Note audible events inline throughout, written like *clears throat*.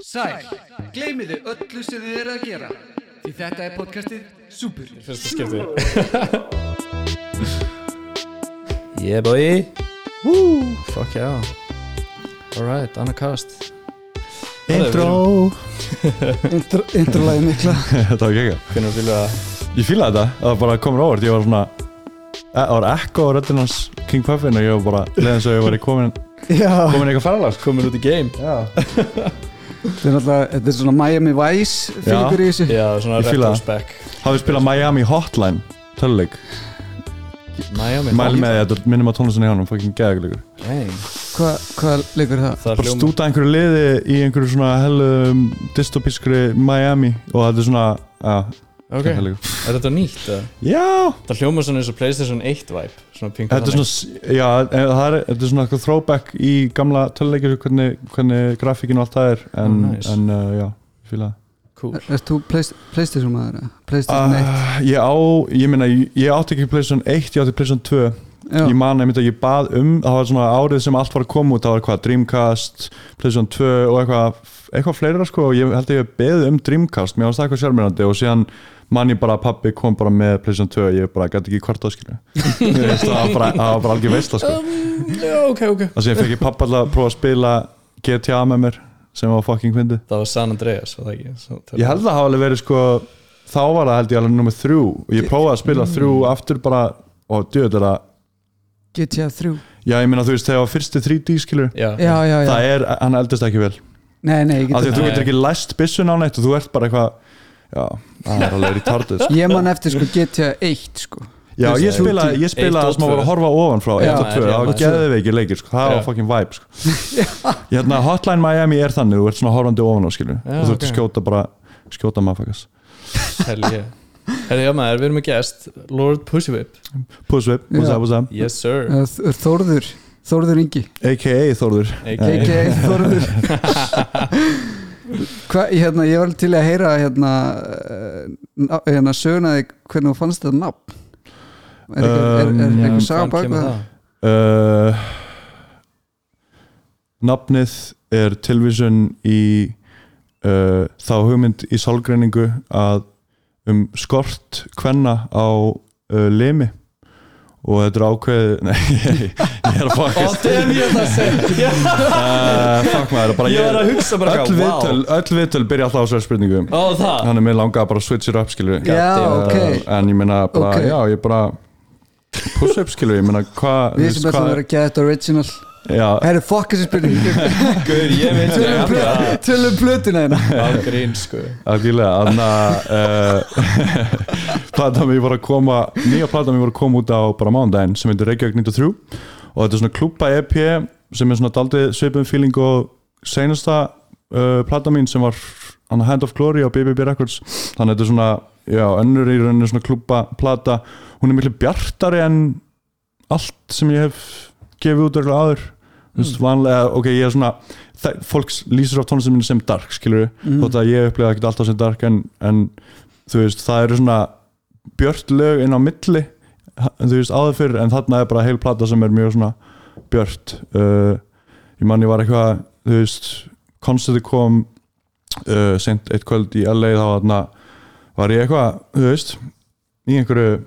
Sæl, gleymiðu öllu sem þið eru að gera. Því þetta er podcastið Super. Fyrsta skipti. *laughs* Yeah boy. Woo, Fuck yeah. Alright, annað kast. Intro. Intro, Introlæði mikla *laughs* Þetta var ekki ekki Hvernig vilja að Ég fílaði þetta, það var bara komin óvart. Ég var svona Það var ekko á röddinn hans King Puffin og ég var bara leðan svo ég var í komin Já, komin í eitthvað ferðalag sko. Komin út í game. Já *laughs* þetta er náttúrulega Þetta er svona Miami Vice fílingur í þessu. Já, svona retrospec. Hafið spilað Miami Hotline? Töluleik Miami Mæli með því að þetta minnum á tónlistinni hjá hann Fucking geðagleikur Hvað hva leikur það? Það Bara stúta einhverju liði í einhverju svona hellum dystopískri Miami og þetta er svona Já, Ok, er þetta nýtt? eða? Já. Það hljóma svona eins og Playstation 1 vibe Þetta er svona, já, það er, þetta er svona eitthvað throwback í gamla töluleikir hvernig, hvernig grafíkin og allt það er en, Oh, nice. en uh, já, fíla Cool. Erst þú Play- Playstation maður? Playstation 1 uh, Ég á, ég meina, ég, ég átti ekki Playstation 1, ég átti Playstation 2 Já, Ég man að ég bað um, það var svona árið sem allt var að koma út, það var hvað, Dreamcast, Playstation 2 og eitthvað, eitthvað fleira sko og ég held að ég beðið um Dreamcast, mér varst það eitthvað sjálfmyrandi og síðan man ég bara að pappi kom bara með Playstation 2 og ég bara gæti ekki hvort skilja *laughs* það var bara, það var bara algjör veistla sko. Já, ok, ok. Og síðan fekk ég pappa alltaf að prófa að spila GTA með mér sem var fucking fyndið. Það var San Andreas, var það ekki? Svo- ég held að það hafa alveg verið sko þá var það held ég alveg nummið þrjú. Og ég prófaði að spila þrjú aftur bara og djöð er það. GTA 3 já ég meina þú veist þegar var fyrsti 3D skilur Já, Já, já, það er, hann eldist ekki vel. Nei, nei, ég af því að þú getur ekki læst byssun á neitt og þú ert bara eitthvað já, það er alveg retarded sko. Ég man eftir sko GTA 1 sko já, ég Eitt spila, ég og spila sem að að horfa ofan frá 1 Já, og 2, já, það var geðveiki leikir sko. það Já. var fucking vibe sko. *laughs* hérna, Hotline Miami er þannig, þú ert svona horfandi ofan á skilur Já, og þú ert að skjóta bara skjóta mafakast hell yeah Herri, já maður, við erum með gest Lord Pushwhip Pussvip, what's up, what's up Yes sir Þ- Þórður Þórður Ingi a.k.a. Þórður A.k.a. A.k.a. Þórður *laughs* *laughs* Hvað, hérna, ég var til að heyra hérna, ná- hérna sögnaði hvernig þú fannst þetta nafn Er eitthvað, Um, Já, eitthvað saga hvaðan bak kemur við það? uh, nafnið er tilvísun í uh, þá hugmynd í sálgreiningu að um skort kvenna á uh, limi og þetta er ákveðið *laughs* nei, ég, ég er að fokast ég uh, fuck maður, bara Ég var að hugsa bara öll eitthvað, wow. viðtöl, öll viðtöl byrja alltaf á þessari spurningu. Ó, það. Hann er með langa að bara switch it up skilur Já, damn. ok. En ég meina bara, Ok. já, ég bara push up skilur, ég meina hvað Við sem ætlum að vera þetta original. Já, Herri, fuck þessi spurning. *laughs* Guður, ég veit Tölum plö- Tölum plötuna hérna. Á grín, sko. Algjörlega þannig að uh, platan mér var að koma nýja platan mér var að koma út á bara mánudaginn sem heitir Reykjavík 93 og þetta er svona klúpa EP sem er svona daldið svipum feeling og seinasta uh, platan mín sem var Hand of Glory á BBB Records. Þannig að þetta er svona, já, önnur í rauninu svona klúpa plata, hún er miklu bjartari en allt sem ég hef gefið út örugglega áður. Þú veist, vanlega, ok, ég er svona fólk lýsir á tónlistin minni sem dark skilur Mm. þótt að ég upplega ekki alltaf sem dark en, en þú veist, það eru svona björt lög inn á milli þú veist, áður fyrir, en þarna er bara heil plata sem er mjög svona björt. Uh, man ég var eitthvað þú veist, koncerti kom uh, sent eitt kvöld í LA þá var ég eitthvað, þú veist í einhverju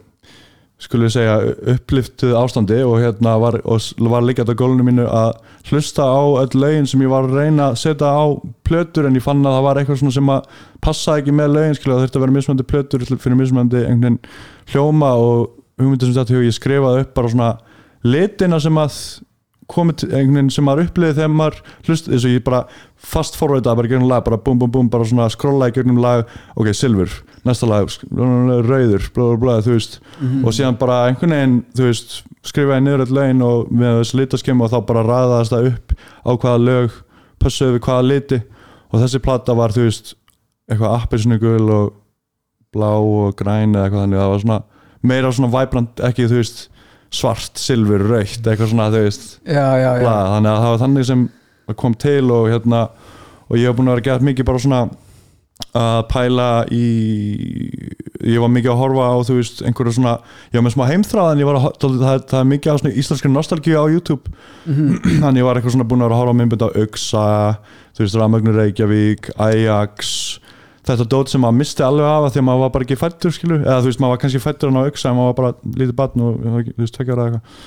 skulle við segja uppliftuð ástandi og hérna var, var líka á gólunum mínu að hlusta á öll lögin sem ég var að reyna að setja á plötur en ég fann að það var eitthvað sem að passa ekki með lögin skilja það þurfti að vera mismöndi plötur fyrir mismöndi einhvern veginn hljóma og hugmyndir sem þetta ég skrifaði upp bara svona litina sem að komið einhvern veginn sem maður upplifið þegar maður hlust eins og ég bara fast forrætaði bara gegnum lag bara búm búm búm bara svona skrolla í gegnum lag. Ok, silfur, næsta lag rauður, blá blá blá, þú veist. Og síðan bara einhvern veginn, þú veist skrifaði niður all lögin og með þessi litaskema og þá bara ræðaðast það upp á hvaða lög pössuðu við hvaða liti. Og þessi plata var þú veist eitthvað appelsnugul og blá og græn eða eitthvað þannig. Það var svona meira svona vibrant ekki þú veist svart, silfur, raukt eitthvað svona þú veist já, já, já, þannig að það var þannig sem kom til og hérna og ég hef búin að vera gert mikið bara svona að pæla í ég var mikið að horfa á þú veist einhverju svona, ég var með smá heimþráð en ég var að, það, það, er mikið á svona íslenskri nostalgíu á YouTube. Þannig ég var eitthvað svona búin að vera að horfa á myndbund á Uxa, þú veist Ramögnur Reykjavík, Ajax. Þetta dót sem maður misti alveg af því að maður var bara ekki fættur skilu, eða þú veist maður var kannski fættur en á Uxa en maður var bara lítið barn og þú veist tvekja ára eða eitthvað.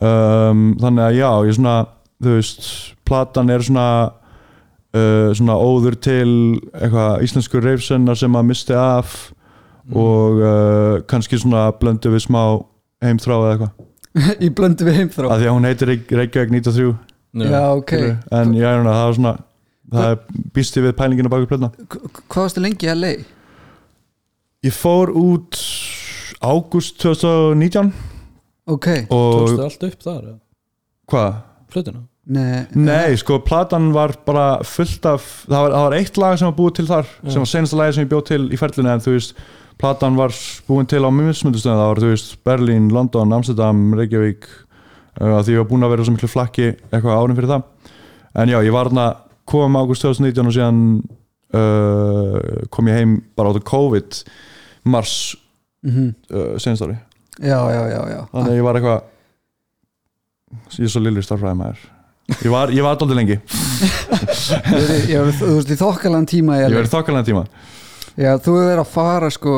Um, þannig að já, ég svona þú veist, platan er svona uh, svona óður til eitthvað íslensku reifsennar sem maður misti af og uh, kannski svona blöndu við smá heimþrá eða eitthvað. *laughs* Í blöndu við heimþrá? Að því að hún heitir Reykj- Reykjavík 93 já, ok, en er það var svona það er býsti við pælinginu baku plötna hvað varstu lengi í LA? ég fór út ágúst 2019 ok, Tókstu allt upp þar, eða? hvað? plötuna nei, Nei, sko, platan var bara fullt af það var, það var eitt lag sem var búið til þar sem var senasta lagi sem ég bjóð til í ferlinu en þú veist, platan var búin til á mismundustöðum, það var, þú veist, Berlín London, Amsterdam, Reykjavík uh, því ég var búin að vera svo miklu flakki eitthvað árum fyrir það. En já, ég var þarna, kom ágúst 2019 og síðan uh, kom ég heim bara áttu COVID mars mm uh, senast ári já, já, já, já. Þannig að ég var eitthvað ég er svo lillir starfræði maður ég var, var alltaf lengi Ég- veist í þokkalan tíma í ég LA verið þokkalega tíma já, þú verið að fara sko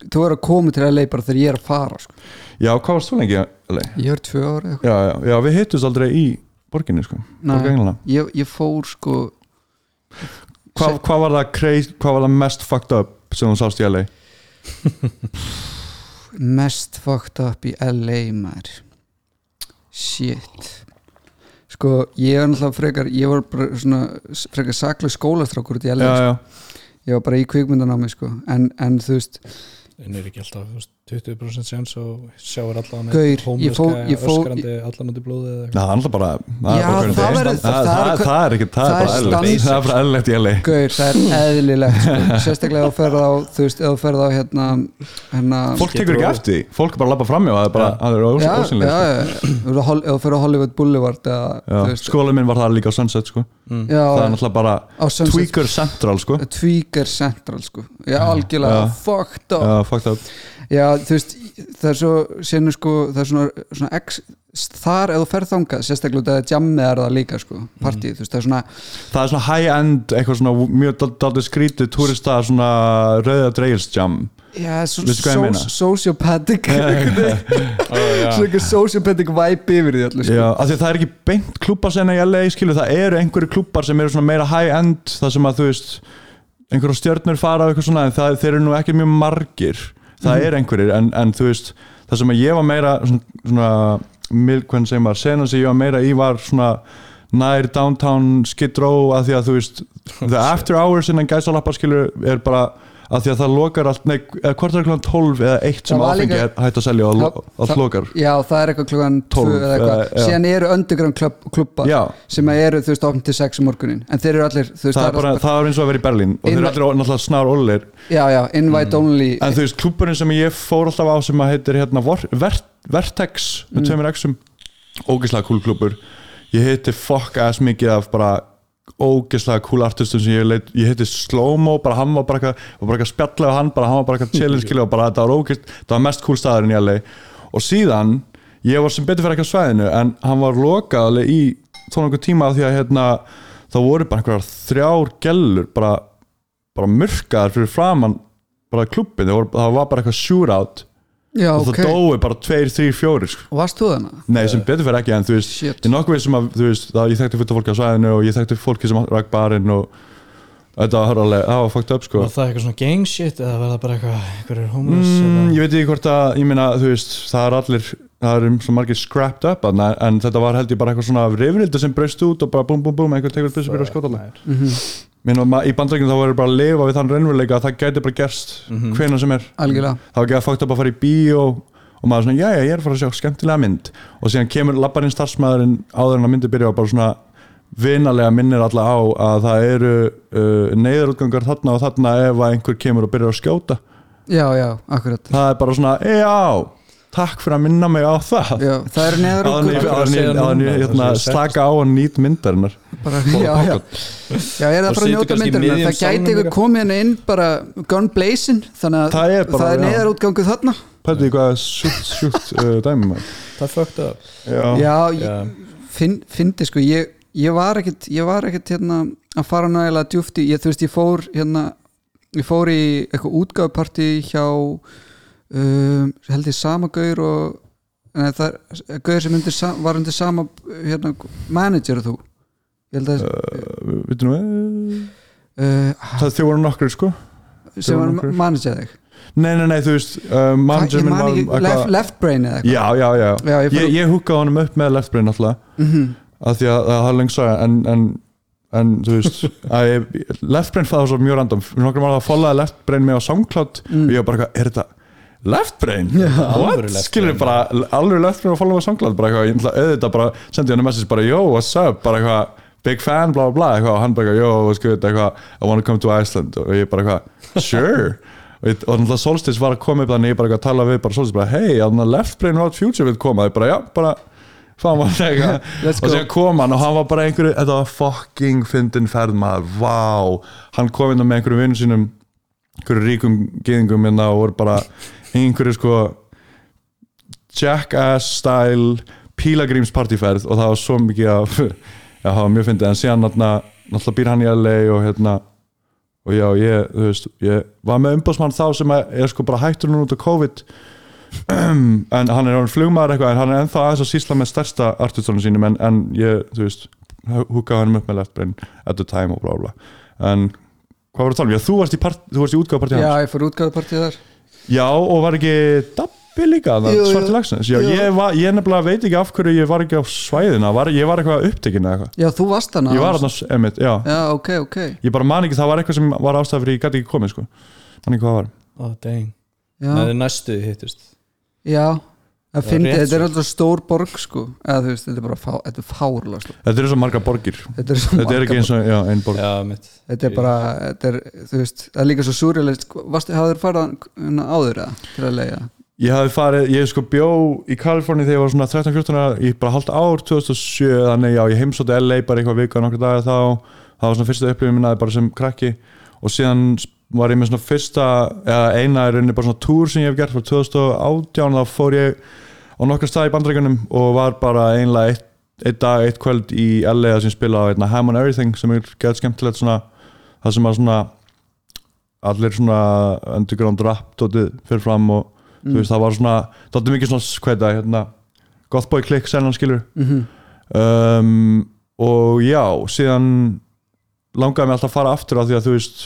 þú hefur að koma til LA bara þegar ég er að fara sko. já, hvað varst þú lengi? Eli? ég er tvö ára Já, já, já, við hittust aldrei í borginni sko, Englana ég, ég fór sko Hva, hvað, var það crazy, hvað var það mest fucked up sem þú sást í LA? mest fucked up í LA maður shit sko ég var náttúrulega frekar ég var bara svona frekar saklega skólastrákur út í LA Já, sko. já, ég var bara í kvikmyndanámi sko en, en þú veist en er ekki alltaf þú veist, 20% séns og sjáur allan Gaur, ég fó- ég fó- öskrandi allan út í blóði eða Já, það er alltaf bara það er ekki, það það er bara eðlilegt. Það er bara eðlilegt í LA Gaur, það er eðlilegt. *laughs* Sérstaklega ef þú ferð á þú veist, þú ferð á hérna, hérna Fólk tekur ekki eftir fólk bara að labba framjá það er bara, það er já, já, ósynlega já, ef þú ferð á Hollywood Boulevard Skólinn minn var það líka á Sunset sko. já, Það er náttúrulega bara Tweaker Central sko. Tweaker Central sko. já, algjörlega, Já. fucked up Já, þú veist, það er svo sérnu sko, það er svona, svona ex, þar ef þú ferð þangað, sérstaklega jammið er það líka sko, partíð, þú veist, það er svona Það er svona high-end, eitthvað svona mjög daldið skrítið túrista svona rauða dreigilsjam já, svo, Veistu hvað ég meina? sociopathic. *laughs* Svo ekki sociopathic vibe yfir því allir sko. Já, af því að það er ekki beint klúpar sem í LA skilu, það eru einhverju klúpar sem eru svona meira high-end, það sem að þú veist einhverju stjörnur fara og eitthvað svona en það, þeir eru nú ekki mjög margir það Mhm. er einhverjir, en, en þú veist það sem að ég var meira svona, svona mil, hvernig segir maður, senan sem ég var meira í var svona nær downtown skid row að því að þú veist *laughs* the after hours innan gæsalappa skilur er bara að því að það lokar allt, nei, eða hvort er klokkan 12 eða 1 sem áfengi er hægt að selja og allt lokar. já, það er eitthvað klukkan 12, 2 eða eitthvað, já. síðan eru underground klubb, klubbar Já. sem eru, þú veist, opn til 6 um morgunin en þeir eru allir, veist, það er, bara, það er eins og að vera í Berlín og þeir eru allir náttúrulega snar ólir já, já, invite only. En þú veist, klúburinn sem ég fór alltaf á sem að heitir hérna Vertex með tveimur exum ógeðslega cool klúbur ég heiti fuck ass mikið af bara ógeðslega cool artistum sem ég leit, ég heiti Slowmo, bara hann var bara eitthvað á hann, bara hann var bara eitthvað chillin og bara þetta var ógeðst, það var mest cool staðurinn í LA og síðan, ég var sem betur fyrir ekki á svæðinu en hann var lokað í þó nokkuð tíma því að hérna það voru bara einhverjar þrjár gellur bara, bara murkaðar fyrir framann bara klubbin, það, það var bara eitthvað shootout já, og ok, það dói bara tveir, þrýr, fjórir sko. og varst þú þannig? Nei, sem betur fyrir ekki, en þú veist Shit. ég er nokkuð sem að, þú veist, það, ég þekkti fullt af fólki á svæðinu og ég þekkti fólki sem ræk barinn og þetta var alveg, það var fucked up sko var það eitthvað svona gang shit eða var það bara eitthvað einhverjur homeless mm, ég veit ekki hvort að, ég meina, þú veist það er allir, það er svo margir scrapped up en, en þetta var held ég bara eitthvað svona rifrildi sem braust út og bara búm búm búm einhver tegur í bandrækjum þá voru bara að lifa við þann raunveruleika að það gæti bara gerst mm hvenær sem er. Algjörlega, það var ekki að fókt upp að fara í bíó og maður svona, já já, ég er að fara að sjá skemmtilega mynd. Og síðan kemur labbarinn starfsmæðurinn áður en að myndi byrja og bara svona vinalega minnir alla á að það eru uh, neyðarútgangar þarna og þarna ef að einhver kemur og byrjar að skjóta. Já, já, akkurat. Það er bara svona, já, takk fyrir að minna mig á það. Já, það er að núna? ég hérna, Það slaka á að nýt myndarinnar. Bara, já, já. já, ég er Og að fara að njóta miðjum það gæti ykkur komið hérna inn bara gun blazing þannig að Það er bara, það er neðar útgangu þarna. Pætið því hvað er sjúkt, sjúkt uh, dæmi. Það fucked up. Já, fyndi sko ég, ég var ekkit, ég var ekkit hérna, að fara nægilega djúft í ég, þú veist, ég fór hérna ég fór í eitthvað útgáfupartí hjá um, held ég sama gaur og Nei, það er gauður sem undir, var undir sama hérna, manager þú? Að uh, veitum við? Uh, það þið voru nokkur sko. sem var manager þig? Nei, nei, nei, þú veist uh, manager minn var ekki, left, left brain eða eitthvað? Já, já, já, Já, ég ég, ég, húkaði honum upp með left brain alltaf Mhm. af því að það er lengt saga en, en, en þú veist *laughs* ég, left brain það var svo mjög random. Nokkur var að followaði left brain mig á SoundCloud Mm. og ég var bara er þetta left brain? alvöru what? skilur bara, alveg left brain að followa SoundCloud bara eitthvað, ég ætla auðvitað bara sendi hann message bara, yo, what's up, bara eitthvað big fan, bla bla bla, eitthvað, og hann bara eitthvað, yo, good, eitthvað, I wanna come to Iceland. Og ég bara eitthvað, sure. Og, og náttúrulega Solstice var að koma upp þannig ég bara eitthvað að tala við bara Solstice, bara, þannig að left brain Road Future vil koma, ég bara, já, bara að *laughs* og sér kom hann og hann var bara einhverju þetta var fucking fyndin ferð maður vá, hann kom inn með einhverju vinnum sínum einhverju ríkum geðingum hérna og voru bara einhverju sko jackass style pílagríms partyferð og það var svo mikið að *laughs* já, það var mjög fyndið. En síðan náttúrulega býr hann í LA og hérna og já, ég, þú veist, ég var með umbásmann þá sem er sko bara hættur núna út af COVID. *clears throat* En hann er orðinn flugmaður eitthvað en hann er ennþá aðeins að sýsla með stærsta artistónu sínum en, en ég, þú veist húkaði hann upp með left brain at the time og bla bla en hvað var að tala um? Já, þú varst í, í útgáðpartí já, hans ég fór útgáfupartíð þar Já, og var ekki Dabbi líka svarti lagsins Já, Jú. ég, var, ég nefnilega veit ekki af hverju ég var ekki á svæðina var, ég var eitthvað upptekinn eða eitthvað? Já, þú varst hana Ég var þarna, emitt, já. Já, ok, ok. Ég bara man ekki, það var eitthvað sem var ástæð fyrir ég gæti ekki komið sko. Man ekki hvað var. Oh, dang. Já, Það er næstu hittust. Já, fyndi, þetta er svo. alltaf stór borg sko. Eða þú veist, þetta er bara fá, þetta er fárlega stór. Þetta eru svo marga borgir. Þetta er, Þetta er ekki eins og, já, ein borg. Já, Þetta er bara, þetta er, þú veist, það er líka svo surrealist, varstu, hafður farið hana áður eða, til að leiða? Ég hafði farið, ég sko bjó í Kaliforni þegar ég var svona 13-14 ára í bara halvt ár 2007, þannig já, ég heimsótti LA bara eitthvað vika nokkur dagar þá. Það var svona fyrsta upplifin minnaði bara sem krakki. Og síðan var ég með svona fyrsta eða eina er rauninni bara svona túr sem ég hef gert frá 2018 þá fór ég á nokkar stað í bandrækjunum og var bara einlega eitt, eitt dag, eitt kvöld í LA sem spila á einna Ham on Everything sem er gett skemmtilegt svona það sem að svona allir svona underground rap dótið fyrir fram og þú veist það var svona dótið mikið svona hvað það hérna Gothboy Click sennan skilur. Mm um, og já síðan langaði mig alltaf að fara aftur af því að þú veist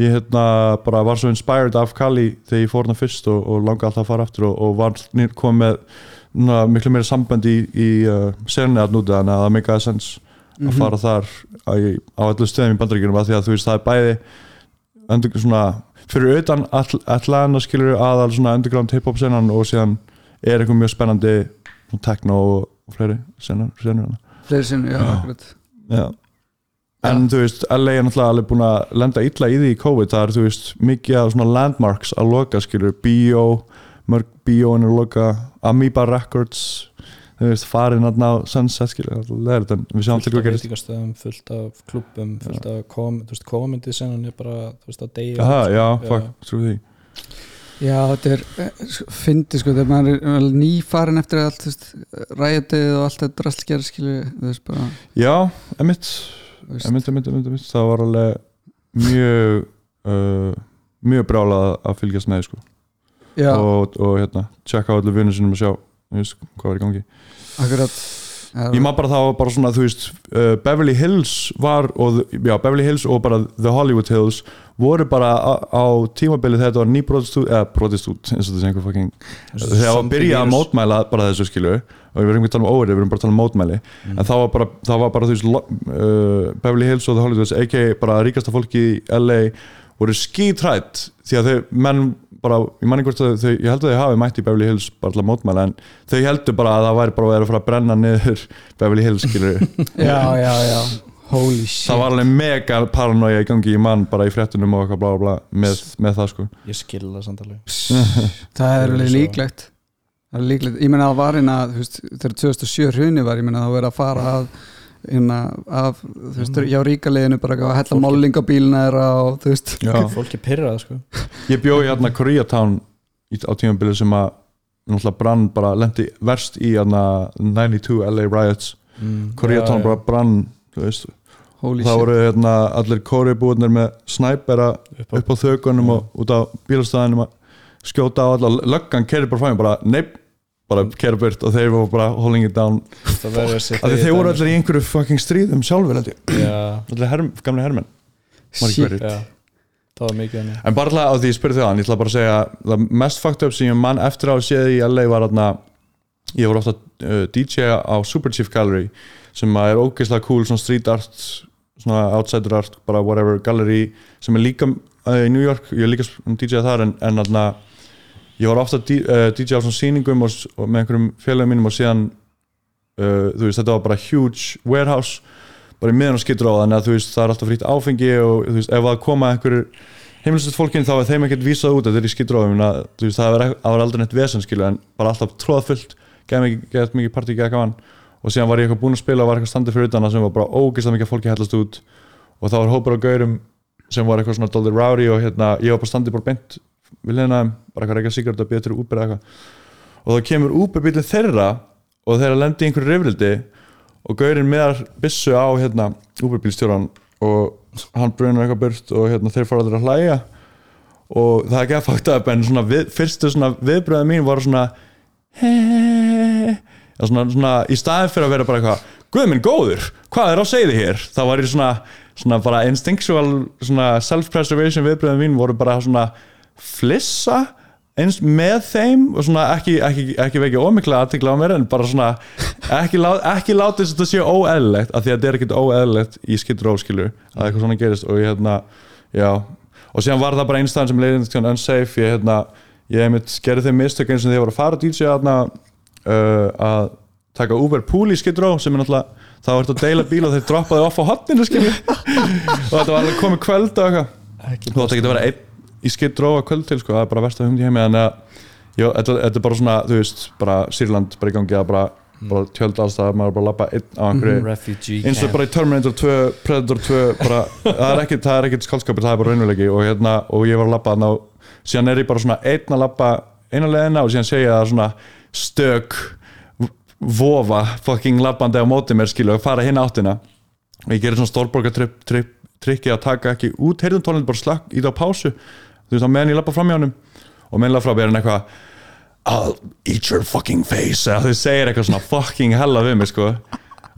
ég hérna bara var svo inspired af Kali þegar ég fór hana fyrst og, og langaði alltaf að fara aftur og, og var nýr- kom með miklu meira samband í, í uh, sérni að núti þannig að það meikaði sens að fara þar á, á allu stöðum í bandaríkjunum af því að þú veist það er bæði undir, svona, fyrir utan all, Atlanta skilur aðal svona underground hip-hop senan og síðan er eitthvað mjög spennandi techno og, fleiri senur Fleiri sinni, já, akkurat. Já. En þú veist, LA er náttúrulega alveg búin að lenda illa í því í COVID, það er þú veist mikið af svona landmarks að loka skilur, Bio, mörg Bio er að loka, Amoeba Records þú veist, farin að ná Sunset skilur, það er en við sjáum til fullt hvað af gerist. veitingastöðum, fullt af klubbum fullt af kom, þú veist, komandi senan er bara, þú veist, að deyja Aha, já, Já. fuck, trú því. Já, þetta er, eh, sko, fyndi sko, þegar maður er nýfarin eftir allt, þú veist, ræðið og allt þetta drasl gerir, skilju, þú veist, bara, Já, emitt, emitt, emitt, emitt það var alveg mjög uh, mjög brjálað að fylgjast með sko. og, og hérna, tjekka á allir vinnur sinum að sjá hvað var í gangi. Akkurat, Ég maður bara það var bara svona, þú veist uh, Beverly Hills var og, já, Beverly Hills og bara The Hollywood Hills voru bara á, á tímabili þegar þetta var nýbrotist út eða brotist út, eins og sé einhver fucking þegar það að byrja að mótmæla bara þessu skilu og við erum ekki að tala um óverið, við erum bara að tala um mótmæli. En þá var bara, þá var bara þú veist uh, Beverly Hills og The Hollywood Hills a.k.a. bara ríkasta fólki í LA voru skítrætt því að þau menn bara, ég man ekki hvort að þau, ég held að þau hafi mætt í Beverly Hills bara til að mótmæla en þau heldur bara að það væri bara að vera að fara að brenna niður *laughs* Beverly Hills skilur *laughs* já, já, já, holy shit. Það var alveg mega paranoia í gangi í mann bara í fréttunum og eitthvað bla bla bla með, með það sko. Ég skil það samt alveg. *laughs* Það er alveg líklegt. Það er líklegt, ég meina að var hérna þegar 2007 hruni var, ég meina að það var að fara að af, þú veist, hjá ríkaliðinu bara að hella Fólki- málingabílna þeirra og þú veist, Já. Fólk er pyrrað sko. Ég bjó í hérna Koreatown í- á tímabilið sem að náttúrulega brann bara lendi verst í hérna 92 LA riots. Mm, Koreatown já, bara brann þú veist. Holy það shit. voru hérna allir kóriubúðnir með snæpera já. upp á á þökunum og út á bílastæðinum að skjóta á alla. Löggan keiri bara fæðum bara neip bara keiri burt og þeir voru bara holding it down. Það að setja af því þeir voru allir í einhverju fucking stríðum sjálfur allir ekki shit, hverjir. já. Það var mikið henni en bara alltaf því ég spurði þjóðan ég ætla bara að segja það mest fucked up sem ég mann eftir á að séð í LA var þarna ég voru ofta uh, DJ á Super Chief Gallery sem er ógeðslega cool svona street art svona outsider art bara whatever gallery sem er líka uh, í New York. Ég er líka DJ þar en, en þarna ég var ofta uh, DJ á svona sýningum og, og með einhverjum félagum mínum og síðan uh, þú veist þetta var bara huge warehouse bara í miðan og skittur á þannig að þú veist það er alltaf frýtt áfengi og þú veist ef það koma einhverjur heimilsett fólkin þá er þeim ekkert vísað út þetta er í skitrófum það var, það var aldrei neitt vesen skilu en bara alltaf tróðfullt gæði mikið, mikið partí gæði gaman. Og síðan var ég eitthvað búinn að spila og var eitthvað standið fyrir utan það sem var bara ógeðslega mikið af fólki hellast út. Og það var hópur á gaurum sem var eitthvað svona doldi rowdy og hérna ég var bara standið bara beint við leina bara eitthvað að býja til Uber eða eitthvað. Og þá kemur Uber bílinn þeirra og þeirra lendi í einhverju rifrildi og gaurinn meðar bissu á hérna Uber bílstjóran og hann brunar eitthvað burt og hérna þeir fara allir að hlæja. Og það er ekki að fakta upp en svona við, fyrstu svona viðbröða mín var svona hehehe. Svona, svona í staðin fyrir að vera bara eitthvað Guð minn góður, hvað er á segði hér? Það var í svona, svona bara instinctual self-preservation viðbröðum mín voru bara svona flissa eins með þeim og svona ekki, ekki, ekki vekja ómikla aðtikla á mér en bara svona ekki, lá, ekki láta þess að þetta sé óeðlilegt af því að þetta er ekkert óeðlilegt í skittur óskilu að eitthvað svona gerist. Og ég hérna já, og síðan var það bara einstæðan sem leiðin til unsafe, ég hérna ég einmitt gerði þeim mistök eins og þegar ég var að fara að DJ aðna uh, að taka Uber Pool í skittur sem er náttúrulega, það var að deila bíl og þeir droppaði off á hotninu skilju *laughs* og þetta var alveg komið kvöld og eitthvað að í skitt róa kvöld til sko, það er bara versta hugmynd í heimi þannig að já, þetta, er bara svona, þú veist bara Sýrland bara í gangi að bara, bara tjöld alls það, maður er bara að lappa einn á einhverju eins og bara í Terminator 2, Predator 2 bara, það er ekkit, það er ekkit skaldskapur það er bara raunulegi og hérna, og ég var að lappa þarna og síðan er ég bara svona einn að lappa eina leðina og síðan segja það svona stök vofa, fucking lappandi á móti mér skilu og fara hinn áttina og ég gerir svona trikki að taka ekki út heyrðumtónlinn bara slakk í það á pásu þú veist á meðan ég lappa fram hjá honum og meðan lappa fram hjá hann eitthvað I'll eat your fucking face eða þau segir eitthvað svona fucking hella við mig sko.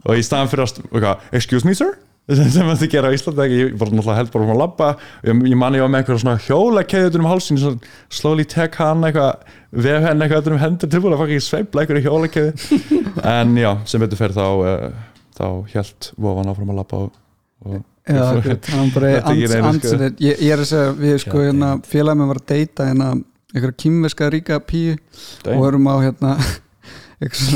Og í staðan fyrir að excuse me sir? *laughs* Sem þetta gera á Íslandi ekki, ég var náttúrulega held bara um að labba. Ég, ég manni ég var með eitthvað svona hjóla keðutur um hálsin, svona slowly tek hann eitthvað, vef henni eitthvað utan um hendur tilbúin að fucking sveifla eitthvað hjóla keðu *laughs* en já, sem betur fyrir þá uh, þá held vofan áfram að labba og, og Já, Þetta er ans, sko. ég, ég er að segja við sko hérna félagum við var að deyta hérna einhverja kýmverska ríka píu. Og vorum á hérna *laughs*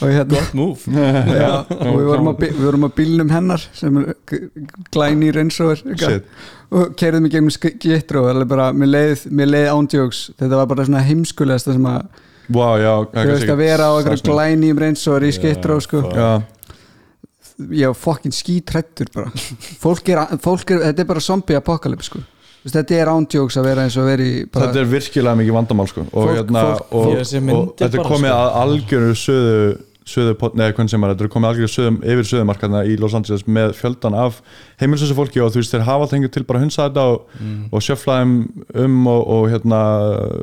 og hérna *laughs* *laughs* já, og við vorum, bí- við vorum á bílnum hennar sem er g- glæni reynsóður Shit. og kerðum í gegnum skittró bara, mér leið, mér leið ándjóks þetta var bara svona heimskulegast sem að, wow, já, þú veist að vera á einhverju Starfsmenn. glæni reynsóður í skittró sko. já, ég var fokkin skítrættur bara fólk er, fólk er, þetta er bara zombie apocalypse sko þetta er ándjóks að vera eins og veri bara, þetta er virkilega mikið vandamál sko. og, Fólk- hérna, fólk- og, og, myndir þetta er komið sko. að algjöru söðu, söðu nei, hvernig sem er, þetta er komið algjöru söðum, yfir söðumarkaðna í Los Angeles með fjöldan af heimilsössu fólki og þú veist þeir hafa alltaf hengur til bara að hunsa þetta og, Mm. og sjöfla þeim um og, og hérna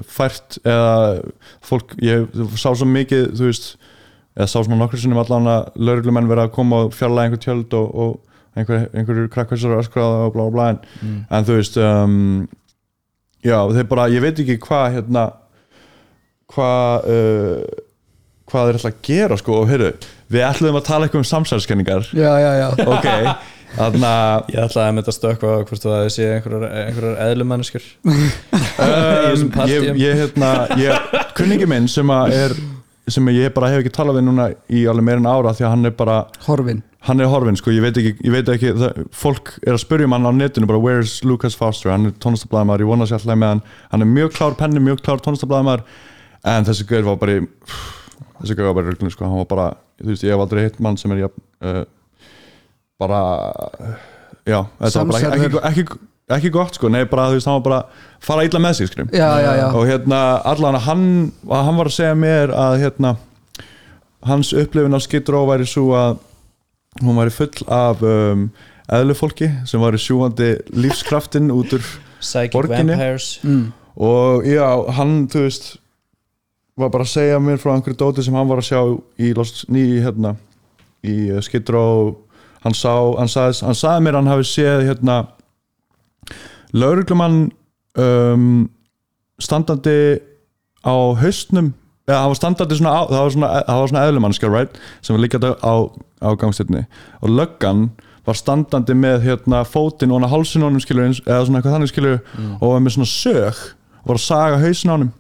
fært eða fólk, ég sá svo mikið þú veist, eða sá svona nokkur sinnum allan að lauruglumenn vera að koma og fjalla einhver tjöld og, og einhver, einhverjur krakkvæsar öskraða og blá blá en, Mm. en þú veist um, já, þeir bara, ég veit ekki hvað hérna hvað uh, hvað þeir ætla að gera sko. Og heyrðu, við ætlum að tala eitthvað um samsælskenningar já, já, já. Ok, Þannig að Ég ætlaði að mynda að stökkva á hvort þú að sé einhverjar, einhverjar eðlumannskjur *laughs* um, ég, ég, hérna, ég, kunningi minn sem að er sem ég bara hef ekki talað við núna í alveg meira en ára því að hann er bara Horfin hann er horfinn sko, ég veit ekki, ég veit ekki það, fólk er að spyrja um hann á netinu bara where's Lucas Foster, hann er tónlistablaðamæður ég vona sér alltaf með hann, hann er mjög klár penni, mjög klár tónlistablaðamæður en þessi gaur var bara þessi gaur var bara í ruglun sko, hann var bara, þú veist, ég hef aldrei hitt mann sem er uh, bara já, þetta var bara ekki, Samsærður. ekki, ekki, ekki gott sko, nei bara, þú veist, hann var bara fara illa með sig, skrim Já, já, já og hérna allan hann, hann var að segja mér að hérna hans upplifin af Skid Row væri svo að hún væri full af um, eðlufólki sem væri sjúandi lífskraftin út úr Psychic Borginni. Mm. og já, hann, þú veist var bara að segja mér frá einhverju dóti sem hann var að sjá í Lost, ný, hérna í uh, Skid Row hann sá, hann sagði, hann sagði mér að hann hafi séð hérna lauruglumann um, standandi á haustnum eða hann var standandi svona á, það var svona, það svona eðlumannskja, right sem var líka á, á gangstilni og löggan var standandi með hérna fótinn og hann að hálsin á honum skilur eða svona eitthvað þannig skilur og var með svona sög og var að saga hausin honum.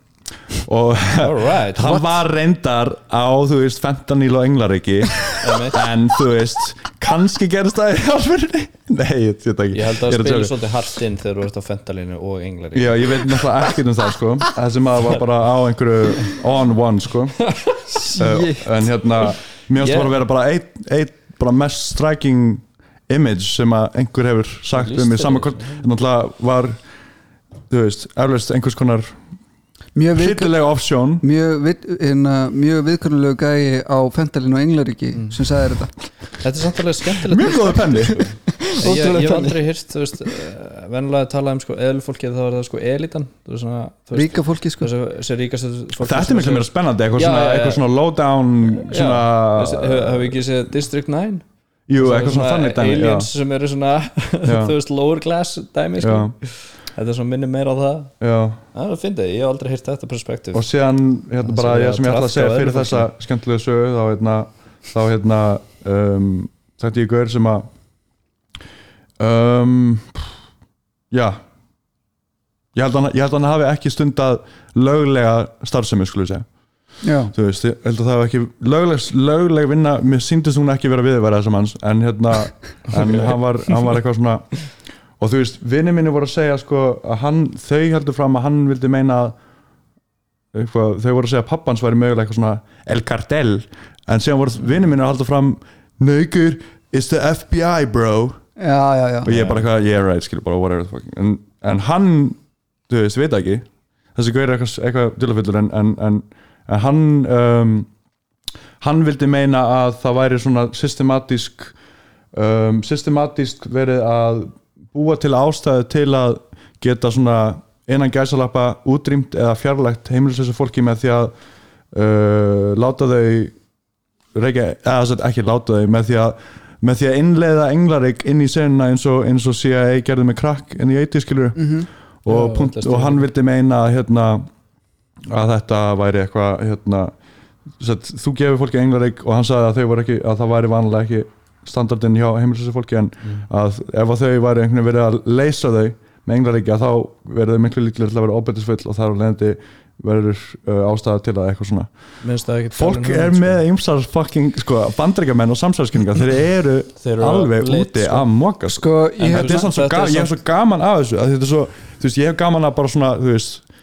Og Alright, *laughs* hann var reyndar á þú veist fentanýl og englareiki en þú veist kannski gerist það í álfyrinni *laughs* nei, ég veit ekki. Ég held að það tjóka. svolítið hart inn þegar þú ert á fentalínu og englar Já, ég veit náttúrulega ekkert um það sko. Þessi maður var bara á einhverju on one sko. Uh, *laughs* en hérna, mér finnst það bara að vera bara eitt bara mest striking image sem að einhver hefur sagt um Lýst saman þér hvort náttúrulega var þú veist, eflaust einhvers konar Mjög, hryllilega option. Mjög, við, hérna, mjög viðkonnulegu gæi á Fentalin og Englaríki sem sagði þetta. Þetta er samt alveg skemmtilegt mjög góða penni. Ég, hef aldrei hýrt, þú veist uh, venjulega að tala um sko eðlufólki þá er það sko elitan. Svona, veist, Ríka fólki sko. þessi, þessi ríkastu fólki þetta er miklu meira spennandi eitthvað Já, svona, eitthvað svona low down svona, Hefur ekki séð District 9? jú, eitthvað svona þannig. Aliens sem eru svona *laughs* þú veist lower class dæmi sko. Þetta er svona minni meira á það. Já. Það er að finna, ég hef aldrei hýrt þetta perspektíf. Og síðan hérna bara sem ég ég sem ég ætla að segja fyrir þessa skemmtilegu sögu þá hérna þá hérna um, þetta ég gaur sem að um, já. Ég held að hann- ég held að hann hafi ekki stundað löglega starfsemi skulle ég segja. Já, þú veist, ég held að það hafi ekki lögleg, lögleg vinna, mér síndist hún ekki vera viðverða þessum hans, en hérna *laughs* en hann, var, hann var eitthvað svona og þú veist, vinni minni voru að segja sko, að hann, þau heldur fram að hann vildi meina að eitthvað, þau voru að segja að pappans væri mögulega eitthvað svona El Cartel, en síðan voru vinni minni að halda fram, neikur it's the FBI bro já, já, já. og ég bara eitthvað, yeah right, skilur bara whatever the fuck. en, en hann, þú veist, veit ekki þessi gaur er eitthvað, eitthvað dulafullur en, en, en, en hann um, hann vildi meina að það væri svona systematísk um, systematísk verið að búa til ástæðu til að geta svona innan gæsalappa útrýmt eða fjarlægt heimilislösa fólki með því að uh, láta þau reykja, eða ekki láta þau með því að með því að innleiða englarik inn í senuna eins og, eins og CIA gerði með krakk inn í 80 skilur Mhm. og, Já, punkt, þetta og hann vildi meina hérna, að þetta væri eitthvað hérna, þú gefur fólki englarik og hann sagði að ekki að það væri vanlega ekki standardin hjá heimilislösa fólki en að ef að þau væri einhvern veginn verið að leysa þau með englaríkja þá verður þau miklu líklega til að vera óbættisfull og þar á leðandi verður uh, ástæða til að eitthvað svona fólk er með ymsar fucking sko, bandrækjamenn og samsælskynningar þeir eru Þeir eru alveg lit, úti sko. að moka sko. Sko, ég þetta er samt svo er hef samt- svo gaman af þessu er svo, veist, ég hef gaman að bara svona,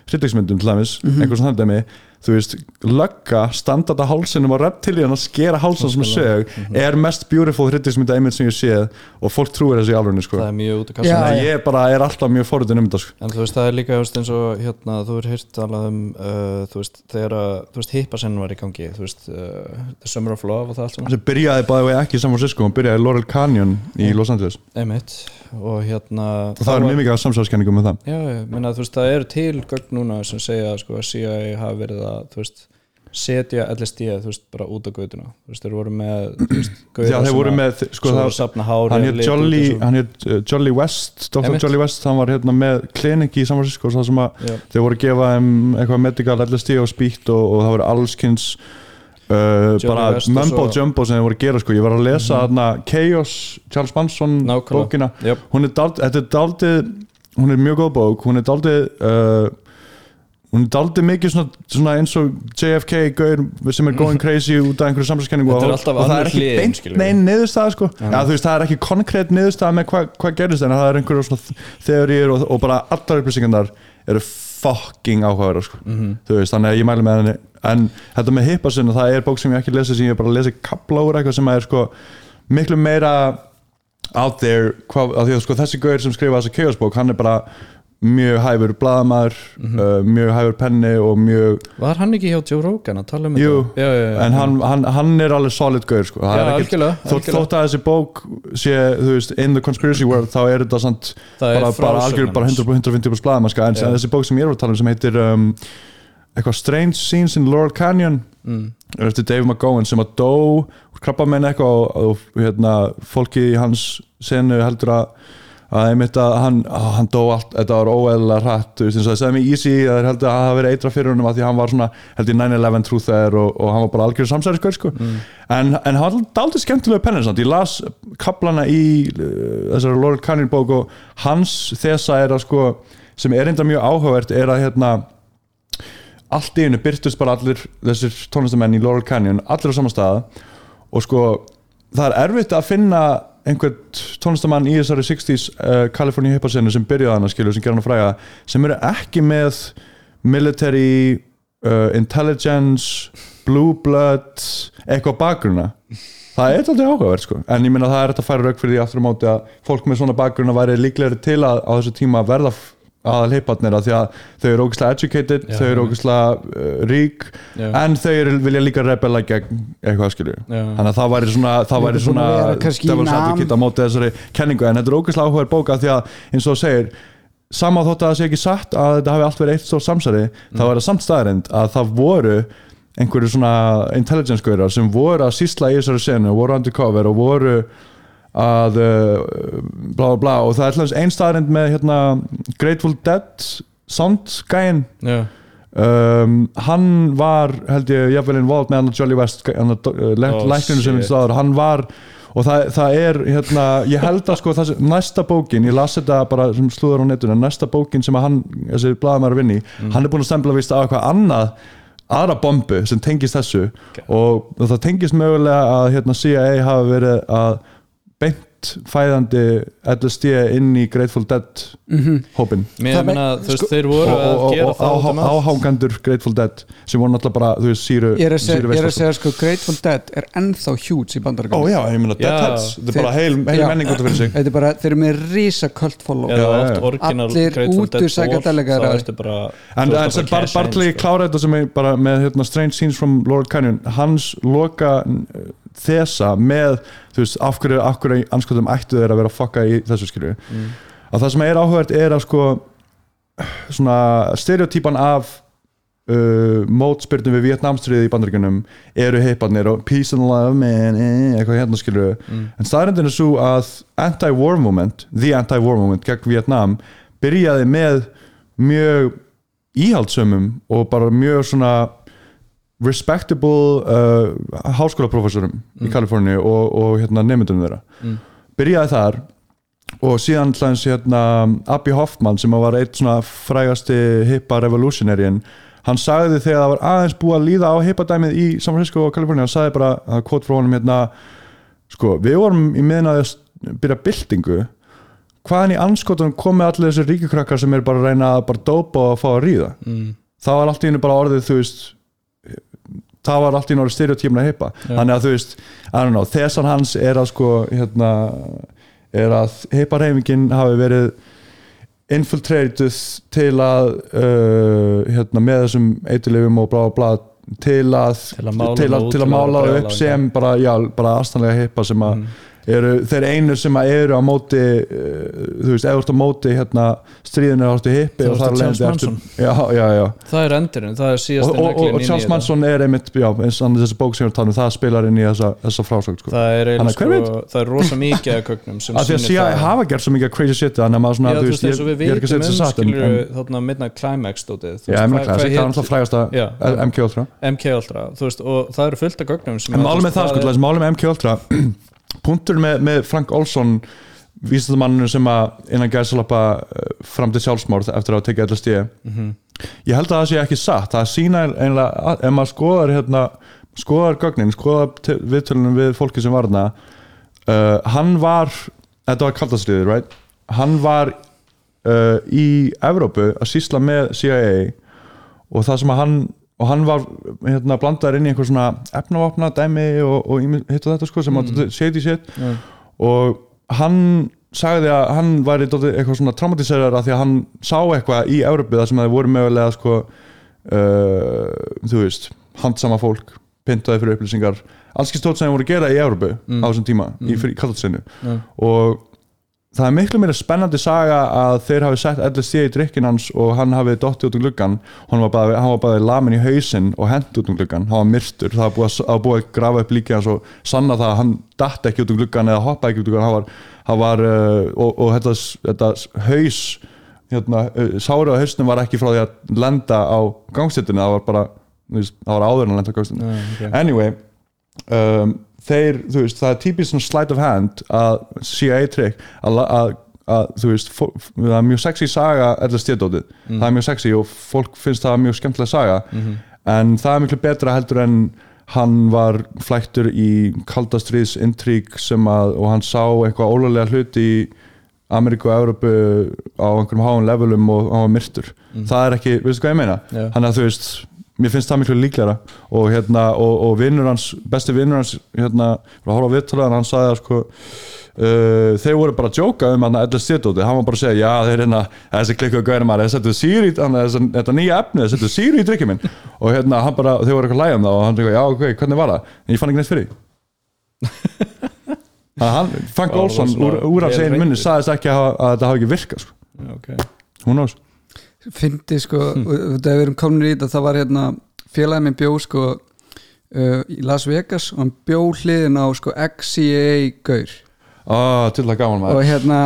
hryllingsmyndum til dæmis, Mhm. einhvers svona dæmi þú veist, lögga, standa þetta hálsinum og reptilíun að skera hálsan sem sög Mhm. er mest beautiful hryllingsmynda einmitt sem ég séð og fólk trúir þessu í alvegni sko. Það er mjög út af kassan já. ég bara er alltaf mjög forutinn um þetta sko. En þú veist, það er líka veist, eins og hérna, þú er hýrt talað um uh, þú veist, þegar að, þú veist, hippasenn var í gangi þú veist, uh, The Summer of Love og það allt þessi byrjaði bæði ekki í San Francisco, hún byrjaði í Laurel Canyon í Los Angeles Einmitt, og hérna og það er mjög mikið af samsælskenningum með það Já, þú veist, það eru til gögn núna sem segja sko, að CIA hafi verið að, veist setja LSD, veist, bara út á gautuna þeir voru með, þeir voru með, sko, að safna hári hann hétt Jolly, uh, Jolly West Dr. Jolly West, hann var hérna með klinik í sem að Já. þeir voru að gefa um eitthvað medical LSD og spýtt og, og það voru allskins uh, bara mumbo svo- jumbo sem þið voru að gera sko. ég var að lesa þarna Chaos Charles Manson Nákvæmlega. bókina Jöp. hún er dald, er daldið hún er mjög góð bók, hún er daldið uh, hún er daldið mikið svona, svona eins og JFK gaur sem er going *laughs* crazy út af einhverju er og, og það er ekki beint neinn niðurstaða sko. ja, veist, það er ekki konkrétt niðurstaða með hvað hva gerist en það er einhverju svona þeoríur og, og bara allar upplýsingarnar eru fucking áhugaverðar sko. Mhm. þú veist, þannig að ég mæli með henni en þetta með hippasun, það er bók sem ég ekki lesi sem ég bara lesi kapla úr eitthvað sem er sko miklu meira out there, hvað, af því sko þessi gaur sem skrifa þessa chaos bók, hann er bara mjög hæfur blaðamaður Mhm. uh, mjög hæfur penni og mjög Var hann ekki hjá Joe Rogan að tala um Jú, þetta? Já, já, já. en hann, hann, hann er alveg solid gaur sko. Já, algjörlega, þótt, algjörlega. þótt að þessi bók sé, þú veist, in the conspiracy world þá er þetta samt Það bara, bara frásögn algjör, bara hans. 100, 150 blaðamaska en Já. þessi bók sem ég er að tala um sem heitir um, eitthvað Strange Scenes in Laurel Canyon Mm. er eftir Dave McGowan sem að dó úr krabba meina eitthvað og, og hérna, fólki í hans senu heldur að að einmitt að hann, hann dó allt þetta var óeðlega hratt, þú veist, eins og það segði mig easy að þeir heldur að það hafi verið eitra fyrir honum að því hann var svona, held ég 9-11 trúþæður og, og hann var bara algjörðu samsæriskör sko. en, en hann var daldið skemmtilega pennir samt, ég las kaplana í uh, þessari Laurel Canyon bók og hans þessa er að sko sem er enda mjög áhugavert er að hérna allt í einu byrtust bara allir þessir tónlistamenn í Laurel Canyon allir á sama staða og sko það er erfitt að finna einhvern tónlistamann í þessari 60s uh, California hipasenu sem byrjaði hana skilur sem gera hana fræga sem eru ekki með military uh, intelligence blue blood eitthvað bakgrunna. Það er alltaf áhugavert sko. En ég minna það er þetta að færa rauk fyrir því aftur á móti að fólk með svona bakgrunna væri líklegri til að á þessu tíma að verða aðal heiparnir að því að þau eru ógæslega educated, Já, þau eru ógæslega uh, rík Já. en þau eru, vilja líka rebella gegn eitthvað skilju þannig að það væri svona, það væri svona devil's advocate á móti þessari kenningu en þetta er ógæslega áhugaður bóka því að eins og segir sama þótt að það sé ekki satt að þetta hafi allt verið eitt stór samsari þá er það samt staðarind að það voru einhverju svona intelligence gaurar sem voru að sýsla í þessari senu og voru undercover og voru að uh, bla bla og það er alltaf einn staðarind með hérna Grateful Dead soundgæin Já, um, hann var held ég jafnvel involved með hann Jolly West hann uh, Oh, lækninu sem við staður hann var og það, það er hérna, ég held að sko þessi, næsta bókin, ég las þetta bara sem slúður á netuna, næsta bókin sem að hann þessi blaðamæður vinni, Mm. hann er búin að stempla vist á eitthvað annað aðra bombu sem tengist þessu. Og það tengist mögulega að hérna, CIA hafi verið að beint fæðandi LSD inn í Grateful Dead hópin me- þú veist, sko- þeir voru og, að og, gera það út um allt. áhangandur Grateful Dead sem voru náttúrulega bara, þú veist, síru Ég er að segja, er segja sko Grateful Dead er ennþá huge í sko. bandarækjum Ó já, ég meina. Deadheads þetta er Þeir- bara heil, heil menning út af fyrir sig Þetta er bara, þeir eru með risa cult follow orginal Allir þá ertu bara En, Bartley sko. klára þetta sem er bara með hérna, Strange Scenes from Laurel Canyon hans loka þessa með, þú veist, af hverju, af hverju anskotum ættu þeir að vera að fokka í þessu skilju Mm. að það sem er áhugavert er að sko svona stereotypan af uh, mótspyrnum við Vietnamstriðið í bandaríkjunum eru heiparnir og peace and love man, eh, eitthvað hérna skilju Mm. en staðrindin er svo að anti-war movement, the anti-war movement gegn Vietnam byrjaði með mjög íhaldsömmum og bara mjög svona respectable uh, háskólaprofessorum í Kaliforníu og, og hérna, nefndunum þeirra Mm. byrjaði þar og síðan hlæns hérna Abby Hoffman sem var eitt svona frægasti hippa revolutionaryinn hann sagði þegar það var aðeins búið að líða á hippadæmið í San Francisco og Kaliforníu hann sagði bara, að kvot frá honum hérna sko, við vorum í miðin að byrja byltingu hvaðan í anskotunum komið allir þessi ríkukrakkar sem er bara að reyna að bara dópa og að fá að ríða Mm. það var allt í hennu bara orðið þú veist það var allt í hennu orðið stereotímna hippa. Þannig að þú veist, know, þessan hans er að sko hérna, er að hipparheifingin hafi verið infiltrated til að uh, hérna, með þessum eiturlifum og blá blá til að Til að mála til að, til að að mála upp sem bara, já, bara aðstæðanlega hippa sem að Mm. Eru þeir einu sem að eru á móti uh, þú veist, eða þú ert á móti hérna, stríðinu áttu hippi Það og þar leiðandi ertu- já, já, já. Það er endurinn, það er síðast og, og, og Charles Manson er einmitt já, eins og þessi bók sem ég var að tala um, það spilar inn í þessa, þessa frásögn sko. það er, að sko, það er rosa mikið af kögnum sem að því að CIA hafa gert svo mikið crazy shit þannig að maður svona, ég, við er ekki að setja um þess að en, þarna Midnight Climax er. MK Ultra. Og það eru fullt af gögnum sem að, þú með það sko, er- málið með MK Ultra *clears throat* punktur með, með Frank Olsson vísindamanninu sem að innan gæðsalappa fram til sjálfsmórð eftir að hafa tekið LSD Mhm. ég held að það sé ekki satt. Það sína einlega, ef maður skoðar hérna, skoðar gögnin, skoðar viðtölunum við fólki sem var þarna uh, hann var þetta var kaldastriðið, right? Hann var uh, í Evrópu að sýsla með CIA og það sem að hann og hann var hérna blandaður inn í einhver svona efnavopna dæmi og, og hitt og þetta sko sem mm. að shady shit Já. og hann sagði að hann dálítið eitthvað svona traumatiserar af því að hann sá eitthvað í Európi það sem að það voru mögulega sko uh, þú veist handsama fólk, pyntaði fyrir upplýsingar alls ekki stótt sem þeir voru að gera í Európu á þessum tíma, í, í kaldatsinu Já. og það er miklu meira spennandi saga að þeir hafi sett LSD í drikkin hans og hann hafi dottið út um gluggan hann var bara, bara lamin í hausinn og hent út um gluggan, hann var myrtur. Það var búið að, var búið að grafa upp líki hans og sanna það að hann datt ekki út um gluggan eða hoppaði ekki út um gluggan hann var, hann var uh, og, og þetta, þetta haus hérna, uh, sári á hausnum var ekki frá því að lenda á gangstættinu það var bara, það var áður en að lenda á gangstættinu Já, ok. anyway um, þeir, þú veist, það er típist svona sleight of hand að CIA trick að, að, að þú veist fó- það er mjög sexy saga eða stjæðdótið, það er mjög sexy og fólk finnst það mjög skemmtilega saga. En það er miklu betra heldur en hann var flæktur í kaldastriðs intrík sem að og hann sá eitthvað ólega hluti í Ameríku og Európu á einhverjum háum levelum og hann var myrtur. Það er ekki, veistu hvað ég meina? Já. þannig að þú veist, mér finnst það miklu líklega og hérna, og, og vinnur hans besti vinnur hans, hérna var að horfa á viðtölaðan, hann sagði að sko Uh, þeir voru bara að jóka um hann að LSD-dóti, hann var bara að segja, já þeir hérna þessi klikku að gæra maður, þeir settu síri þetta nýja efni, þeir settu síri í drikkið minn og hérna, hann bara, þeir voru eitthvað lægum það og hann eitthvað, já ok, hvernig var það? En ég fann ekki neitt fyrir Þannig *laughs* að hann, Frank Olsson úr, úr af vel segin munni sagðist ekki að, að þetta hafi ekki virkað sko. Já, ok. hún ás fyndi sko, hm. þegar við erum komin í þetta það var hérna, félagið minn bjó sko uh, í Las Vegas og hann bjó hliðin á sko XCA gaur. Ah, til það gaman og maður hérna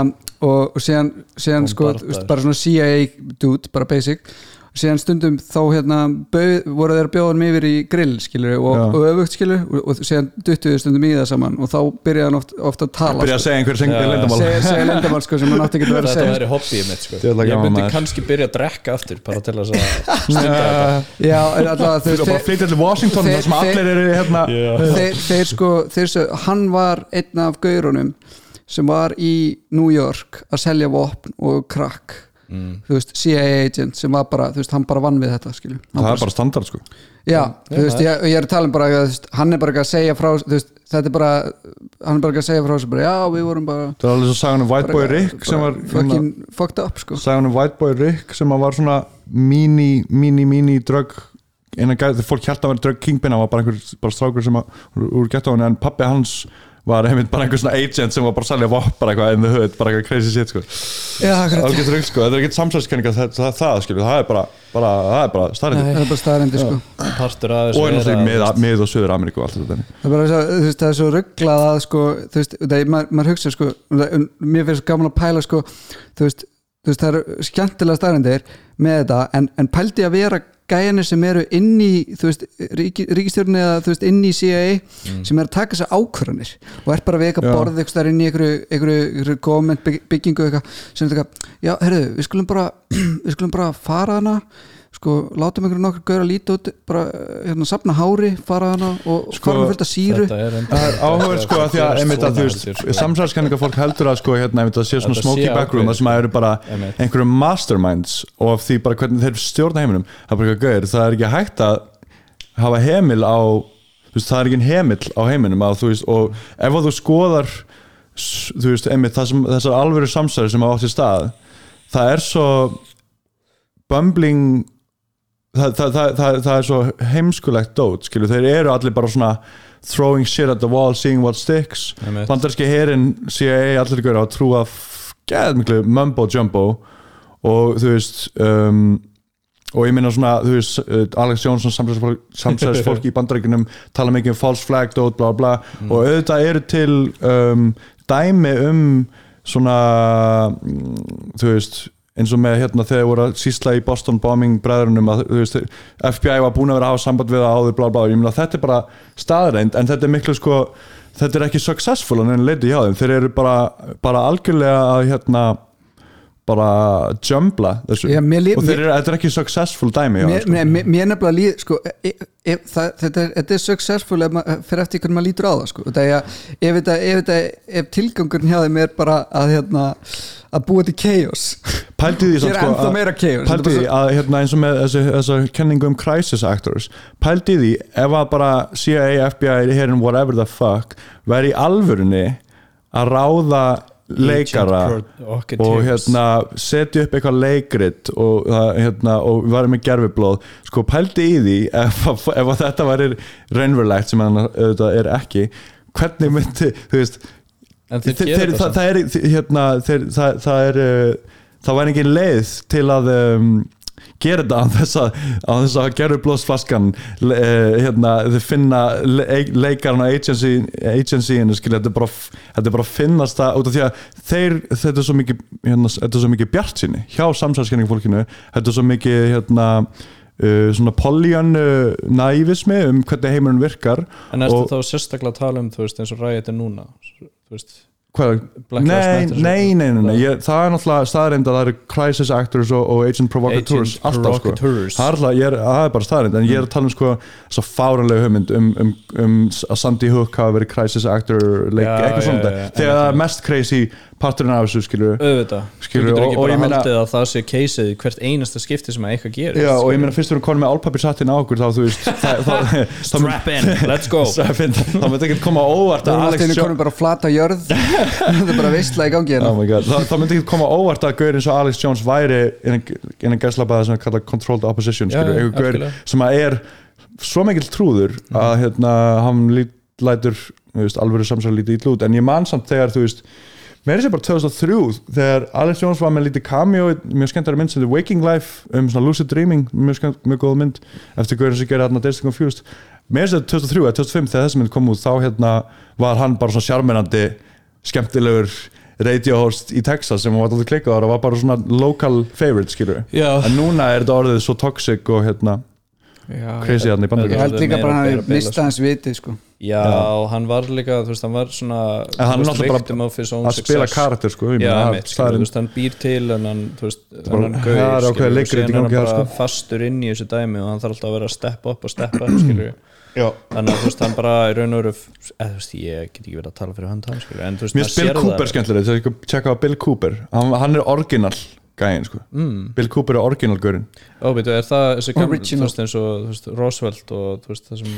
og, og síðan, síðan sko, bara svona CIA dude, bara basic og síðan stundum þá hérna bauð, voru þeir að bjóða hann yfir í grill skilur og, og öfugt skilur og, og síðan duttuðu stundum í það saman og þá byrjaði hann oft, oft að tala byrja að segja einhver sem Já. leyndamál segja, lendamál sko sem hann átti ekki að vera að Þetta segja. væri hobbyið mitt sko. Er Ég myndi kannski byrja að drekka aftur bara til að *laughs* stunda þetta. Já, en alltaf þú bara flytja til Washington þar sem allir eru hérna. Þeir, þeir sko þeir, svo- hann var einn af gaurunum sem var í New York að selja vopn og krakk þú veist, CIA agent sem var bara, þú veist, hann bara vann við þetta skilju. Það er bara standard sko. Já, þú veist, ég, ég er að tala um bara veist, hann er bara ekki að segja frá veist, þetta er bara, hann er bara ekki að segja frá þessu bara, já, við vorum bara það er alveg svo sagan um White Boy Rick sem var hérna- fucking fucked up sko. Sagan um White Boy Rick sem að var svona mini, mini, mini drug innan gæði, þegar fólk hjælt að vera drug kingpin hann var bara einhver, bara strákur sem að úr, úr gett á hann, en pappi hans var einmitt bara einhver svona agent sem var bara að selja vopp bara eitthvað in the hood, bara eitthvað crazy shit sko. Já, akkurat, alveg drug sko, þetta er ekkert samsælskenninga það, það, það skilur, það er bara, bara það er bara starrið það er bara staðarendi sko. Partur af og þessu er er náttúrulega að, mið, og söður Ameríku og allt þetta það er bara svo, þú veist, það er svo rugglað að sko, þú veist, það, er- maður, maður hugsa sko, það- mér finnst gaman að pæla sko, þú veist, þú veist það eru skemmtilega staðrendir með þetta en, en pældi að vera gæjanir sem eru inn í ríki, ríkistjórn eða veist, inn í CIA sem er að taka þessar ákvörðanir og er bara við eitthvað Já. borð eitthvað inn í einhverju, bygg- byggingu eitthvað sem er eitthvað, já, herðu, við skulum bara *clears throat* við skulum bara fara hana sko, látum einhverju nokkur gaur að líta út bara, hérna, sapna hári, fara hana og Sko, fara með fullt af síru Það er áhugaverð sko að því að einmitt að þú veist heldur, sko. samsælskenninga fólk heldur að sko hérna einmitt að sé svona smoky backroom það sem að eru bara Einmitt. einhverjum masterminds og af því bara hvernig þeir stjórna heiminum það er bara eitthvað gauðir, það er ekki hægt að hafa heimil á þú veist, það er ekki heimil á heiminum að, þú veist, og ef að þú skoðar þú veist, einmitt það sem, þessar alvöru samsæri sem á átt í stað það er svo bumbling það, það, það, það, er svo heimskulegt dót skilur, þeir eru allir bara svona throwing shit at the wall, seeing what sticks. Bandarski herin CIA allir á að trúa geð miklu mumbo jumbo og þú veist um, og ég minna svona, þú veist, uh, Alex Johnson samsæðisfólk í *laughs* bandaríkunum tala mikið um false flag, dót, bla bla og auðvitað eru til um, dæmi um svona mm, þú veist eins og með hérna þegar voru að sísla í Boston bombing bræðurunum að veist FBI var búin að vera að hafa samband við það áður bla bla, ég meina þetta er bara staðreind en þetta er miklu sko, þetta er ekki successful en enn leiti hjá þeim, þeir eru bara bara algjörlega að hérna bara jumbla þessu Já, mér lí- og þeir eru, þetta er ekki successful dæmi mér, sko. mér, mér, mér nefnilega líð sko, e, e, það, þetta, er, þetta er successful ef fyrir eftir hvernig maður lítur á það sko. ef, ef, þetta, ef tilgangurinn hjá þeim er bara að, hérna, að búa til chaos pældi því *laughs* ennþá að- hérna, eins og með þessu, kenningu um crisis actors pældi því ef að bara CIA, FBI, whatever the fuck væri í alvörunni að ráða leikara og Pro- hérna setja upp eitthvað leikrit og, hérna, og við varum með gerfiblóð sko pældi í því ef, ef, þetta væri raunverulegt sem auðvitað er ekki hvernig myndi, þú veist þeir þeir, þetta það, það er hérna, þeir, það, það er uh, það var engin leið til að um, gera þetta á þess að, þess að gerðu blóðsflaskan uh, hérna, þau finna le, leikarinn á agency, agency-inu skilja, þetta er bara þetta er bara finnast það út af því að þeir, þetta er svo mikið hérna, þetta er svo mikið bjart sinni hjá samsælskenning fólkinu, þetta er svo mikið hérna uh, svona poljan uh, nævismi um hvernig heimurinn virkar En ertu og- þá sérstaklega að tala um þú veist eins og ræðið er núna? Þú veist Hvað, Black Lives nei, Matter, nei, nei, nei, nei. Ég, það er náttúrulega staðreind að það eru crisis actors og, og agent provocateurs Agent alltaf sko það er, alltaf, er, það er bara staðreind en ég er að tala um sko svo fáranlega hugmynd um, um, um að Sandy Hook hafi verið crisis actor leik, Já, eitthvað já, svona já. þegar það er mest crazy parturinn af þessu skilur auðvitað, þú getur ekki bara haldið að það sé keisið í hvert einasta skipti sem að eitthvað gerir Já, og ég meina fyrst erum konum með álpapir sattinn á okkur þá þú veist *laughs* það, það, það, Strap in, let's go. *laughs* Það myndi ekki koma á óvart að Alex alltaf Jo- konum bara flata jörð. *laughs* Þetta er bara veistla í gangi Oh hérna my god, Þa, það myndi ekki koma á óvart að gaur eins og Alex Jones væri innan, gæslabaða sem er kallað controlled opposition skilur, sem að er svo mikill trúður að hérna, hann lætur alvöru samsæli lítið ítl út. En ég man samt þegar þú veist meira sér bara 2003 þegar Alex Jones var með lítið cameo mjög skemmtari mynd sem The Waking Life um svona lucid dreaming, mjög, skemmt, mjög góð mynd eftir gaurin sem gerir hérna Dancing Confused meira sér 2003 eða 2005 þegar þessi mynd kom út þá hérna var hann bara svona sjarmirandi skemmtilegur radio host í Texas sem var alltaf klikkað og var bara svona local favorite skilur en núna er þetta orðið svo toxic og hérna crazy hérna í ég Bandaríkjunum. held líka bara að hann mista hans vitið sko. Já, hann var líka, þú veist, hann var svona En hann náttúrulega bara að spila karakter sko ég Já, meina, mitt, er- þú veist, hann býr til en hann, þú veist, hann er leikrit í síðan hann bara sko. fastur inn í þessu dæmi og hann þarf alltaf að vera að steppa upp og steppa upp, *clears throat* skilur. Já. þannig að þú veist, hann bara í raun og veru eða þú veist, ég get ekki verið að tala fyrir hönd hann, skilur en þú veist, Mér finnst Bill sér Cooper það- skemmtileg ég tjekka á Bill Cooper. Hann, hann er original gæinn sko. Mm. Bill Cooper er original gaurinn. Ó, veitu, er það þessi gamla, þú veist, eins og veist, Roosevelt og þú veist, það sem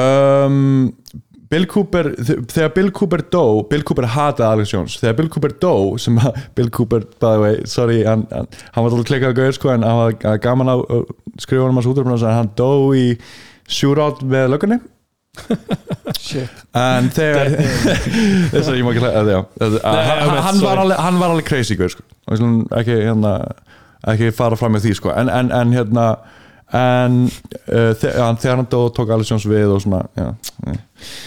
um, Bill Cooper þe- þegar Bill Cooper dó Bill Cooper hataði Alex Jones. Þegar Bill Cooper dó sem að *laughs* Bill Cooper, by the way, sorry hann, hann, hann var alltaf klikkað gaur sko en hann var gaman að skrifa hann hans útrúfnum en hann dó í shootout með löggunni. shit en þegar *laughs* þess að ég má ekki hlæða hann, var alveg, hann var alveg crazy sko. Ekki hérna ekki fara fram með því sko. En, en, en hérna en uh, þegar, þegar hann dó tók Alex Jones við og svona já, nei.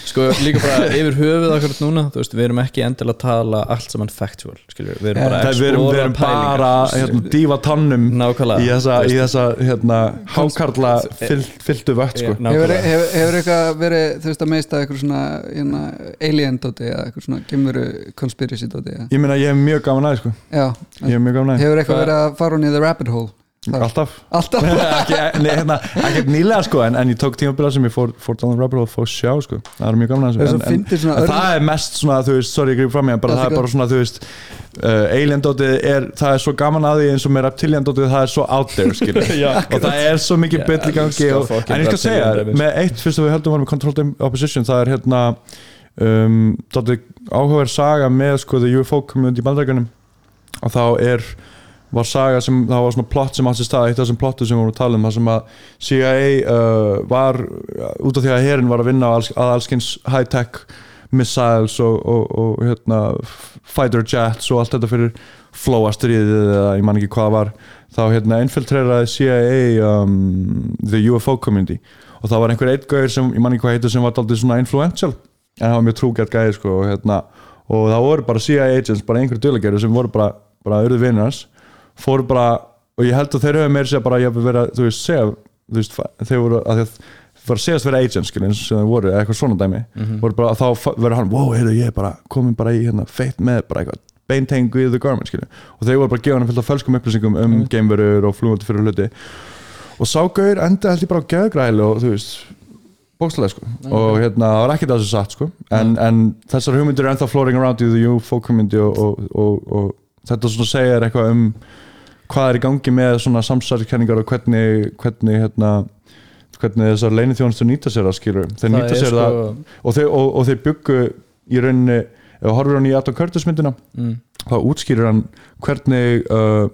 Sko líka bara yfir höfuð akkurat núna Þú veist, við erum ekki endilega að tala allt saman factual, skilur Við erum bara Það að við erum, við explora erum pælingar bara hérna, dífa tannum Nákvæmlega í þessa, í þessa hérna, hákarla fyll, fylltu vött sko. eh, hefur, hefur, hefur eitthvað verið þú veist að meista eitthvað svona hérna, alien dóti eða eitthvað svona gemuru conspiracy dóti eða? ég meina ég hef mjög gaman aðeins sko. já, ég hef mjög gaman aðeins hefur eitthvað Hvað- verið að fara hún í the rabbit hole? Alltaf? Alltaf. *laughs* Nei, hérna, ekki nýlega sko en, en ég tók tímabila sem ég fór, fór down the rabbit hole og fór sjá sko, það er mjög Þess þessu en, en, en örn- það er mest svona þú veist, sorry ég grif fram í hann bara, Það það er bara svona þú veist uh, alien dótið er, það er svo gaman að því eins og með reptilian dótið það er svo out there skilur *laughs* og það er svo mikið Ég byll í gangi elska og, en ég skal segja, með eitt fyrst að við höldum varum með controlled opposition það er hérna um, dótið áhugaverð saga með sko var saga sem, það var svona plott sem átti stað, eitt af þessum plottu sem við vorum að tala um það sem að CIA uh, var út af því að herin var að vinna alls, að allskins high-tech missiles og, og, og hérna, fighter jets og allt þetta fyrir flóastriðið eða ég man ekki hvað var þá hérna infiltreraði CIA um, the UFO community. Og það var einhver eitt gauður sem, ég man ekki hvað heitir sem var daldið svona influential. En það var mjög trúgært gæði sko og hérna og það voru bara CIA agents, bara einhverju dulageru sem voru bara, bara urðu vinnars fóru bara, og ég held að þeir höfðu meira sér bara, ég hef verið að, þú veist, segja þú veist, þeir voru, að að það var að agents, skilja, eins og sem þeir voru eitthvað svona dæmi, voru bara, þá fa- verður hann wow, heyrðu, ég er bara komin bara í hérna feitt með bara eitthvað, beinteng with the garment skilja, og þeir voru bara að gefa hann fullt af fölskum upplýsingum um mm. geimverur og flugandi fyrir hluti. Og sá gauður enda held ég bara á geðgræli og þú veist bókslega sko. Og hérna það var ekkert að þessu satt sko. En, en þessar hugmyndir er ennþá floating around í the UFO community og, og, og, og þetta svona segir eitthvað um hvað er í gangi með svona samsæðiskenningar og hvernig hvernig hérna hvernig þessar leinið þjónustur nýta sér það skilur þeir Það nýta sér sko- það og þeir, og, og þeir byggu í rauninni ef þú horfir hann í Adam Curtis myndina mm. þá útskýrir hann hvernig uh,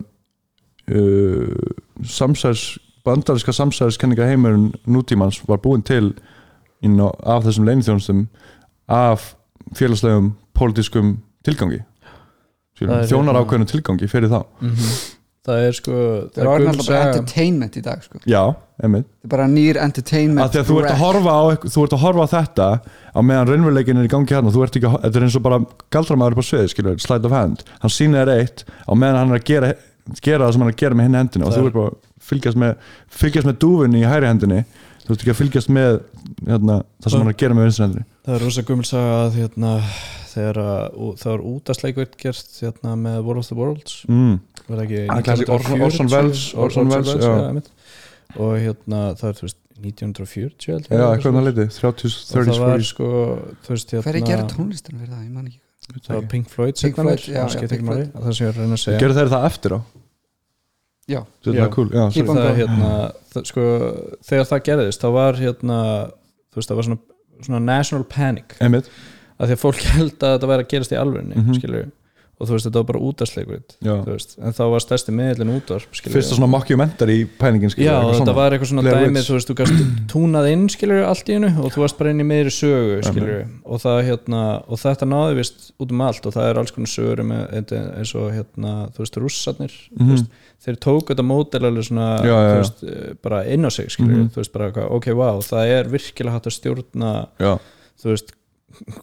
uh, samsæðis bandaríska samsæðiskenninga heimurinn nútímans var búin til á, af þessum leinithjónustum af félagslegum pólitískum tilgangi. Er þjónar ákveðnum tilgangi fyrir þá það er sko Það er orðin alltaf bara entertainment í dag sko. já, einmitt. Það er bara nýr entertainment að því að þú ert horfa á, þú ert að horfa á þetta á meðan raunveruleikin er í gangi hérna. Þú ert ekki, að- þetta er eins og bara galdramæður upp á sviði skilur, slide of hand, hann sýnir þér eitt á meðan hann er að gera, gera það sem hann er að gera með hinn hendinu og þú er- ert bara að fylgjast með fylgjast með dúfunni í hæri hendinni. Þú ert ekki að fylgjast með hérna, það sem hann er að gera með vinstri hendinni. það er rosa gummul saga að hérna, þegar að, það var útastleikveit gert hérna, með War of the Worlds. Mm. var ekki Ah, Orson- 1940? Orson Welles- Orson Welles, og hérna það er þú veist 1940 held ég, já, eitthvað hann liti, 30s, og það 30s, var 40s sko þú veist Hver er hérna gera tónlistin fyrir það? Ég man ekki. Það var Pink Floyd Pink Floyd, já, það já, Pink Floyd. það sem ég er að reyna að segja. Gerðu þeir það eftir á? Já, þetta Já. er cool, já, það, hérna, það, sko, þegar það gerðist þá var hérna þú veist það var svona, svona national panic. Einmitt, að því að fólk *laughs* held að þetta væri að gerast í alvegni Mhm. skilur og þú veist þetta var bara útastleikveit já. en þá var stærsti miðlinn útvarp skilurðu. fyrsta svona mockumentary pælingin skilur, Já, eitthvað þetta var eitthvað svona dæmið þú veist, þú gast *clears throat* túnað inn skilur allt í einu og þú varst bara inn í meiri sögu skilur og það hérna og þetta náði vist út um allt og það er alls konar sögur með þetta eins og hérna þú veist, rússarnir þú veist, þeir tók þetta mótel alveg svona. Já, já, veist, bara inn á sig skilur, Mhm. þú veist, bara ok, wow það er virkilega hægt að stjórna þú veist,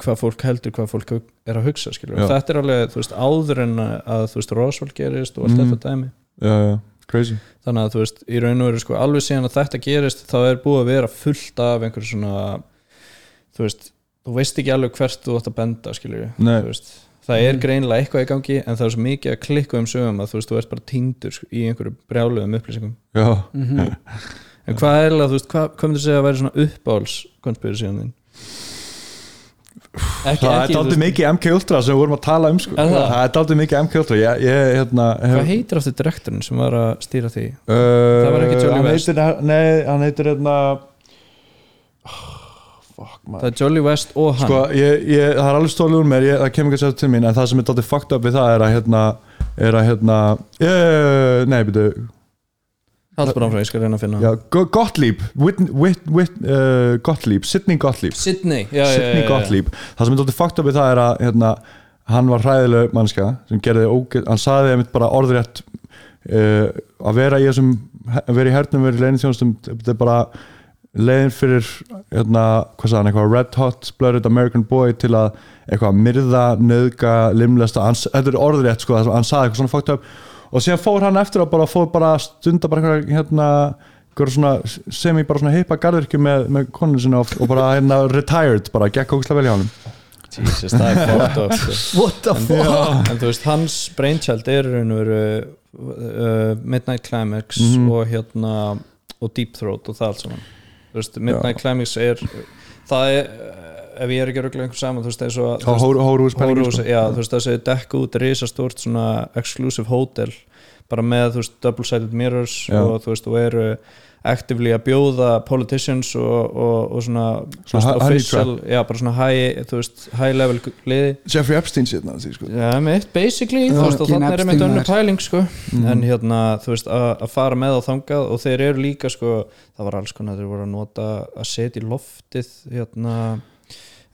hvað fólk heldur hvað fólk er að hugsa þetta er alveg, þú veist, áður en að þú veist, Roswell gerist og allt Mhm. þetta dæmi. Já, já, crazy. Þannig að þú veist, í raun og veru sko alveg síðan að þetta gerist þá er búið að vera fullt af einhverju svona þú veist, þú veist ekki alveg hvert þú átt að benda skilju, þú veist það er greinilega eitthvað í gangi en það er svo mikið að klikka um sögum að þú veist, þú ert bara týndur í einhverju brjáluðum upplýsingum. Já, en hvað er eiginlega, þú veist, hvað, hvað myndir segja að væri svona uppáhals konspirasíðan þín? Ekki, það er ekki, daldið veist, mikið MK Ultra sem við vorum að tala um sko. Er það? það er daldið mikið MK Ultra ég, ég, hérna, hef, hvað heitir aftur direktorinn sem var að stýra því? uh, það var ekki hann West? heitir, nei, hann heitir hérna fuck það er Jolly West og hann sko, ég, ég, það er alveg stólið úr mér ég, það kemur ekki að segja til mín en það sem er daldið fucked up við það er að hérna er að hérna ég, nei, byrju Haldur áfram, ég skal reyna að finna. Já, Go- Gottlieb Whit, Whit, Whit, uh, Gottlieb Sidney Gottlieb. Sydney, já, já, Sidney já, já. Gottlieb. Það sem er dálítið fucked up við það er að hérna, hann var hræðileg mannska sem gerði ógeð, hann saði einmitt bara orðrétt uh, að vera í þessum að vera í hernum, vera í leiðin þjónustum þetta er bara leiðin fyrir hérna, hvað sagði hann, eitthvað red hot blooded American boy til að eitthvað myrða, nöðga, limlesta hans, þetta er orðrétt sko, það sem hann saði eitthvað svona fucked up og síðan fór hann eftir að bara fór bara stunda bara eitthvað hérna sem í bara svona heipa garðirkju með, með konun sinna og, og bara hérna retired, bara gekk ógustlega vel hjá hann Jesus, það er *laughs* fucked up sko. What the fuck en þú veist, hans brainchild er í raun og veru uh, Midnight Climax Mhm. og hérna og Deep Throat og það allt saman Midnight Climax er það er, ef ég er ekki að ruggla einhver saman þú veist, á Hóruhús Hórhús, já, þú veist það séu dekk út risastórt svona exclusive hotel bara með þú veist double-sided mirrors Já. og þú veist og eru actively að bjóða politicians og, og, og svona, þú Svona official já, bara svona high, þú veist, high level liði Jeffrey Epstein sérna því sko Já, mitt, basically, þú veist, og þannig er einmitt önnu pæling, sko Mhm. en hérna, þú veist, að að fara með á þangað og þeir eru líka, sko, það var alls konar þeir voru að nota að setja í loftið hérna,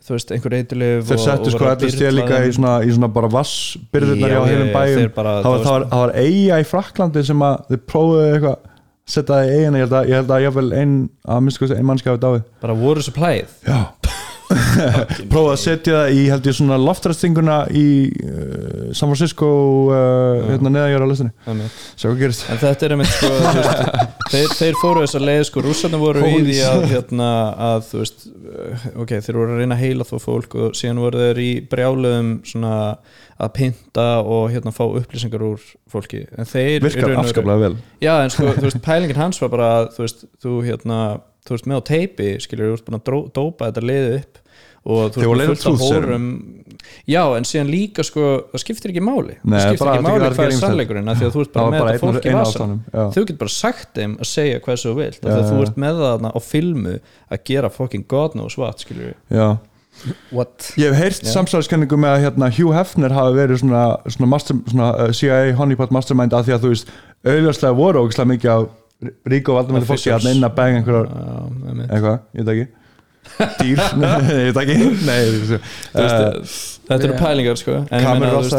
þú veist, einhver eitthulif þeir settu sko allir stéð líka í svona, í svona bara vassbyrðunar já, heilum bæjum. bara- það var, það var, það var eiga í Fraklandi sem að þið prófuðu eitthvað setja það í eigin, ég held að, ég held að jáfnvel ein, að minnst sko ein mannski hafi dáið. Bara voru supplyið já prófuðu að setja það í held ég svona loftræstinguna í uh, San Francisco uh, hérna neðanjara á listinni sjá hvað gerist. En þetta er einmitt, sko, *laughs* þeir, þeir fóru þess að leið, sko, rússarnir voru í því að, hérna, að, þú veist uh, ok, þeir voru að reyna að heila þó fólk og síðan voru þeir í brjáluðum svona að pynta og hérna fá upplýsingar úr fólki. En þeir virkar afskaplega vel. Já, en sko, þú veist, pælingin hans var bara þú veist, þú hérna þú veist, með á teipi, skilur, þú veist, búin að dópa þetta liðið upp og þú veist, fullt af hórum Já, en síðan líka, sko, það skiptir ekki máli. Nei, það skiptir ekki máli hvað er sannleikurinn af því að þú ert bara með þetta fólk í einn á vasan þú getur bara sagt þeim að segja hvað sem þú vilt af því að þú ert með það þarna á filmu að gera fucking god knows what, skilur já. What? Ég hef heyrt samsæðiskenningu með að hérna, Hugh Hefner hafi verið svona, svona, master, svona uh, CIA honeypot mastermind að því að þú veist auðvitað voru ógislega mikið af rík og valdamæli fólki að að bæga einhverjar eitthvað, ég veit ekki dýr, *laughs* nei, ég nei, þú veist, Þetta eru pælingar sko. En ég veist,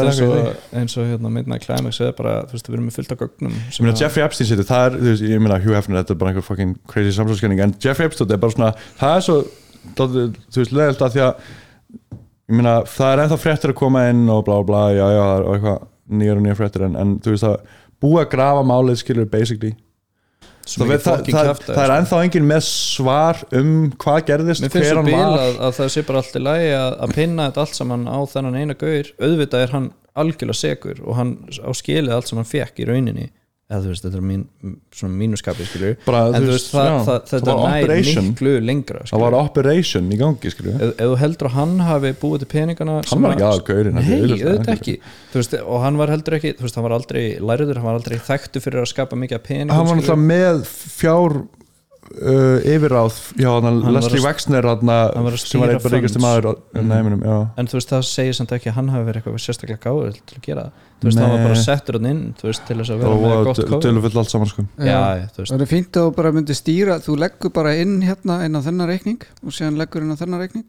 eins og, hérna Midnight Climax er bara, þú veist, við erum með fullt af gögnum ég meina Jeffrey Epstein situr, það er, þú veist, ég meina Hugh Hefner, þetta er bara einhver fucking crazy samsæðiskenning en Jeffrey Epstein er bara svona, það er svo þú veist, leðilt að því að ég meina, það er ennþá fréttir að koma inn og bla bla bla, já já, og eitthvað nýjar og nýjar fréttir. En þú veist að búa að grafa málið skilur basically það, það, það, það, það er ennþá engin með svar um hvað gerðist, hver svo hann var. að, að það sé bara allt í lagi að, að pinna þetta allt saman á þennan eina gaur. Auðvitað er hann algjörlega segur og hann á skilið allt sem hann fekk í rauninni eða þú veist, þetta er mín, svona mínuskapi skilur Bara, en þú veist, það, það, það þetta var nær operation. miklu lengra það skilurðu. var operation í gangi skilur ef, ef þú heldur að hann hafi búið til peningana Hann var ekki aðal gaurinn, nei, auðvitað ekki. þú veist, og hann var heldur ekki, þú veist, hann var aldrei læriður, hann var aldrei þekktu fyrir að skapa mikið peningum hann var náttúrulega með fjár uh, yfirráð já, hann, Leslie Wexner hann, var að sem var stýra funds. maður á- Mhm. já. En þú veist, það segir samt ekki að hann hafi verið eitthvað sérstaklega gáður til að gera það. Þú veist, hann var bara settur hann inn þú veist, til þess að vera og með gott kóð dölufull allt saman sko. Það er fínt að þú bara myndir stýra þú leggur bara inn hérna inn á þennan reikning og síðan leggur inn á þennan reikning.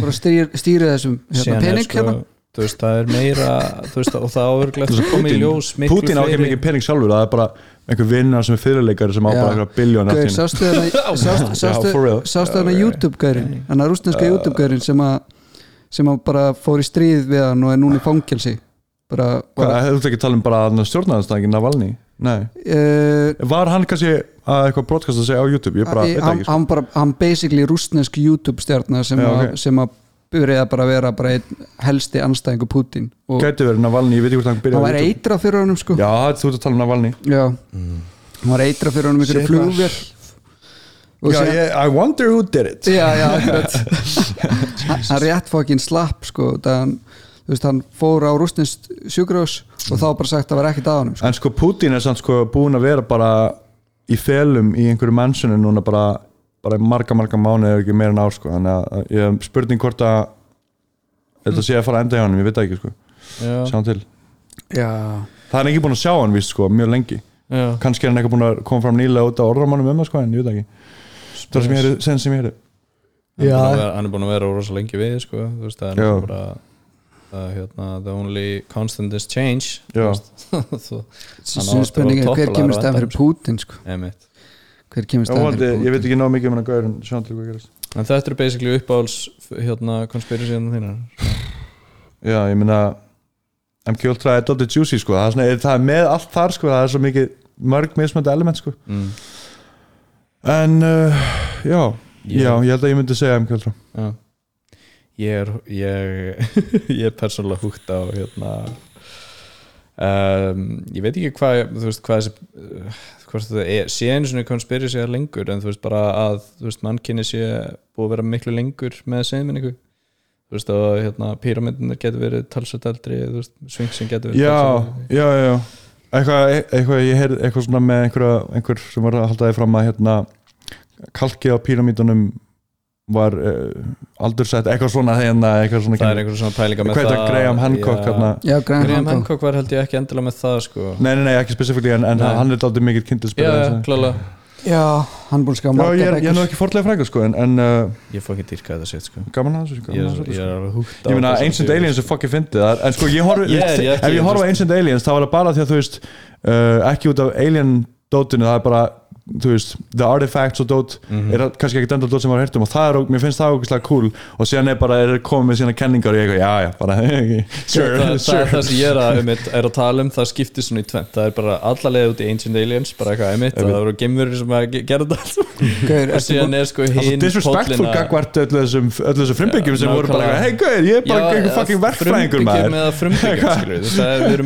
Bara stýr, *laughs* stýri þessum hérna, pening sko, hérna. þú veist, það er meira þú veist, og það veist, komið í ljós miklu Putin á ekki fleiri- mikið pening sjálfur það er bara einhver vinnar sem er fyrirleikari sem á Já. bara eitthvað biljón sástu þarna *laughs* sástu- þarna YouTube-gaurin hann er rúsneska YouTube-gaurin sem að sem að bara fór í stríð við hann og er núna í fangelsi bara, Hvað, bara hefðu ekki að tala um bara stjórnæðanstæðingin Navalny? Nei. uh, Var hann kannski að eitthvað broadcast að segja á YouTube? Ég bara, veit hann, ekki sko. hann, bara, hann basically rúsnesk YouTube-stjarnar sem, Já, að- ok. sem að byrjaði bara að vera bara helsti anstæðingu Putin og Gæti verið Navalny, ég veit ekki hvort hann byrjaði hann var eitra fyrir honum sko. Já, þú ert að tala um Navalny Já, hann var eitra fyrir honum ykkur flugvél. Já, síðan- ég, I wonder who did it. Já, já, *laughs* akkurat. Hann hann rétt fokkin slapp sko, það hann, þú veist, hann fór á rústnist sjúkrós og þá bara sagt að það var ekkert að honum sko. En sko Putin er samt sko búin að vera bara í felum í einhverju mannsinu núna bara, bara marga marga mánu eða ekki meira en ár sko. Þannig að- ég hef spurning hvort að þetta sé að fara að enda hjá hann, ég veit það ekki sko. Já, sjá hann til, já, það er ekki búin að sjá hann víst sko mjög lengi, já, kannski er hann eitthvað búin að koma fram nýlega út á orðramannum um það sko en ég veit það ekki, það er sem ég heyri sen sem ég er búinn að vera, hann er búin að vera rosa lengi við sko, þú veist, það er bara það, hérna, the only constant is change. *laughs* Spurning er að hver kemur stæðan fyrir endanum, Putin sko. Hver kemur vonandi, fyrir ég veit ekki ná mikið um hann að gauður en sjá hann til hvað gerist. En þetta er basically uppáhalds hérna konspirasíðan þínar. Já, ég meina MK Ultra er dotted juicy sko. Það er, svona, það er með allt þar sko, það er svo mikið mörg mismönda element sko. Mm. en uh, já, Ég- já, ég held að ég myndi segja MK Ultra. Já. Ég er ég, *laughs* ég er persónulega húgt á hérna um, ég veit ekki hvað þú veist hvað þessi uh, hvort það er, sé einu svona konspirasi að lengur en þú veist bara að þú veist mannkinni sé búið að vera miklu lengur með segminningu þú veist að hérna píramindinir getur verið talsvægt eldri þú veist svinksin getur verið já, talsvert eldri. já, já eitthvað, eitthvað ég heyrði eitthvað svona með einhver sem var að halda því fram að hérna kalki á píramítunum var uh, aldursett eitthvað svona hérna, eitthvað svona það er einhver svona pælinga með hvað er það Graham Hancock hérna Já, Graham Graham Hancock. Hancock var held ég ekki endilega með það sko. Nei, nei, nei, ekki spesifíli en, en hann er aldrei mikill Já, kindilspilari já, klála Já, hann er búin að skrifa Já, margar ég er, ég er nú ekki forlega frægur sko en, en uh, Ég fór ekki dýrka þetta sétt sko. Gaman að þessu Ég að er, ég sko. er húgt Ég meina Ancient Aliens er fucking fyndið það- en sko ég horf Ég er- ég er ef ég horf á Ancient Aliens þá var það bara því að þú veist uh, ekki út af alien dótinu það er bara þú veist, the artifacts og dót Mhm. er það kannski ekki enda dót sem var hirtum og það er, mér finnst það ógeðslega cool og síðan er bara, er komið með sína kenningar og ég eitthvað, já já, bara, *laughs* sure, það, það sure. er það sem ég er að, um, er að tala um það skiptir svona í tvent, það er bara allalega út í Ancient Aliens, bara eitthvað emitt það voru gemurur sem að ge- gera þetta *laughs* Gaur, og síðan er sko hinn disrespectful gagvart öllu þessum, öllu þessum frumbyggjum sem voru bara, hei gauð, ég er bara einhver fucking verkfræðingur maður. með að frumbyggjum skilur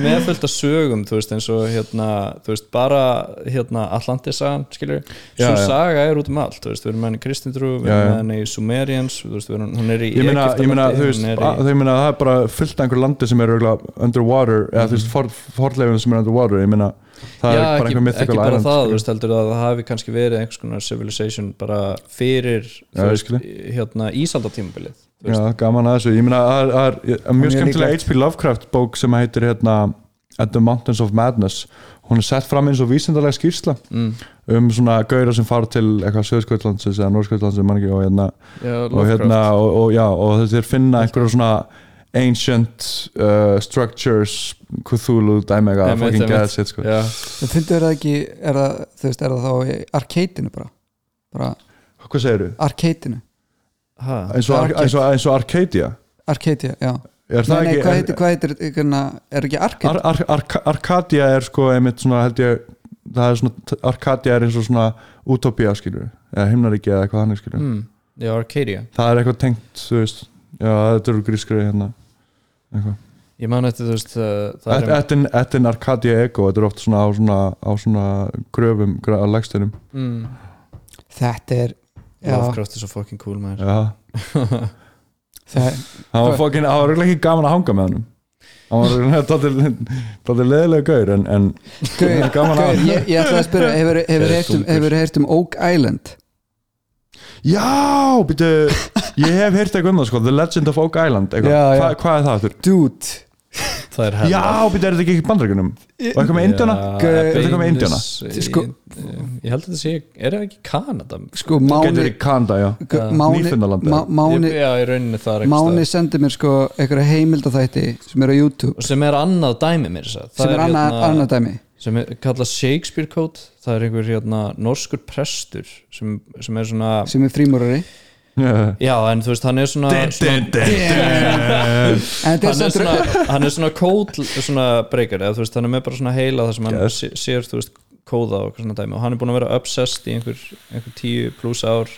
skilur svo já. saga er út um allt þú veist, við erum með henni í Kristindrú, við erum með henni í Sumerians þú veist, erum, hún er í ég meina, ég meina, Egyptalandi, þú veist, hún er að- það er bara fullt af einhver landi sem er underwater, eða þú veist, for, forleifum sem er underwater, ég meina, það já, er bara einhver mythical ekki bara island, það, þú veist, heldur að það hafi kannski verið einhvers konar civilization bara fyrir Já, hérna Ísaldatímabilið þú Já, gaman að þessu, ég meina, það er- það er mjög skemmtilega H.P. Lovecraft bók sem heitir hérna At the Mountains of Madness hún er sett fram eins og vísindalega skýrsla Mm. um svona gauðra sem fara til eitthvað Söðskvöldlandsins eða Norskvöldlandsins mann ekki og hérna Já, og hérna og, og já og þeir finna einhverja svona ancient uh, structures Cthulhu dæmi eitthvað Einmitt, fucking geða sitt sko. Já, Það finnst þér það ekki er það, þú veist, er það þá í arcade-inu bara? Bara hvað segirðu? arcade-inu. Ha, eins og, Arcade. eins og, eins og Arcadia? Arcadia, já er Nei, það nei, ekki hvað er- heitir, hvað heitir, er ekki arcade? Ar, ar, ar, Arcadia er sko einmitt svona held ég það er svona, Arcadia er eins og svona utopía skilur, eða himnaríki eða eitthvað þannig skilur, mm, já, Arcadia. Það er eitthvað tengt þú veist, já þetta eru grískri hérna eitthvað, Ég man eftir, þú veist, það er Ettin, ettin Arcadia Ego, þetta er oft svona á svona, á svona gröfum, á legstunum mm, Þetta er já, Lovecraft er svo fucking cool maður. Já, *laughs* það, var fokkin, hann var örugglega ekki gaman að hanga með hann hann var leðilega gaur en, en Gauð, gaman að ég, ég ætla að spyrja hefur, hefur, heyrt um, heyrt um Oak Island Já, býtu Ég hef heyrt eitthvað um það sko The Legend of Oak Island. Já, já. Hva, Hvað er það? Dude, Það er hella Já, býtu, er þetta ekki í bandaríkunum? Og eitthvað með Indiana? Eitthvað með Indiana? Sko- ég, held að þetta sé er það ekki Kanada? Sko Getur Máni í Kanda, já. Gu- Máni, Nýfundnaland, Má- Máni, já, í rauninni það er Máni sendi mér sko einhverja heimildaþætti sem er á YouTube. Og sem er annað dæmi mér þess að sem er annað, hérna, annað dæmi. sem er kallað Shakespeare Code. Það er einhver hérna norskur prestur sem, sem er svona sem er frímúrari *laughs* Já. en þú veist hann er svona, svona hann er svona, hann er svona kód svona breykar, eða þú veist, hann er með bara svona heila það sem hann sér, þú veist, kóða og eitthvað svona dæmi. Og hann er búin að vera obsessed í einhver, einhver tíu pluss ár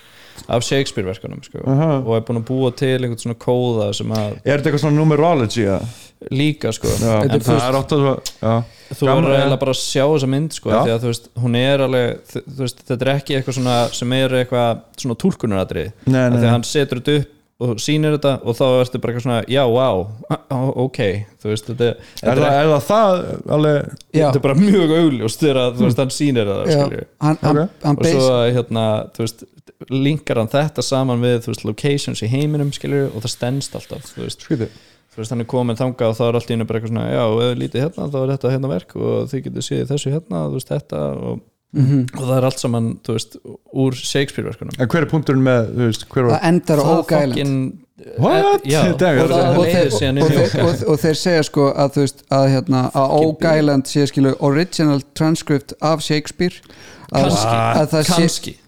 af Shakespeare verkanum sko. Aha. og er búin að búa til einhvern svona kóða sem að Er þetta eitthvað svona numerology? Já, líka sko já. en það veist, er ótt að svo Já, þú verður ja. eiginlega bara að sjá þessa mynd sko, því að þú veist, hún er alveg veist, þetta er ekki eitthvað svona sem er eitthvað svona nei, því að hann setur þetta upp og sýnir þetta og þá ertu bara eitthvað svona, já, wow *laughs* ok, þú veist, þetta, er, það, er það það alveg þetta er bara mjög augljóst þegar að, þú veist, hann sýnir það og svo hérna, þú veist linkar hann þetta saman við, þú veist, locations í heiminum skilju og það stendst alltaf þú veist, Skvítið þú veist, hann er komin þangað og þá er allt í einu bara eitthvað svona, já, ef þið lítið hérna þá er þetta hérna verk og þið getur séð þessu hérna þú veist, þetta og, Mhm. og það er allt saman, þú veist, úr Shakespeare verkunum En hver er punkturinn með, þú veist, hver það var endar á Oak Island. fucking- What? já, Þetta er- og það og, leiðir þeir, síðan og, þeir, og, og þeir segja sko að þú veist að, hérna, að Oak Island sé skilu original transcript af Shakespeare Kannski. að það sé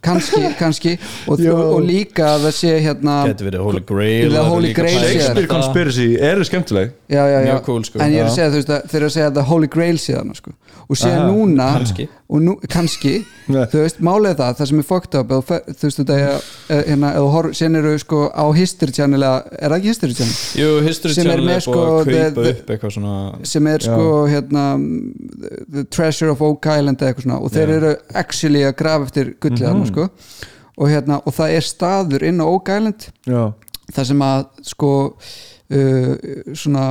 Kannski. kannski, og, og, líka að það sé hérna Gæti verið Holy Grail Holy Grail. Shakespeare það. Conspiracy, eru skemmtileg já, já, já. Mjög cool, sko. en ég er að segja þú veist að þeir eru að segja að það Holy Grail síðan sko. og Aha, núna kannski. og nú, kannski þú veist, málið er það, það sem er fucked up eða, þú veist þetta er, eh, hérna, síðan eru sko á History Channel eða, er það ekki History Channel? Jú, History er Channel er búið sko, að kaupa the- upp eitthvað svona sem er sko hérna The Treasure of Oak Island eða eitthvað svona og þeir eru actually að grafa eftir gullið mm sko. Og hérna, og það er staður inn á Oak Island. Já, þar sem að sko uh, svona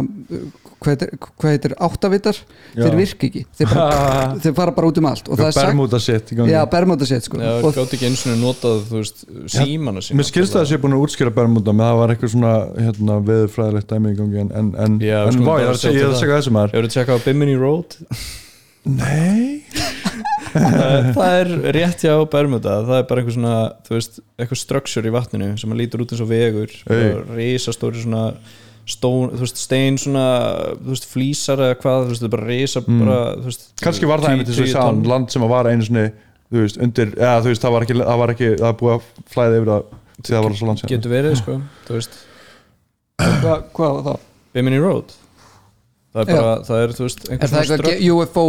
hvað heitir, áttavitar? Já. þeir virka ekki, þeir, bara, *laughs* þeir fara bara út um allt. Og það er sagt, já, bermóta sétt sko. Já, og gátt ekki eins og notað, þú veist, símana sína Mér skilst það að sé búin að útskýra Bermuda með það var eitthvað svona hérna, veðurfræðilegt dæmi í gangi en, en, en, Já, en sko, vá, ég er að segja- ég er að sjá segja þessu maður Hefur þú tjekkað á Bimini Road? *laughs* Nei það, það er rétt hjá Bermuda það er bara einhver svona, þú veist, eitthvað structure í vatninu sem að lítur út eins og vegur Hey. og risastóri svona stón, þú veist, stein svona þú veist, flísar eða hvað, þú veist, það er bara risa bara, þú veist, Kannski var það einmitt tugi sagði tonn. land sem að var einu sinni þú veist, undir, eða þú veist, það var ekki það var ekki, það var búið að flæða yfir það því það var svo land sem getur verið, sko, þú veist hvað, hvað var það? Bimini Road það er bara, það er, þú veist, Er það eitthvað UFO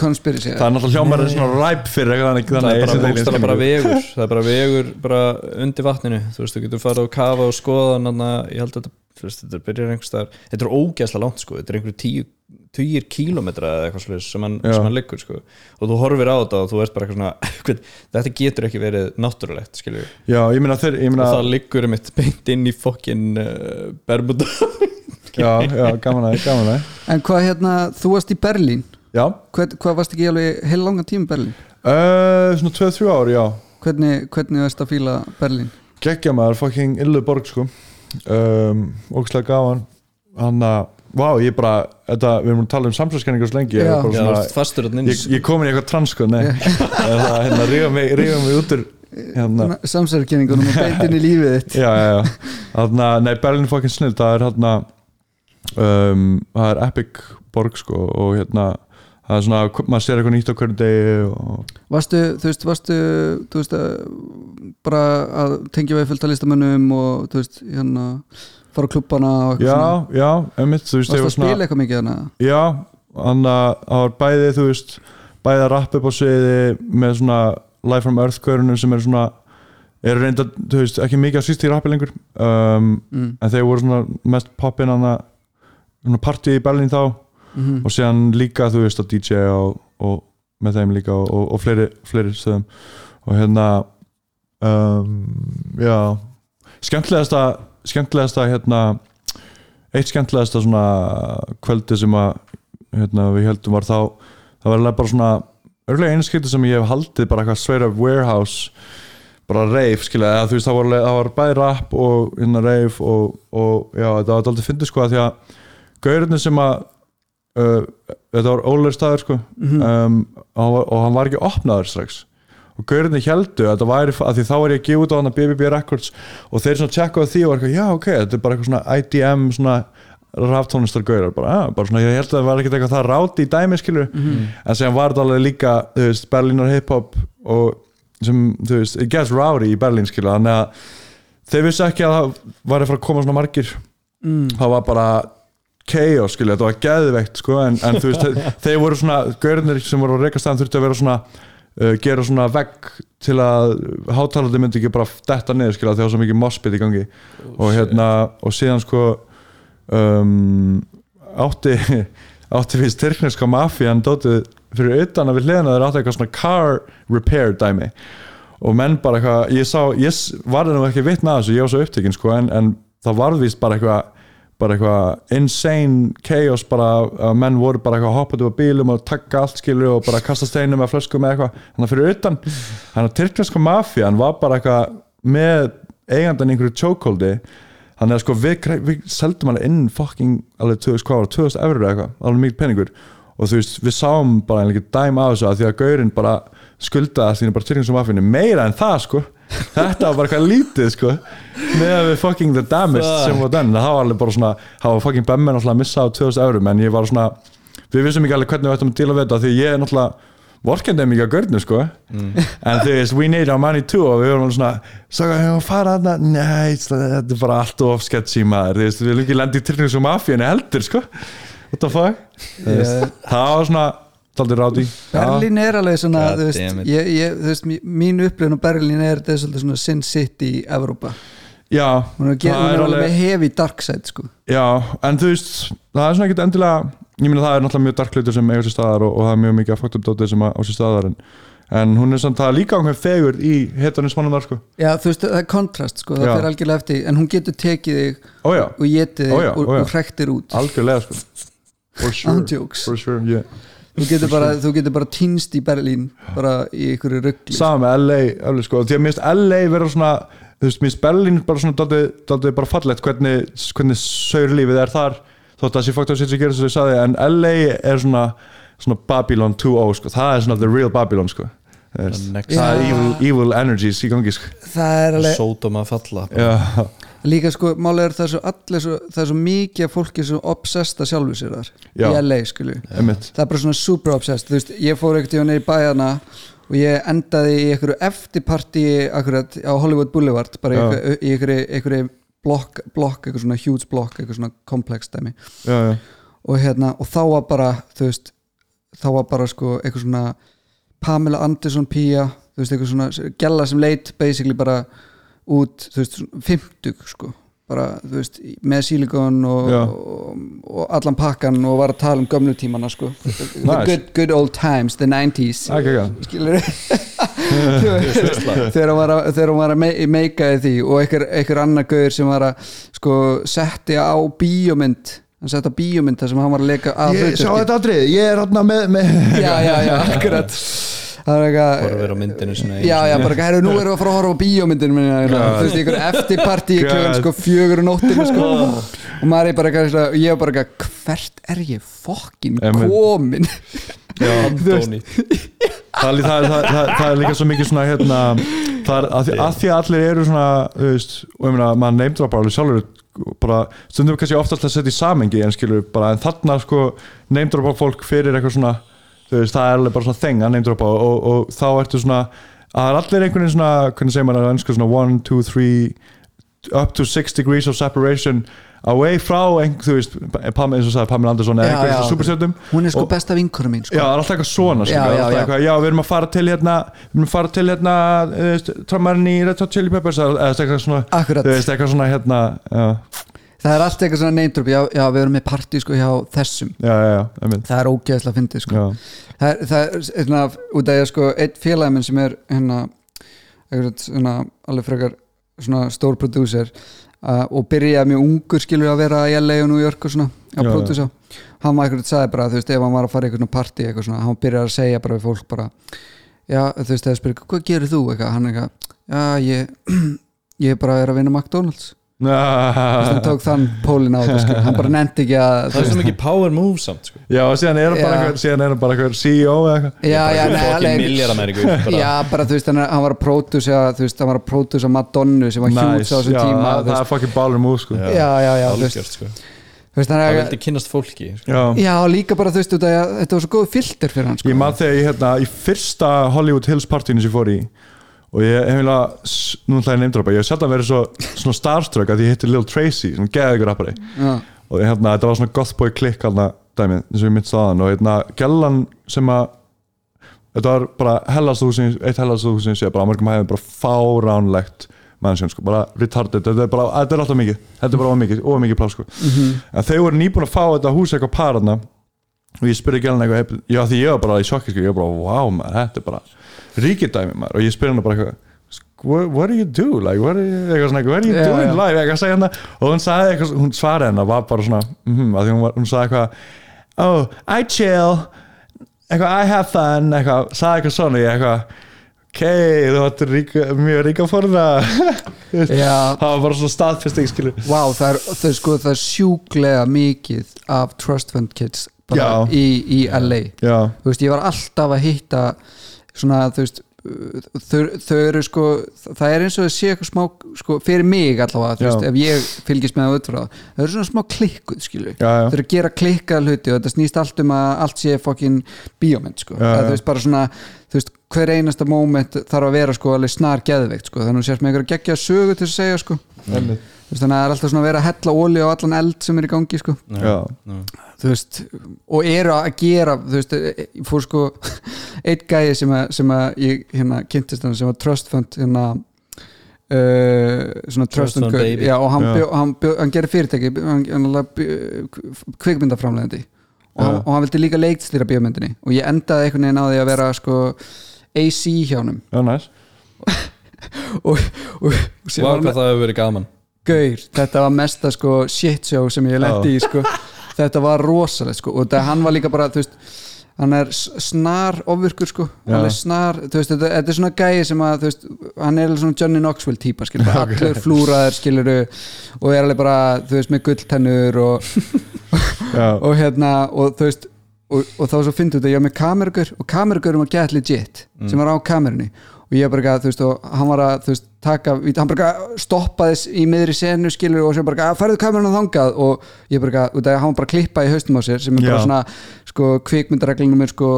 conspiracy? Það er náttúrulega hljómar er svona ræp fyrir eitthvað þannig það er bara, vegur. *laughs* Það er bara vegur bara undir vatninu. Þú veist, þú getur farið og kafa og skoða þannig að ég held að þetta, þú veist, þetta byrjar einhvers staðar. Þetta er ógæslega langt sko, þetta er einhverju tíu tugir kílómetra eða eitthvað slúið sem hann, hann liggur sko. Og þú horfir á þetta og þú veist bara eitthvað svona *laughs* þetta getur ekki verið náttúrulegt skilju Já, ég meina þeir, ég og meina það liggur um eitt beint inn í fokkin uh, Bermuda. *laughs* Já, já, gaman að, gaman að En hvað hérna, þú varst í Berlín. Já, hvað, hvað varst ekki alveg heil langan tíma í Berlín? uh, svona 2-3 ár, já. Hvernig, hvernig varst að fíla Berlín? Gekkja maður, fucking illu borg sko. Um, Ógislega gaman. Hann vá, ég bara þetta, Við erum að tala um samsvæðskenningar svo lengi ég, er Já. bara Já, svona, veist, fastur þarna inn ég, ég komin í eitthvað trans sko, nei. *laughs* Það hérna, rífa mig, rífa mig út úr hérna, Samsverðkenningunum og beintin í lífið þitt. Já, já, já. Þarna, nei, Berlin er fucking snill það er hérna um, það er epic borg sko og hérna það er svona, maður sér eitthvað nýtt á hverju degi og Varstu, þú veist, varstu þú veist, að, bara að tengja við fullt að listamönnum og þú veist, hérna fara klubbana og eitthvað já, já, emitt, þú veist Varstu ég að var svona- spila eitthvað mikið hana? Já, hann að það var bæði, þú veist bæði að rappa upp á sviði með svona Live from Earth körunum sem er svona eru reynda, þú veist, ekki mikið að síst í rappi lengur. Um, Mm. en þeir voru svona mest poppin hann að svona partí í Berlín þá. Mm og síðan líka, þú veist, að DJ og, og með þeim líka og, og, og fleiri, fleiri stöðum. Og hérna um, já skemmtilegasta skemmtilegasta hérna eitt skemmtilegasta svona kvöldi sem að hérna, við heldum var þá það var alveg bara svona örgulega einu skipti sem ég hef haldið bara eitthvað up warehouse bara reif skilja, eða þú veist það var, var bæði rap og hérna reif og, og já, þetta var aldrei fyndið sko að því að gaurinn sem að uh, þetta var ólegur staður sko Mhm. um, og, og hann var ekki opnaður strax og gaurinn heldu að þetta væri að því þá var ég að gefa út á hann að BBB Records og þeir svona tjekkaðu því og var eitthvað, já ok, þetta er bara eitthvað svona IDM svona raftónistar gaurar. Bara, ah, bara svona, ég held að það var ekkert eitthvað það ráti í dæmi skilur, en sem var þetta alveg líka þú veist, Berlínar hip-hop og sem, þú veist, it gets rowdy í Berlín skilur, þannig að þeir vissi ekki að það var að fara að koma svona margir. Mm. það var bara chaos skilja, þetta var geðveikt sko, en, en þú veist, þeir, voru svona gaurinnir sem voru á reykastæðan þurfti að vera svona gera svona vegg til að hátalandi myndi ekki bara detta niður skilja, þegar það var svo mikið mospit í gangi. Og hérna, og síðan sko um, átti *laughs* átti við styrkneska mafían dótið fyrir utan að við hliðina þeir átti eitthvað svona car repair dæmi. Og menn bara eitthvað, ég sá, ég var nú ekki vitna að þessu, ég var svo upptekinn sko, en, en það varðvist bara eitthvað bara eitthvað insane chaos bara að menn voru bara eitthvað hoppað upp á bílum og takka allt skilur og bara kasta steinum með flösku með eitthvað. Þannig að fyrir utan þannig að tyrkneska mafían var bara eitthvað með eigandan einhverju chokeholdi. Þannig að sko við, við seldum alveg inn fucking alveg 2000 hvað var, það, 2000 eurur eða eitthvað alveg mikið peningur. Og þú veist við sáum bara einhverjum ekki dæm af þessu að því að gaurinn bara skuldaði því bara tyrkneska mafínu meira en það sko þetta var bara eitthvað lítið sko. Með að við fucking the damage sem var den það var alveg bara svona, það var fucking alltaf að missa á 2000 eurum en ég var svona við vissum ekki alveg hvernig við ættum að díla við þetta því ég er náttúrulega vorkendið mikið að görnu sko. En þú veist, we need our money too og við vorum svona, svo að við fara þarna. Nei, þetta er bara allt of sketchy maður, þú veist, við viljum ekki lendi í tyrknings og mafíunni heldur sko. What the fuck? Yeah. það var svona, taldi ráti Berlín er alveg svona veist, ég, ég, veist, mí- mín upplifun á Berlín er þetta er svolítið svona Sin City í Evrópa. Já, hún er, það hún er alveg hefi dark side sko. Já, en þú veist, það er svona ekkert endilega ég meina það er náttúrulega mjög dark hlutur sem eiga sér staðar og, og það er mjög mikið að up dótið sem að- á sér staðar en, en hún er samt er líka einhver fegur í hetanismannum þar sko. Já þú veist það er kontrast sko, það Já. fyrir algjörlega eftir en hún getur tekið þig Ójá, og getið þig Ó já, og, ó og hrektir út. Algjörlega sko. *laughs* For sure, for sure yeah. Þú getur bara, þú getur bara týnst í Berlín bara í einhverju ruggli Sama með LA, alveg sko. Því að mér finnst LA vera svona Þú veist, mér finnst Berlín bara svona daldið, daldið bara fallegt hvernig, hvernig saurlífið er þar þótt að það sé fakt að setja að gera þess að ég saði en LA er svona, svona Babylon 2.0 sko, það er svona the real Babylon sko. Það er, evil, evil energies í gangi sko. Það er alveg Sódóma að falla Já, líka sko, málega er það svo allir svo, það er svo mikið fólki sem obsesta sjálfu sér þar Já. í LA skilju. Það er bara svona super obsessed. Þú veist, ég fór ekkert í hann í bæjana og ég endaði í einhverju eftirparti akkurat á Hollywood Boulevard bara Já. í einhverju, blokk, eitthvað svona huge blokk eitthvað svona komplex dæmi. Já, og hérna, og þá var bara þú veist, þá var bara sko eitthvað svona Pamela Anderson Pía, þú veist, eitthvað svona gæla sem leit basically bara út, þú veist, svona 50 sko. Bara, þú veist, með sílikon og, og, og allan pakkan og var að tala um gömlu tímana sko. Nice. good, good old times, the 90s ekki ekki skilur *laughs* þegar hún var að, hún var að me- meika því og einhver, einhver annar gauður sem var að sko setti á bíómynd hann setti á bíómynd þar sem hann var að leika að Ég sá þetta aldrei, ég er hérna með, með já, já, já, akkurat *laughs* það bara eitthvað vera á myndinu svona Já, já, bara, herru, nú erum við að fara að horfa á bíómyndinu minna, þú veist, ykkur eftirparti í *laughs* klukkan sko fjögur og nóttinu sko. *laughs* Og maður er bara eitthvað, ég er bara eitthvað hvert er ég fokkin komin *laughs* það, er- það, það, það, það er líka svo mikið svona hérna, er að því, að því að allir eru svona þú veist, og ég meina, maður neymdra bara alveg sjálfur bara, stundum kannski oftast að setja í samengi en skilur, bara en þarna sko neymdra bara fólk fyrir eitthvað svona þú veist, það er alveg bara svona þeng að neymdra bara og, og þá ertu svona að það er allir einhvern veginn svona, hvernig segir maður að önsku svona 1, 2, 3 up to 6 degrees of separation away frá einhver, þú veist, Pam, eins og sagði Pamela Anderson eða Já, einhver já. superstjörnum hún er sko Og- besta vinkurum Já, sko er alltaf eitthvað svona sko, Já, er já, já. Eitthvað, já, við erum að fara til hérna Við erum að fara til hérna Trommarinn í Red Hot Chili Peppers eða eitthvað svona Akkurat. Þú veist, eitthvað svona hérna Já, það er allt eitthvað svona neymdrup, já, já, við erum með partí sko hjá þessum. Já, já, já, einmitt. það er ógeðslega að fyndi sko það er, það er svona, út af ég sko einn félagi minn sem er hérna eitthvað svona alveg frekar svona stór prodúser uh, og byrjaði mjög ungur skilur að vera í LA og New York og svona að prodúsa hann var eitthvað sagði bara, þú veist, ef hann var að fara í eitthvað partí eitthvað svona, hann byrjaði að segja bara við fólk bara, já, þú veist, eða spyrir hvað gerir þú? Eitthvað, hann eitthvað já, ég, *clears throat* ég bara er að vinna McDonalds hann tók þann pólinn á þetta, hann bara nefndi ekki að það er svo mikið power move samt sko. já, og síðan er hann bara eitthvað CEO eða eitthvað já, já, nei, fokkin alveg miljardamæringur bara. Þú veist, hann, hann var að pródúsa þú veist, hann var að pródúsa Madonnu sem var hjúts á þessum tíma það, er fucking baller move sko Já. já, já, sko. það vildi kynnast fólki sko. Já, Já, líka bara þú veist, þetta var svo góð filter fyrir hann sko. ég maður þegar ég hérna Í fyrsta Hollywood Hills partíinu sem ég fór í Og ég hef vilja Nú ætla ég nefndur Ég hef sjaldan verið svo, svona starstruck að ég hitti Lil Tracy Svona geði ykkur rappari. Já, og hérna, þetta var svona gothboy klikk alveg dæmið, eins og ég mitt staðan. Og hérna, gellan sem að þetta var bara hellastu húsin eitt hellastu húsin sé, bara mörgum hæðum bara fáránlegt mannsjón, sko, bara retarded, þetta er bara, þetta er alltaf mikið þetta er bara ómikið, ómikið plás, sko. En þau voru nýbúin að fá þetta hús eitthvað par þarna og ég spurði gellan eitthvað já, því ég var bara í sjokki, sko, ég var bara, wow, maður, þetta er bara ríkidæmi, maður, og ég spurði hana bara eitthvað What, what do you do? Like, what, are you, svona, what are you Já, doing já. live? Hana og hún sagði eitthvað, hún svaraði hennar var bara svona, mm -hmm, hún, var, hún sagði eitthvað oh, I chill eitthvað, I have fun eitthvað, sagði eitthvað svona, ég eitthvað ok, þú ríka, mjög ríka forða *laughs* það var bara svona staðfesting Vá, það er, það sko, það er sjúklega mikið af trust fund kids. Í, í LA veist, ég var alltaf að hitta svona, þú veist þau, þau eru sko, það er eins og það sé eitthvað smá, sko, fyrir mig allavega veist, ef ég fylgist með það út frá. Það þau eru svona smá klikkuð, skilu Já, já. þau eru að gera klikkað hluti og þetta snýst allt um að allt sé fokkin bíómynd, sko. Já, já. þú veist, bara svona, þú veist, hver einasta moment þarf að vera, sko, alveg snar geðveikt, sko. Þannig að þú sést með einhverja geggja sögu til að segja, sko. Einmitt. Þú veist, þannig að það er alltaf svona að vera að hella óli á allan eld sem er í gangi, sko. Já, þú veist, og eru að gera þú veist, ég fór sko *laughs* eitt gæði sem að, sem að ég hérna kynntist hann sem var Trust Fund hérna uh, svona Trust, gaur. Baby. já, og hann, bjó, hann, bjó, hann gerir fyrirtæki hann, hann kvikmyndaframlegandi og, hann, og hann vildi líka leikstýra bíómyndinni. Og ég endaði einhvern veginn á því að vera sko AC hjá honum. Já, næs *laughs* og, og, og sem Vá var hvað það hefur verið gaman gaur, þetta var mesta sko shit show sem ég lendi í sko. Þetta var rosalegt sko og það, hann var líka bara, þú veist hann er snar ofvirkur sko Já. alveg snar, þú veist, þetta, þetta er svona gæi sem að, þú veist, hann er svona Johnny Knoxville típa, skilur, *laughs* bara allir flúraðir skilur og er alveg bara, þú veist, með gulltennur og, *laughs* og hérna, og þú veist og, og þá svo finnst þetta, ég var með kamerugur og kamerugurum var gett legit sem var á kamerunni og ég bara, eitthvað, þú veist, og hann var að þú veist, taka, hann bara stoppaðis í miðri senu skilur og sem bara, að færðu kamerun þangað? Og ég bara, eitthvað, út af því að hann bara að klippa í haustum á sér sem er bara Já. svona, sko, kvikmyndareglunum er sko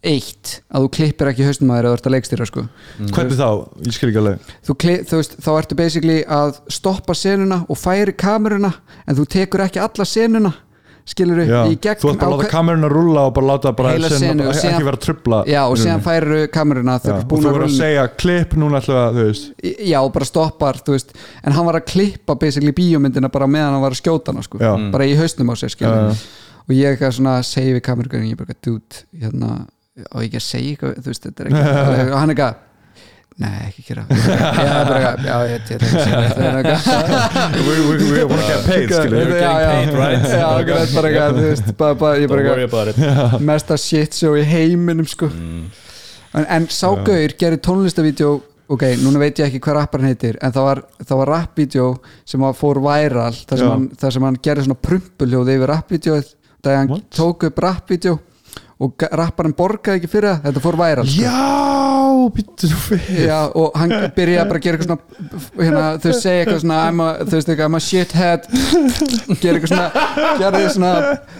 eitt, að þú klippir ekki haustum á þér eða þú ert að leikstýra, sko. Hvernig þá, ég skil ekki alveg. Þú, þú veist, þá ertu basically að stoppa senuna og færi kameruna en þú tekur ekki alla senuna skilur já, í gegn þú ætti að láta kamerun að rúlla og bara láta bara og ekki síðan- vera að trubla já, og síðan rauninni. færir kameruna Já, og þú verður að segja klipp núna veist já, bara stoppar, veist en hann var að klippa basically bíómyndina bara meðan hann var að skjóta hana, sko, Já. bara í hausnum á sér skilur, Já, já. og ég eitthvað svona segi við kamerugurinn, ég bara, dude hérna, og ég ekki að segja eitthvað, þú veist, þetta er ekki *laughs* og hann eitthvað Nei, ekki gera Já, bara, já, ég til er *laughs* we, wanna get paid Já, já, paid, right? Já, bara eitthvað, þú veist, Don't worry about it. mesta shit show í heiminum sko. En, en Ságauður gerir tónlistavídeó ok, núna veit ég ekki hvað rapparinn heitir en það var, það var rappvídeó sem var fór væral þar sem, hann, þar sem hann gerir svona prumpuljóð yfir rappvídeóið þegar hann What? tók upp rappvídeó og rapparinn borgaði ekki fyrir það þetta fór væral sko. já, býttu fyrir Já, og hann byrjaði bara að gera eitthvað svona hérna, þau segja eitthvað svona I'm a, þú veist eitthvað, I'm a shithead gera eitthvað svona, gera eitthvað svona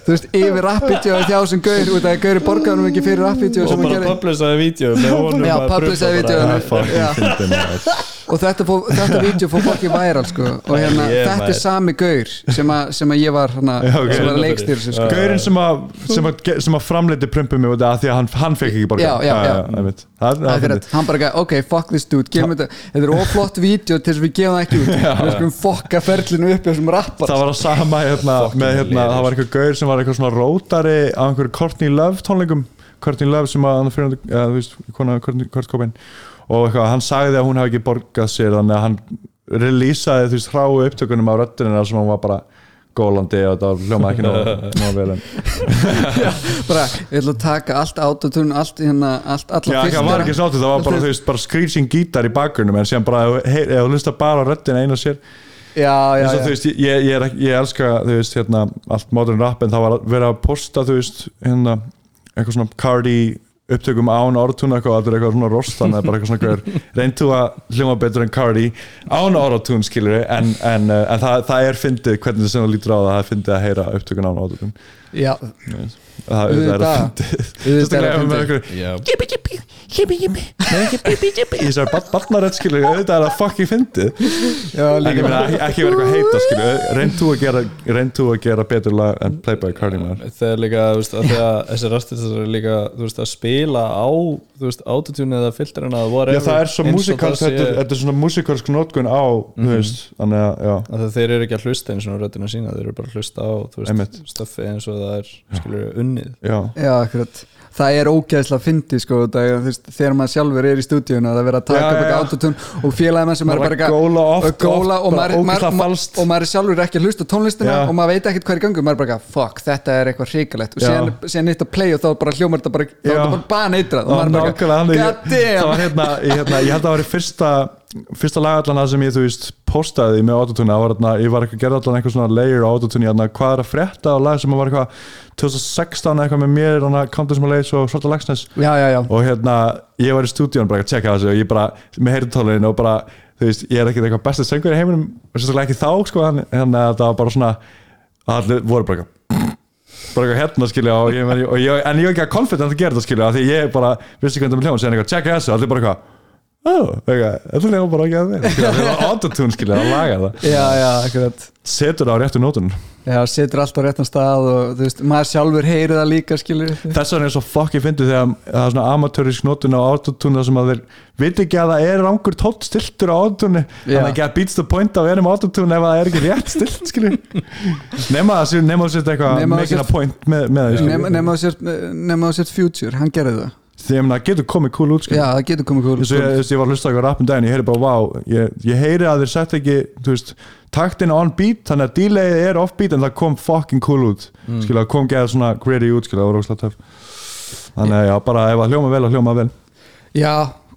þú veist, yfir rappvídeó þjá sem gaur út af að gauri borgaðanum ekki fyrir rappvídeó og sem hann bara gerði publisaði honum Já, að publisaði maður. og þetta, fó, þetta vídeo fór fokki væral sko. og hérna, Ég, þetta er sami gaur sem, a, sem að ég var hana, Já, ok. sem var að leikstýra sér sko. Gaurinn sem að, sem að, að framleiti prumpu mig út af því að hann, hann fekk ekki borga Já, já, já. það, það, Akkurat, það, hann bara ekki, ok, fuck this dude gefum þetta, þetta er oflott vídeo til þess að við gefum það ekki út. *laughs* Við skulum fokka ferlinu upp þessum rappar það var að sama hérna, með hérna, það var eitthvað gaur sem var eitthvað svona rótari á einhverju Courtney Love tónleikum. Courtney Love sem að hann fyrir, ja, þú veist, Courtney Kurt Cobain. Og eitthvað, hann sagði að hún hefði ekki borgað sér þannig að hann releasaði þú veist hráu upptökunum á röddunina sem hann var bara gólandi og það hljómaði ekki nóg, *laughs* nóg vel en bara, ég ætla að taka allt autotune allt hérna, allt, alla Já, það var ekki sáttu, það var bara, þú veist, bara screeching gítar í bakgrunum en síðan bara, ef þú hlusta bara á röddina einu sér. Já, já, og já. veist, ég, ég, er, ég elska þú veist, hérna, allt modern rap en það var verið að posta, þú veist hérna, eitthvað svona Cardi upptökum án orðtún eitthvað, þetta er eitthvað svona rost þannig að bara eitthvað svona gaur, reyndu að hljóma betur en Cardi? Án orðtún skilur en, en, uh, en það, það er fyndið hvernig það sem það lítur á það, það er fyndið að heyra upptökun án orðtún já, það, það er að fyndið. Er sérstaklega það ef með fyndið. Einhverju Já, í þessari barnarett skilur auðvitað er það fucking fyndið. Já, en ég líka meina ekki, vera eitthvað heita skilur reynd þú að gera, reynd þú að gera betur lag en Playboy Cardi maður það er líka, þú veist, að því að þessi rastistar er líka, þú veist, að spila á þú veist, autotune eða filterina eða whatever Já, það er svo músikalsk, það þetta, er svona músikalsk notkun á, þú veist, þannig að, já, að það- þeir eru ekki að hlusta eins og röddina sína þeir eru bara að hlusta á, þú Einmitt. veist, stöffi eins og það er, skilur, unnið. Já, Já, akkurat Það er ógæðslega fyndi sko það, veist, þegar maður sjálfur er í stúdíun og það vera að taka upp eitthvað autotune og félagið með sem Maður er bara góla oft, góla oft, og, bara maður, maður, falskt. og maður er sjálfur ekki að hlusta tónlistina og maður veit ekkert hvað er í gangu maður er bara fuck, þetta er eitthvað hrikalegt. Og síðan, síðan nýtt að play og þá bara hljómar þetta bara, þetta bara baneitrað og maður er bara god damn. Hérna, ég, hérna, ég held að það var fyrsta fyrsta lagallana sem ég, þú veist, postaði með autotune, ég var eitthvað að gera allan eitthvað svona layer autotune, hvað er að frétta á lag sem var eitthvað 2016 eitthvað með mér, Countess Malays og Svarta Lagsnes og hérna, ég var í stúdíun bara að tjekka þessu og ég bara, með heyrðutólinu og bara, þú veist, ég er ekkert eitthvað besta söngur í heiminum og sérstaklega ekki þá, sko en hérna, það var bara svona allir voru bara eitthvað bara eitthvað hérna skilja og ég, og ég, en ég var ekki að confident að gera þetta skilja því ég bara vissi hvernig það þetta hljóðan bara ekki að skilja, það var autotune skilja, það lagar það. Já, já, akkurat. Setur það á réttu nótunum. Já, setur allt á réttan stað og þú veist, maður sjálfur heyri það líka skilur. Þess vegna er svo fokk ég fyndi þegar það er svona amatörisk nótun á autotune þar sem að þeir viti ekki að það er rangur tótt stiltur á autotune. Þannig að ekki að beats the point á enum autotune ef það er ekki rétt stilt skilju nema það sé- nema þú sért eitthvað Nema þú making a sért- point með, með það skilju. Nefn að þú sért- nema þú sért future, hann gerði það að það getur komið cool út skilur. já, það getur komið cool eins og ég, var að hlusta eitthvað rappum daginn ég heyri bara, wow, ég, ég heyri að þeir sett ekki veist, taktin on beat þannig að delayið er off beat en það kom fucking cool út. Mm. skilja, kom geða svona gritty út skilja, þannig að já, bara ef að hljóma vel og hljóma vel. Já,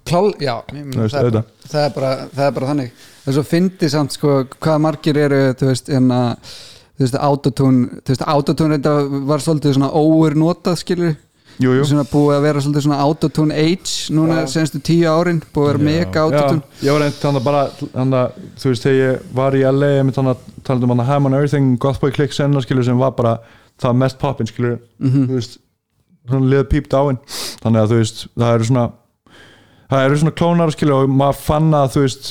klál, já Þú veist, það, er, það, er bara, það er bara þannig. Er svo fyndi samt sko hvað margir eru þú veist, en að þú veist, autotune, þú veist, autotune var svolítið svona óur notað skilur jú, jú. svona búið að vera svolítið svona autotune age núna senstu tíu árin, búið að vera mega Já, autotune. Ég var reynd þannig bara þannig að þú veist þegar ég var í LA ég myndi þannig að tala um hann að Ham on Everything Gothboy Click senna skilur sem var bara það mest poppin skilur. Mhm. þú veist svona liða píp dáin þannig að þú veist það eru svona það eru svona klónar skilur og maður fann að þú veist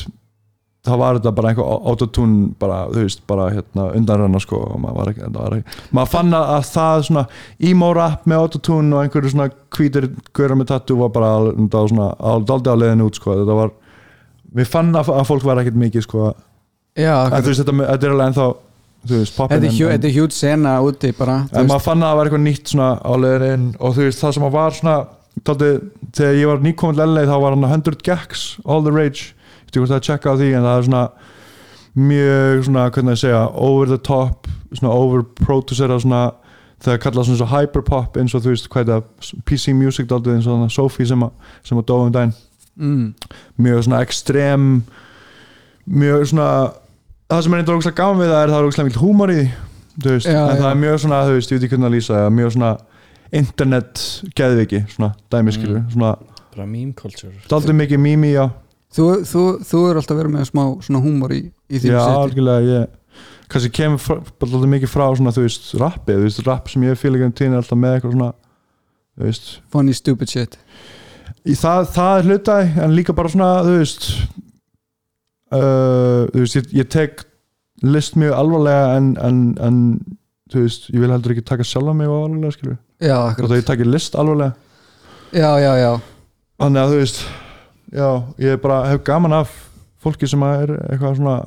það var þetta bara einhver autotune bara þú veist bara hérna undanranna sko og maður var ekki, var maður fann að, að það svona emo rap með autotune og einhverju svona hvítir gaurar með tattoo var bara þetta var svona aldrei á leiðinu út sko þetta var við fann að, að fólk var ekkert mikið sko Já, en þú veist þetta, þetta er alveg ennþá þú veist poppin þetta er hjút sena úti bara, en maður fann að það var eitthvað nýtt svona á leiðinu inn og þú veist það sem var svona tóldi, þegar ég var nýkominn LA þá var hann 100 Gags All the Rage ég það er að checka á því en það er svona mjög svona hvernig að segja over the top svona over producera svona þegar kallað svona svo hyperpop eins og þú veist hvað er það PC Music daldið eins og þannig Sophie sem að, sem að dóum daginn. Mm, mjög svona ekstrem mjög svona það sem er eitthvað ógæslega gaman við það er það er ógæslega mikil húmor í því veist, en það er mjög svona, þú veist, ég veit ekki hvernig að lýsa það, mjög svona internet geðviki, svona dæmiskilur, Mm. svona bara meme culture. Daldið mikið mými, já, þú, þú, þú er alltaf verið með smá svona húmor í, í þínu já, algjörlega ég, kannski kemur frá, daldið mikið frá svona, þú veist, rappið, þú veist, rapp sem ég fíla ekki um tíðin alltaf með eitthvað svona þú veist, funny stupid shit. Í það, það er hlutæg en líka bara svona, þú veist uh, þú veist, ég, ég tek list mjög alvarlega en, en, en þú veist, ég vil heldur ekki taka sjálfa mig á alvarlega, skilur já, og akkurat, það ég taki list alvarlega. Já, já, já. Þannig að þú veist, já, ég bara hef gaman af fólki sem að er eitthvað svona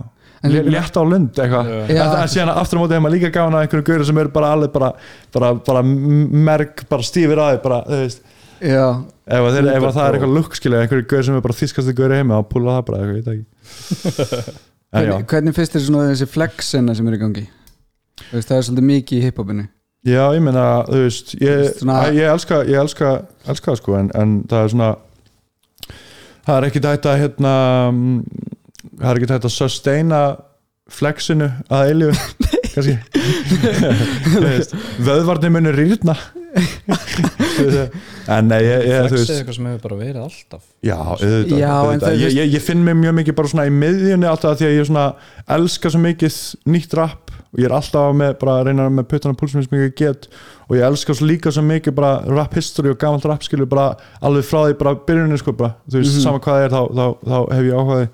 létt á lund eitthvað. En, síðan aftur á móti hefur maður líka gaman af einhverjum gauður sem eru bara alveg bara, bara, bara merk, bara stífir aðeins bara, þú veist. Já, ef, að þeir, ef að það er eitthvað lukk skilja einhverju gaur sem er bara þýskasti gaur í heimi að púla það bara eitthvað, ég veit ekki. *laughs* Hvernig, hvernig finnst þér svona þessi flexina sem er í gangi? Þú veist, það er svolítið mikið í hiphopinu. Já, ég meina, þú veist ég, Svona- að, ég elska, ég elska, elska það sko en, en það er svona það er ekki þetta hérna mm, það er ekki þetta að sustaina flexinu að eilíu *laughs* kannski. *laughs* Vöðvarnir munir rýrna *laughs* en nei, ég, ég, þú er veist eitthvað sem hefur bara verið alltaf. Já, auðvitað, Já, en auðvitað. það- Ég, ég, ég finn mig mjög mikið bara svona í miðjunni alltaf því að ég svona elska svo mikið nýtt rap og ég er alltaf með bara að reyna með puttana púlsum sem ég get og ég elska svo líka svo mikið bara rap history og gamalt rap skilur bara alveg frá því bara byrjunni sko bara. Þú veist, sama hvað það er þá, þá, þá hef ég áhugaði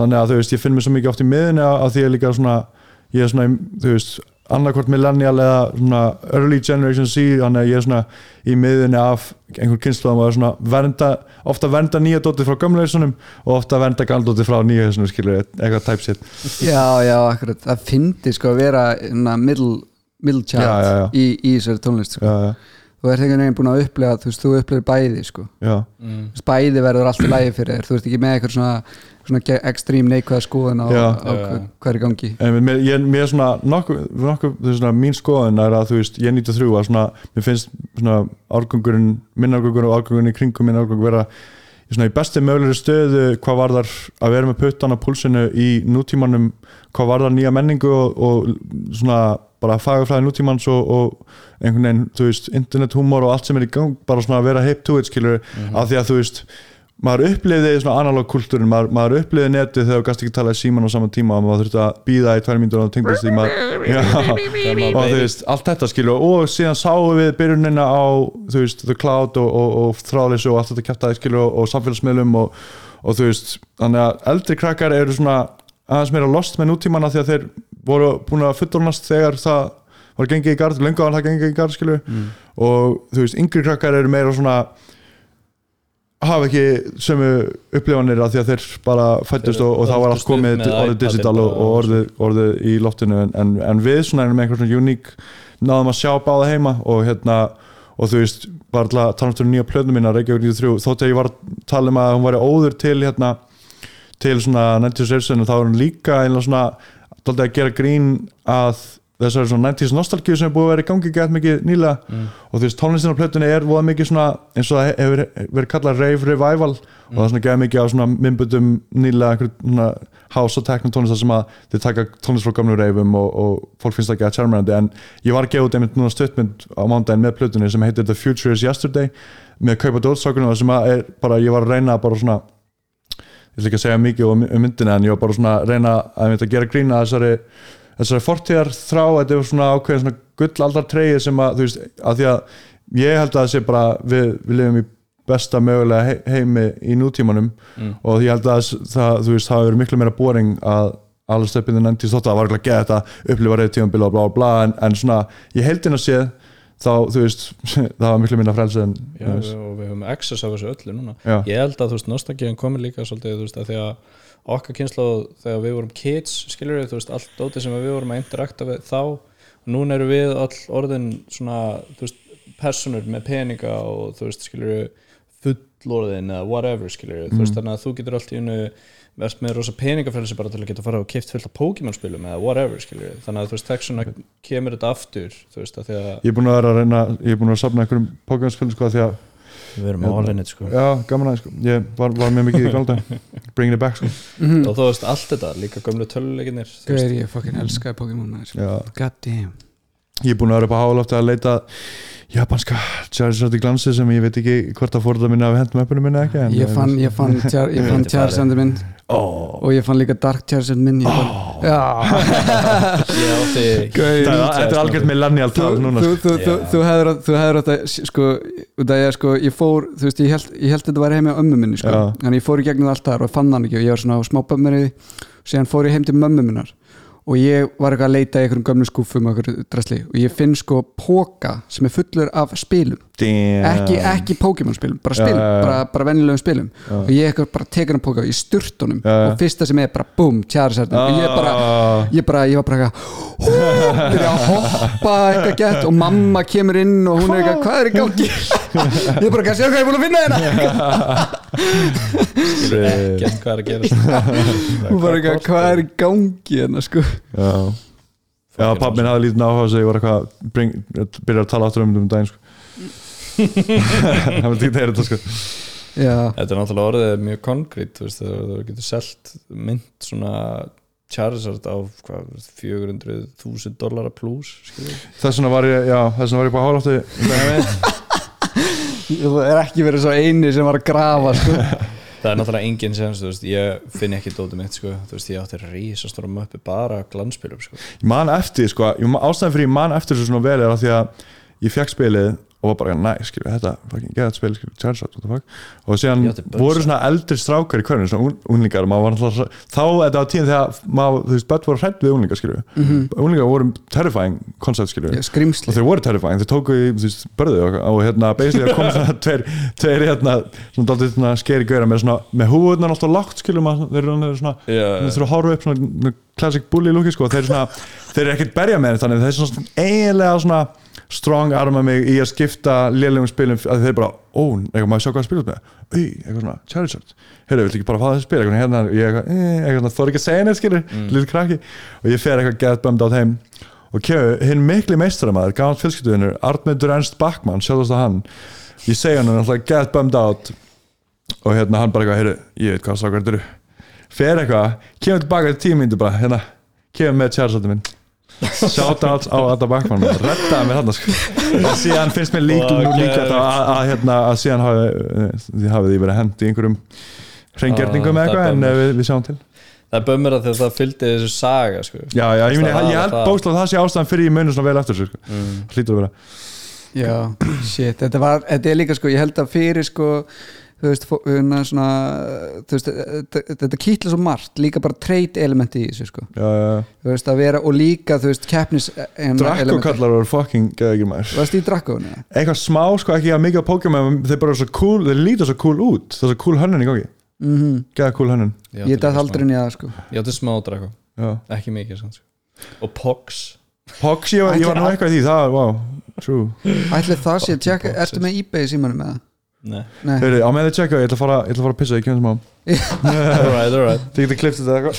þannig að þú veist, ég finn mig svo mikið oft í miðjunni að, að því ég er líka svona ég er svona, í- þú veist annarkvort millennial eða svona early generation C þannig að ég er svona í miðunni af einhver kynnslóðum og er svona vernda, ofta vernda nýja dótið frá gamleisunum og ofta vernda galdótið frá nýja hessunum skilur, eitthvað type shit já, já, akkurat, það fyndi sko að vera na, middle, middle child Já, já, já. Í, í þessari tónlist sko. já, þú ert einhvern veginn búin að upplega þú veist, þú upplegir bæði sko. veist, bæði verður allt í lægi fyrir þér þú ert ekki með eitthvað svona, svona extreme neikvæða skoðun á, Já. á Já. er í gangi en mér, ég, mér er svona nokkuð, nokkuð þú veist, svona, mín skoðun er að þú veist, ég 93 að svona, mér finnst svona árgangurinn, minn árgangur og árgangurinn í kringum minn árgangur vera í svona í besti mögulegri stöðu hvað var þar að vera með puttan á púlsinu í nútímanum, hvað var þar nýja menningu og, og svona bara fagaflæði nútímans og, og einhvern veginn, þú veist, internethúmor og allt sem er í gang, bara svona að vera hip to it skilur, af því að þú veist maður upplifði svona analog kultúrin maður, maður upplifði netið þegar þú gast ekki talað í síman á saman tíma og maður þurfti að býða í tvær mínútur og tengdist því maður, já, *laughs* og þú veist, allt þetta skilur og síðan sáum við byrjunina á þú veist, The Cloud og, og, og þráðleysu og allt þetta kjartaði skilur og, og samfélagsmiðlum og, og þú veist, þannig að eldri krakkar eru svona aðeins meira lost með nútímana því að þeir voru búin að fullornast þegar það var gengið í garð, lengur að hafa ekki sömu upplifanir að því að þeir bara fættust Þeir og, og þá var allt komið orðið digital og, og orðið, orðið í loftinu. En, en, en við svona erum með einhver svona uník náðum að sjá báða heima og hérna og þú veist, var alltaf að tala um nýja plöðnum minna Reykjavík 93, þótt að ég var að tala um að hún væri óður til hérna til svona 90s Airsen þá er hún líka einlega svona að gera grín að þessari svona 90s nostalgíu sem er búið að vera í gangi gett mikið nýlega. Og þú veist tónlistin á plötunni er voða mikið svona eins og það hefur verið kallað rave revival. Og það er svona geða mikið á svona nýlega einhver svona house og techno tónlistar sem að þið taka tónlist frá gamlu reifum og, og fólk finnst það ekki að charmerandi en ég var að gefa út einmitt núna stuttmynd á mándaginn með plötunni sem heitir The Future is Yesterday með kaupa dótsákunum sem að er bara, ég var að reyna bara svona ég ætla ekki að segja mikið um um myndina en ég var bara svona að reyna að, að gera grína þessari, þessari fortíðar þrá, þetta er svona ákveðin svona gullaldar treyið sem að þú veist, að því að ég held að það sé bara við, við lifum í besta mögulega he- heimi í nútímanum og ég held að það, þú veist, það hefur miklu meira boring að alveg stöppinu nefndi þótt að það var ekki að geta þetta upplifa reyð tímanbila og bla bla bla en, en svona, ég heldin að séð þá, þú veist, *laughs* það var miklu minna frelsi en, Já, við, og við höfum access á þessu öllu núna. Já. ég held að þú veist, nostalgíðan komið líka svolítið, þú veist, að því að okkar kynslu þegar við vorum kids, skilur við þú veist, allt dótið sem við vorum að interakta við þá, núna eru við all orðin svona, þú veist, personur með peninga og þú veist, skilur við fullorðin eða whatever, skilur við, þú veist, þannig að þú getur allt í unnu verðst með rosa peningafrelsi bara til að geta fara og kipt fullt af Pokémon spilum eða whatever, skilur við, þannig að þú veist, þess svona kemur þetta aftur, þú veist, að því að ég er búin að vera að reyna ég er búin að sapna einhverjum Pokémon-spilum sko því að við erum á alveg sko Já, gaman aðeins sko. Ég var, var mjög mikið í galda Bringing it back sko. og þú veist allt þetta, líka gömlu veist. Gauður ég fucking elskaði Pokémon. God damn Ég er búin að vera upp á hálófti að leita japanska Charizard í glansi sem ég veit ekki hvort að fórða minna af hendum öppunum minna ekki en Ég fann, ég fann, tjar, ég fann Þetta Charizard minn oh. og ég fann líka Dark Charizard minn ég *laughs* Það þetta er algjört millennial þú, tal núna þú, sko. þú, þú, hefur að sko, sko, ég fór þú veist, ég held, ég held þetta var heim á ömmu minni sko. Þannig ég fór í gegnum allt þar og fann hann ekki og ég var svona á smá bömmeri síðan fór ég heim til mömmu minnar og ég var eitthvað að leita í einhverjum gömlu skúfum og einhverju drasli. Og ég finn sko póka sem er fullur af spilum. Ekki, ekki Pokémon spilum, bara spilum Já, já, já. bara, bara venjulegum spilum. Og ég eitthvað bara tekur hann póka í sturtunum Já, já. og fyrsta sem er bara búm, Charizard og ég bara, Ah. ég bara, ég var bara eitthvað hú, byrja að hoppa eitthvað gett. Og mamma kemur inn og hún er eitthvað, hvað er í gangi? *laughs* Ég bara, hvað séu hvað ég er búin að finna hérna gett hvað er að gera hún bara eitthvað, hvað er í gangi hérna sko Já, Já pappin hafði lítið áhuga þess að ég var eitthvað bring, byrja að tala áttur um þetta um daginn sko. *laughs* Það var tíkt að heyra þetta sko. já, þetta er náttúrulega orðið mjög konkrétt þú þú þú getur selt mynd svona Charizard á hvað, 400.000 dollara plus. Þess vegna var ég, já, þess vegna var ég bara hálófti ég er ekki verið svo eini sem var að grafa sko *laughs* það er náttúrulega enginn sem veist, ég finn ekki dótið mitt sko. veist, ég átti rísastóra möppi bara af glansspilum sko. Ég man eftir, sko, ástæðan fyrir ég man eftir svona vel er að því að ég fekk spilið og var bara, næ, skilju, þetta fucking geðað spil, skilju, Charizard, what the fuck? Og síðan Buzz. voru svona eldri strákar í hverjum, svona un- unglingar maður var alltaf, þá, þetta var tíðin þegar maður, þú veist, börn voru hrætt við unglingar, skilju unglingar voru terrifying koncept, skilju Já, og þeir voru terrifying, þeir tóku í þú veist, börðu og, og hérna basically að koma svona *laughs* tveir, tveir hérna, svona dálítið svona skeri gauðra með svona, með húðunar alltaf lágt skilum að þeir eru svona, svona Já, þeir þurfa að horfa upp strong arma mig í að skipta lélegum spilum, að þeir bara, ó, eitthvað maður sjá hvað að spila með, auð, eitthvað svona Charizard, heyrðu, viltu ekki bara fá það að spila? Eitthvað hérna, ég eitthvað, eh, eitthvað svona, þór ekki að segja neitt skilur, mm. lítið krakki. Og ég fer eitthvað gett bömd át heim. Og kemur hinn mikli meistaramæður, gaman fjölskylduðinur Artmundur Ernst Backmann, sjálfast að hann. Ég segja hann alltaf gett bömd át og hérna hann bara eitthvað, heyrðu, ég veit hvað sákvært eru fer eitthvað, kemur tilbaka til tíu mínútur bara, hérna, kemur með Charizardin minn shoutouts á Adda Backmann rettaði mér hann sko. *laughs* og síðan finnst mér líka, nú líka að, að, að, hérna, að síðan hafi, eh, því hafið verið hendi í einhverjum hreingerningum Ah, eða eitthvað en bummer. eh, við, við sjáum til það er bömmur að það fylgdi þessu saga sko. já, já, ég, meni, ég held bókstlega að það sé ástæðan fyrir ég muni svona vel eftir þessu sko. mm. hlýtur að vera Já, shit, þetta var, þetta er líka sko, ég held að fyrir sko, þú veist, hérna svona, þú veist, þetta, þetta kýtla svo margt, líka bara trade elementi í þessu sko, já, já. þú veist, að vera og líka, þú veist, keppnis hérna, Drakko kallar voru fucking geðegir maður Varst í Drakkónu? eitthvað smá sko ekki að mikið af Pokémon þeir bara eru svo cool, þeir líta svo cool út það er svo cool hönnun í gangi Mm -hmm. geða cool hönnun Ég líka aldrei niða sko ég átti smá drako, já. ekki mikið samt, sko. og Pox Pox, ég, var- ég var nú eitthvað í því það, wow, true ætli það sé, ertu með ebay símanum með það? Nei, Nei, Heyri, á með þið tjekka, ég ætla að fara, ég ætla að fara að pissa, ég kemur smá. Alright, alright Þið getur kliftið þetta eitthvað.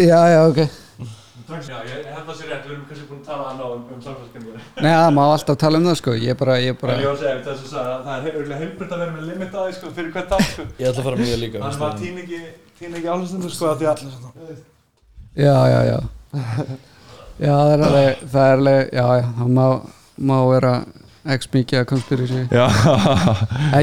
Já, já, ok. Já, ég held það sér rétt, við erum kannski búin að tala á um, um samfélskenningu Nei, það má alltaf tala um það sko. Ég bara, ég bara En ég var að segja, að það er heilbrið heilbrið að vera með limit á því, sko, fyrir hvert dag, sko. Ég ætla að fara mjög líka Þannig ekki, týn ekki áherslu, sko, að X mikið að konspirasi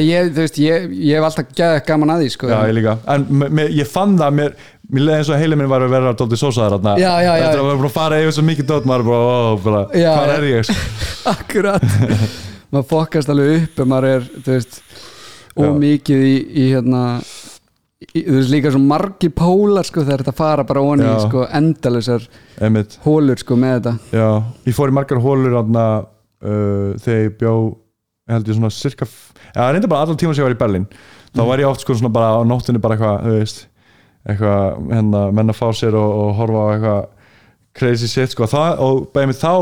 ég, ég, ég hef alltaf gæðið gaman að því sko. Já, ég líka. En me- me- ég fann það, mér, mér leiði eins og heilin minn var að vera dótið sósaðar þarna. Já, já. Eftir að fara yfir svo mikið dót, maður bara, ó, bara, hvað er ég, sko? *laughs* Akkurat. Maður fokkast alveg upp maður er, þú veist Já. Og mikið í, í hérna Þú veist líka svo margir pólar sko þegar þetta fara bara onni sko endalisar Einmitt, hólur sko með þetta. Já, ég fór í margar hólur þarna uh, þegar ég bjó held ég svona cirka eða reynda bara allan tíma sem ég var í Berlín þá Mm. var ég oft sko svona bara á nóttinni bara eitthvað, þú veist eitthvað, hérna, menn að fá sér og, og horfa á eitthvað crazy shit sko, það, og bæði mig þá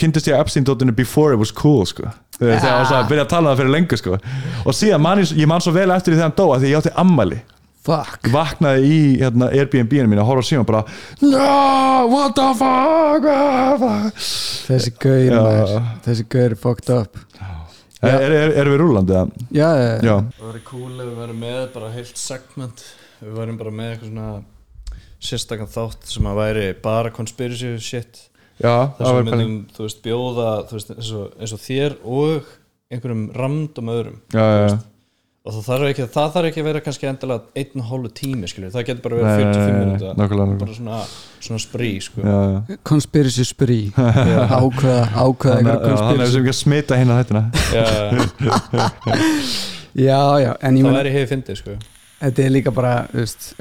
kynntist ég Epstein-dóttinu before it was cool sko, þegar ég var að byrja að tala um það fyrir lengur sko, og síðan man ég, ég man svo vel eftir því þegar hann dó, að því ég átti ammæli Fuck. Vaknaði í hérna, Airbnb-inu mínu að horfa síma bara no, what the fuck Þessi Já. maður. Þessi gaur er fucked up. Er, er, er, erum við rúlandi það? Já, já, Það væri cool ef við værum með bara heilt segment. Við værum bara með eitthvað svona sérstakann þátt sem að væri bara conspiracy shit. Já, sem var við myndum, þú veist, bjóða þú veist, eins, og, eins og þér og einhverjum random öðrum. Já, já, já og það þarf ekki, það þarf ekki að vera kannski endilega einn og hálfu tími, skilju, það getur bara verið 45 nei, nei, minúta bara svona, svona sprí, sko. Já, já. Conspiracy spree. *laughs* Ákveða, ákveða við conspiracy. sem ekki að smita hérna hættina Já, *laughs* Já, já, en ég það meina væri hefði fyndið, sko. Þetta er líka bara, veist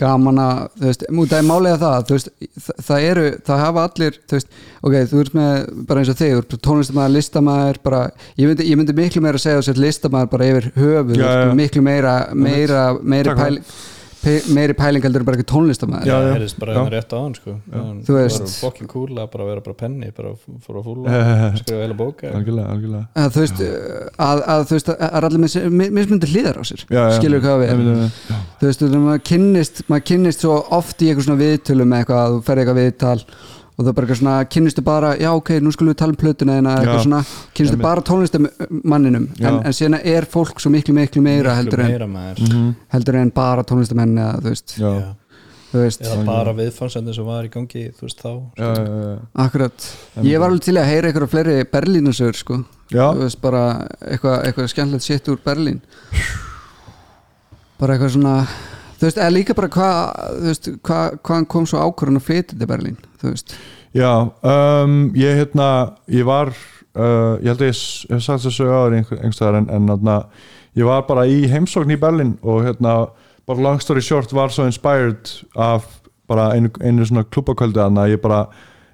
gaman að, þú veist, mútið er málega það, þú veist, það, það eru það hafa allir, þú veist, ok, þú ert með bara eins og þig, tónlistamæður, listamæður bara, ég myndi, ég myndi miklu meira að segja þess að listamæður bara yfir höfuð Já, miklu meira, meira Takk pæling, pe- meiri pæling heldur bara ekki tónlistamæður Já, það já. heyrðist bara hérna rétt á hann, sko Þú veist. var fokkin cool að bara vera bara penni bara fór að fúla, *laughs* skrifa heila bóka Algjörlega, algjörlega. Að þú veist, að, að þú veist að allir með mismundi hlýðar á sér. Já, já. skilur hvað við þú veist, maður kynnist maður kynnist svo oft í eitthvað svona viðtölum með eitthvað, að þú ferði eitthvað viðtal og það er bara eitthvað svona, kynnistu bara já ok, nú skulum við tala um plötuna eða eitthvað svona. Kynnistu Einmitt. bara tónlistamanninum en, en síðan er fólk svo miklu miklu meira heldur en, meira maður. Mhm. heldur en bara tónlistamenn eða þú veist, Já, Já. þú veist. Eða bara viðfansendin sem var í gangi þú veist þá já, já, já. akkurat, ég var alveg til að heyra eitthvað fleiri Berlínusögur sko, Já, þú veist bara eitthvað, eitthvað skemmtilegt sitt úr Berlín. Bara eitthvað svona þú veist, eða líka bara hvað hvað, hvaðan kom svo ákvörðun að flytja til Berlín, þú veist? Já um, Ég hérna, ég var uh, ég held að ég hef sagt þessu einhver- einhverstaðar en, en hérna, ég var bara í heimsókn í Berlin og hérna, bara long story short var svo inspired af bara einu, einu svona klubakvöldi þannig að ég bara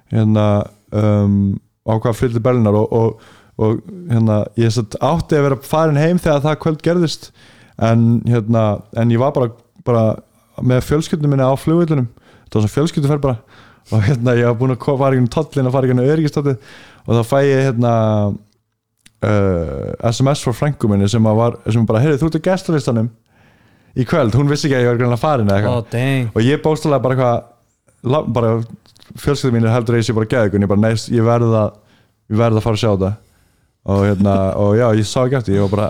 hérna um, ákvað að flytja til Berlinar og, og, og hérna, ég átti að vera farin heim þegar það kvöld gerðist en hérna, en ég var bara, bara með fjölskyldunum minni á flugvillunum þetta var svona fjölskylduferð bara. Og hérna ég var búin að fara í tollin og fara í öryggistótið og þá fæ ég hérna uh, SMS frá frængu minni sem, var, sem bara, heyrðu þú ert á gestalistanum í kvöld, hún vissi ekki að ég var greinlega farin oh og ég bóstalega bara eitthvað bara fjölskyldum mín heldur ég sé bara geðugun ég bara neist, ég verð að ég verð að fara að sjá þetta. Og hérna, og já, ég sá ekki eftir ég var bara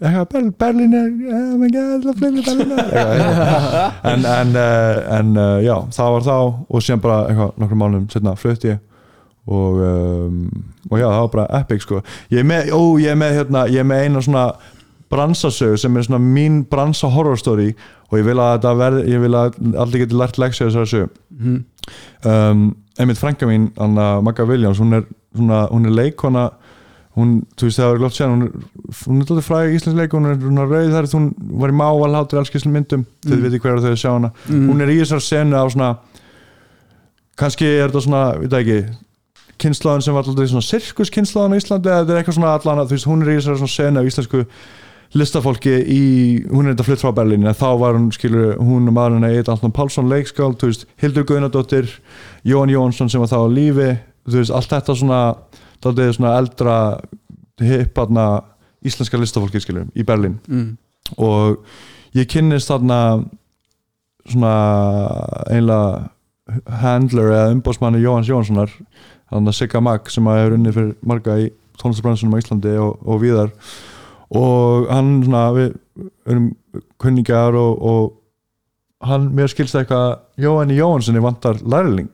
Berlín er oh en, en, uh, en uh, já, það var þá og síðan bara eitthvað, nokkrum málum setna flutti ég. Og, um, og já, það var bara epic sko. Ég er með, ó, ég er með hérna, ég er með eina svona bransasögu sem er svona mín bransa horror story. Og ég vil að þetta verði, ég vil að allir geti lært leksja þessari sögu. Mhm. um, einmitt frænka mín, Anna Magga Williams hún er, svona, hún er leikona hún, þú veist það var glótt sér hún er, hún er alltaf fræg íslensk leik hún er svona rauð þar, hún var í mával hátur alls skýrslu myndum, þið Mm. veitir hverju þau sjá hana Mhm. hún er í þessar senu á svona kannski er þetta svona, veit það ekki kynnslóðin sem var alltaf svona sirkuskynnslóðin á Íslandi eða þetta er eitthvað svona allan þú veist, hún er í þessar svona senu af íslensku listafólki í, hún er þetta flytt frá Berlín en þá var hún, skilur, hún og maðurinn Egil Anton Pálsson leikskáld, þú veist, Hildur Guðnadóttir Jón Jónsson sem var þá á lífi þú veist, allt þetta svona dálítið svona eldra hipparna íslenska listafólki skilur í Berlín. Mm. og ég kynnist þarna svona einlega handler eða umbóðsmanni Jóhans Jóhanssonar þannig að Sigga Mag sem að hefur unnið fyrir marga í tónlistabransunum á Íslandi og, og víðar. Og hann svona við erum kunningar og, og hann, mér skilst eitthvað Jóhanni Jóhanssoni vantar lærling.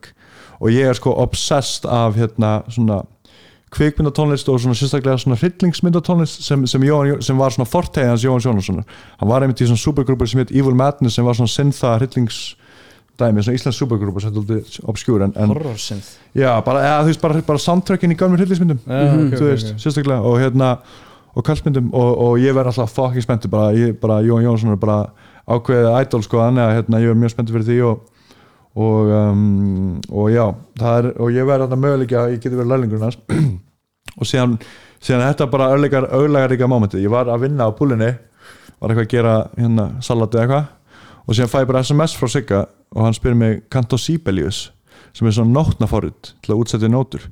Og ég er sko obsessed af hérna svona kvikmyndatónlist og svona sérstaklega svona hryllingsmyndatónlist sem, sem, Jóhann, sem var svona fortegans Jóhann Jóhannssonar hann var einmitt í svona supergrúpur sem heit Evil Madness sem var svona syntha hryllingsdæmi svona íslensk supergrúpur sem alltaf obskjúr en, en horrorsynth já, bara, eða, þú veist, bara, bara soundtrackin í gamlu hryllingsmyndum Já, ok, þú ok, veist, ok. sérstaklega og hérna og kallmyndum og, og ég verð alltaf fucking spenntur bara, bara Jóhann Jóhannsson er bara ákveðið idol sko, þannig að hérna, ég er mjög spenntur fyrir því og og, um, og já það er, og ég verð alltaf möguleika ég geti verið lærlingur hans *clears throat* og síðan, síðan þetta bara örleikar örleikaríka mómenti, ég var að vinna á púlinni var eitthvað að gera hérna salati eða eitthvað. Og síðan fæ ég bara SMS frá Sigga og hann spyr mig Canto Sibelius? sem er svona nótnaforrið til að útsetja nótur.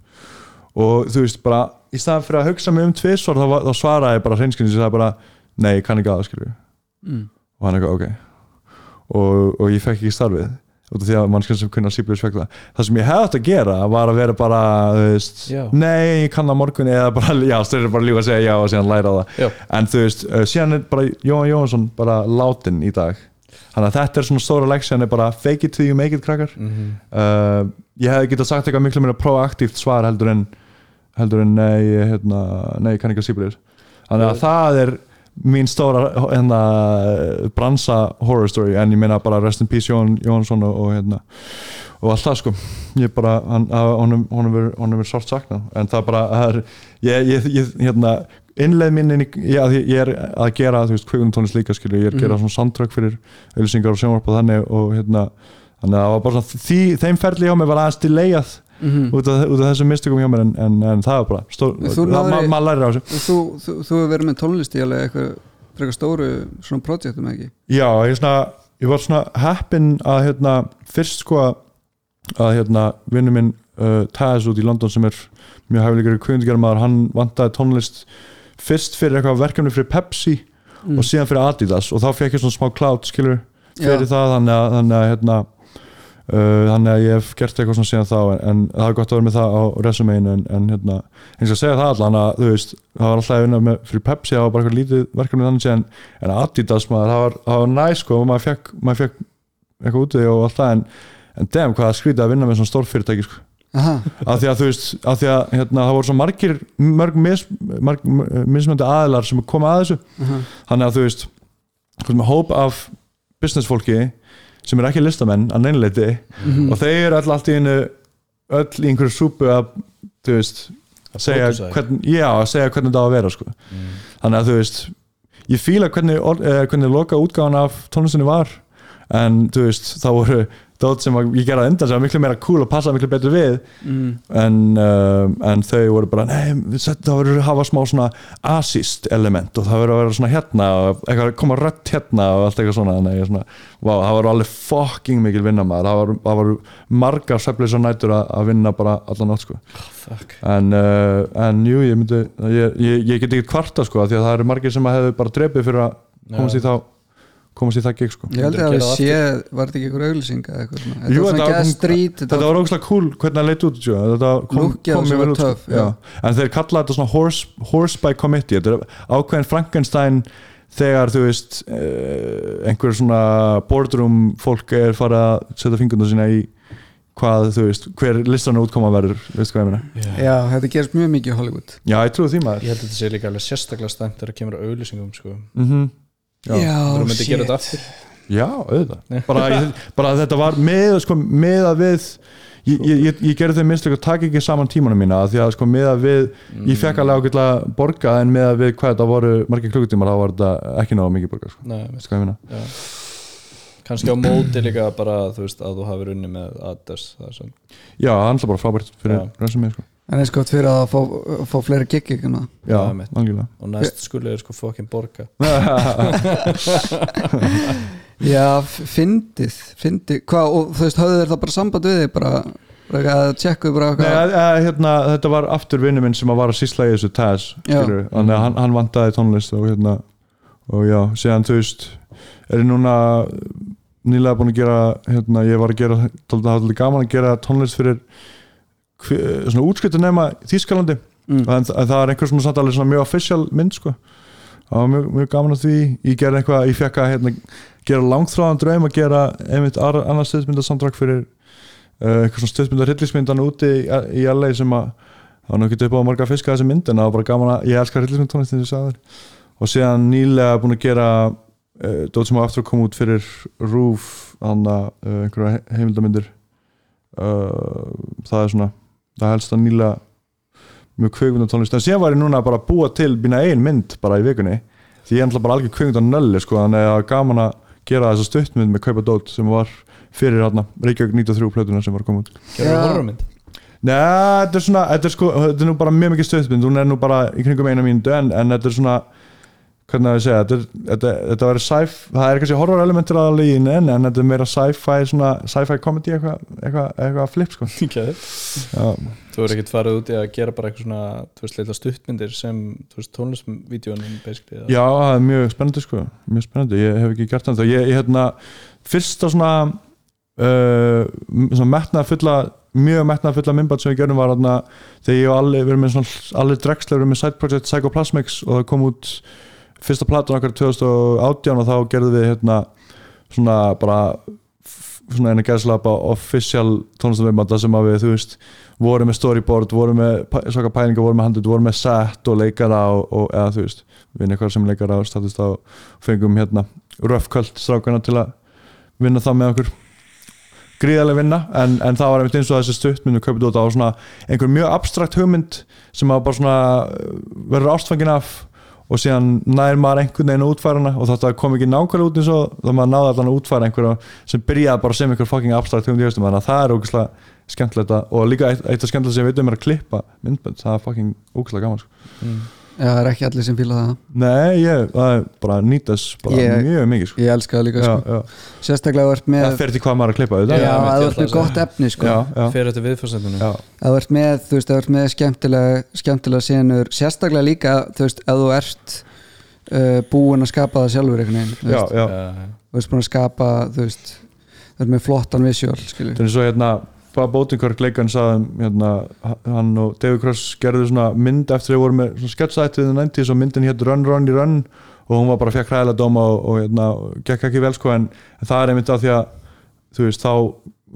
Og þú veist bara í staðan fyrir að hugsa mig um tvisvar þá, þá svaraði ég bara hreinskinn sem sagði bara nei, ég kann ekki að það skilju Mm. og hann eitthvað ok. Og, og ég fekk ekki starfið út af því að mannskjörn sem kunna Sibelius fekk það sem ég hefði átt að gera var að vera bara veist, nei, ég kann það morgun eða bara, *laughs* já, stöður bara lífa að segja já og síðan læra það. Já. en þú veist, uh, síðan er bara Jóhann Jóhansson bara látin í dag. Þannig að þetta er svona stóra leksjan er bara fake it till you make it krakkar. Mhm. uh, ég hefði getað sagt eitthvað miklu meira proaktíft svar heldur en heldur en nei, hérna, nei, kann ekki að Sibelius þannig að það er mín stóra hérna, bransa horror story en ég meina bara rest in peace Jón Jónsson og, og hérna og allt það sko. Ég bara, hann, honum, honum verður honum verður sárt sakna en það bara, það er ég, ég, ég hérna, innleið minn inn í, að ég er að gera, þú veist, kvikundtónlist líka skilju, ég er að gera svona soundtrack fyrir auðlýsingar og sjónvarp og þannig og hérna þannig að það var bara svona, því, þeim ferli hjá mig var aðeins delayað Mhm. út, af, út af þessum mistökum hjá mér en, en, en það var bara, stór, það, maður lærir á þessu þú, þú, þú hefur verið með tónlist í alveg eitthvað frekar stóru svona projektum ekki Já, ég, svona, ég var svona heppinn að hérna, fyrst sko að- að hérna, vinnu minn uh, Taz út í London sem er mjög hæfilegur kvindugermaður, hann vantaði tónlist fyrst fyrir eitthvað verkefni fyrir Pepsi Mm. og síðan fyrir Adidas og þá fekk ég svona smá cloud skilur fyrir Já. það þannig að, þannig að hérna, uh, þannig að ég hef gert eitthvað svona síðan þá en, en það er gott að vera með það á resumeinu en, en hérna, eins og að segja það allan að þú veist, það var alltaf að vinna með, fyrir Pepsi það var bara eitthvað lítið verkefni þannig séðan en Adidas maður, það var, var næ sko og maður fekk, maður fekk eitthvað úti og allt það en, en dem hvað skrítið að vinna með svona stór fyrirtæki sko. Af því að þú veist, af því að hérna, það voru svo margir marg, mismöndi aðilar sem koma að þessu. Aha. þannig að þú veist, sem er ekki listamenn að neynleiti Mhm. og þeir eru öll allt í einu öll í einhverju súpu að þú veist, segja pródúsa þig. hvern, já, að segja hvernig það á að vera sko. þannig að þú veist ég fíla hvernig, eh, hvernig loka útgáðan af tónlistinni var en þú veist, það voru dót sem ég gera undan sem var miklu meira cool og passaði miklu betur við. Mm. en, um, en þau voru bara nei, það verður að hafa smá svona assist element og það verður að vera svona hérna og eitthvað að koma rött hérna og allt eitthvað svona, ég svona wow, það var alveg fucking mikil vinna maður það var, sveflis og nætur að, að vinna bara allan átt sko. Fuck. en, uh, en jú, ég myndi ég, ég, ég get ekki kvarta sko því að það eru margir sem að hefðu bara drepið fyrir að komast í þá komast í það gig sko Ég held að það sé, var þetta ekki einhver auglýsing eða eitthvað svona Þetta Jú, var svona þetta var- gas street þetta var ógæslega cool hvernig það leit út tjó. þetta kom, kom mjög vel út sko. töff, já. já. en þeir kalla þetta svona horse, horse by committee þetta er ákveðin Frankenstein þegar þú veist eh, einhver svona boardroom fólk er farið að setja fingurna sína í hvað þú veist, hver listan útkoma verður veist hvað ég meina Já, þetta gerist mjög mikið í Hollywood já, ég trúi því maður Ég held að þetta sé líka alveg sérstaklega stæmt þegar það kemur að auðlýsingum sko. mm já. Þú myndi gera þetta aftur Já, auðvitað bara, ég, bara þetta var með, sko, með að við ég, ég, ég, ég gerði þau minnst að taka ekki saman tímanum mína af því að sko, með að við ég fekk alveg ágætlega borga en með að við hvað þetta voru margir klukkutímar þá var þetta ekki náða mikið borga sko. Nei, Veistu hvað ég meina? já. kannski á móti líka bara þú veist að þú hafi runni með er svona Já, það er alltaf bara frábært fyrir Já. resumið sko. En eins gott fyrir að fá, fá fleiri gig ekki Já, Já, algjörlega. Og næst skulle er sko fokkin borga. *laughs* Já, fyndið, fyndið. Hvað, og þú veist, höfðu þeir það bara samband við þig bara? Bara að tjekkuðu bara Nei, að, að, hérna, þetta var aftur vinnu minn sem að var að sýsla í þessu Já. skilur, þannig að hann, hann vantaði tónlist og hérna og já, síðan þú veist er ég núna nýlega búin að gera hérna, ég var að gera, það var alveg gaman að gera tónlist fyrir svona útskiptu nema Þískalandi Mm. en, það er einhver svona samt alveg svona mjög official mynd sko. Það var mjög, mjög gaman að því. Ég gerði eitthvað, ég fekk að hérna, gera langþráðan draum að gera einmitt ar- annars stuðmyndasamtrak fyrir uh, eitthvað svona stuðmyndar hryllismyndan úti í, í LA sem að það var nú ekki upp á marga fiska þessi mynd en það var bara gaman að ég elskar hryllismyndtónlist eins og sagði þér. Og síðan nýlega búin að gera uh, dót sem á aftur að koma út fyrir Rúf hann að uh, einhverja he- heimildamindir uh, það er svona það helst að nýlega mjög kveikmyndatónlist en síðan var ég núna bara að búa til mína ein mynd bara í vikunni. Því ég er náttúrulega bara algjör kveikmyndanölli sko, þannig að gaman að gera þessa stuttmynd með Kaupa Dót sem var fyrir hérna Reykjavík 93 plötuna sem var að koma út. Gerðu Já. horrormynd? Nei, þetta er svona, þetta er sko, þetta er nú bara mjög mikið stuttmynd, hún er nú bara í kringum eina mínútu en, en þetta er svona, hvernig að ég segja, þetta, þetta, þetta verður sci það er kannski horror elementur að lígin en, en þetta er meira sci-fi, svona sci-fi comedy eitthvað, eitthvað, eitthvað flip sko. *laughs* okay. Þú er ekkert farið út í að gera bara eitthvað svona þú veist, leita stuttmyndir sem þú veist, tónlistvídeónin basically Já, það er mjög spennandi sko, mjög spennandi, ég hef ekki gert það ég, ég hérna, fyrsta svona uh, svona metnað fulla mjög metnað fulla myndband sem við gerum var hérna, þegar ég og Alli, við erum með svona Alli Drexler, við erum með side project Psychoplasmics og það kom út fyrsta platan okkar 2018 og þá gerðum við hérna svona bara svona eina gæðslapa official tónlistamömbanda sem að við, þú veist vorum með storyboard, vorum með svaka pælingar, vorum með handut, vorum með set og leikara og, og eða þú veist, við eitthvað sem leikara og statist á fengum hérna röfköld strákana til að vinna það með okkur. Gríðarlega vinna, en, en það var einmitt eins og þessi stuttmyndu kaupið út á svona einhver mjög abstrakt hugmynd sem að bara svona uh, verður ástfangin af og síðan nær maður einhvern veginn að útfæra hana og þetta kom ekki nákvæmlega út eins og það maður náði allan að útfæra einhverja sem byrjaði bara sem einhver fucking abstrakt hugmynd í haustum þannig að það er ógæslega skemmtilegt og líka eitt, af skemmtilegt sem við veitum er að klippa myndbönd, það er fucking ógæslega gaman sko. Já, það er ekki allir sem fíla það Nei, ég, það er bara nýtas bara Ég- mjög mikið sko. Ég elska það líka já, sko. já. Sérstaklega ert með það fer til hvað maður er að klippa Já, auðvitað. Já, að mitt þú í ert með gott efni sko. fyrir þetta viðfórstendunum já. að þú ert með, þú veist, að þú ert með skemmtilega skemmtilega senur, sérstaklega líka þú veist, að þú ert uh, búin að skapa það sjálfur einhvern veginn já, já. þú veist búin að skapa, þú veist þú ert með flottan Það er svo hérna Bob Odenkirk leikarn sagði hérna, hann og David Cross gerðu svona mynd eftir að voru með svona sketsaættið í 90s og myndin hétt Run Run í Run og hún var bara fekk hræðilega dóma og, og hérna, gekk ekki vel sko en, en það er einmitt af því að þú veist þá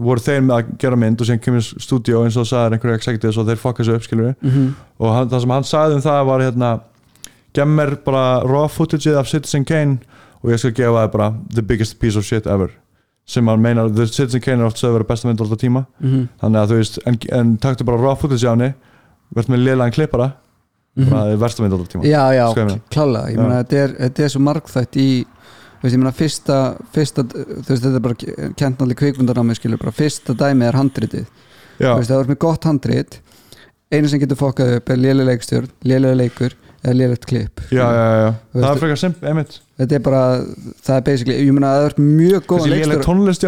voru þeir með að gera mynd og síðan kemur stúdíó eins og sagði einhverju executives og þeir fokka þessu upp skilur mm og hann, það sem hann sagði um það var hérna gem mér bara raw footage af Citizen Kane og ég skal gefa það bara the biggest piece of shit ever sem hann meinar, the Citizen Kane er oft sögur að besta mynd alltaf tíma. -hmm. þannig að þú veist, en, en taktu bara raw footage á henni verð með liðlegan klippara bara. Það er versta mynd alltaf tíma. Já, já, klálega. Ég meina, þetta þetta er svo margþætt í veist, ég meina, fyrsta, fyrsta þú veist, þetta er bara kent allir kvikmundarnámi skilur, bara fyrsta dæmi er handritið. Já, þú veist, það er með gott handrit. Einu sem getur fokkað upp er lélega leikstjórn lélega leikur eða lélegt klipp já, já, já, það er frekar simp, einmitt. Þetta er bara, það er basically ég meina, það er mjög léleg leikstjór tónlist,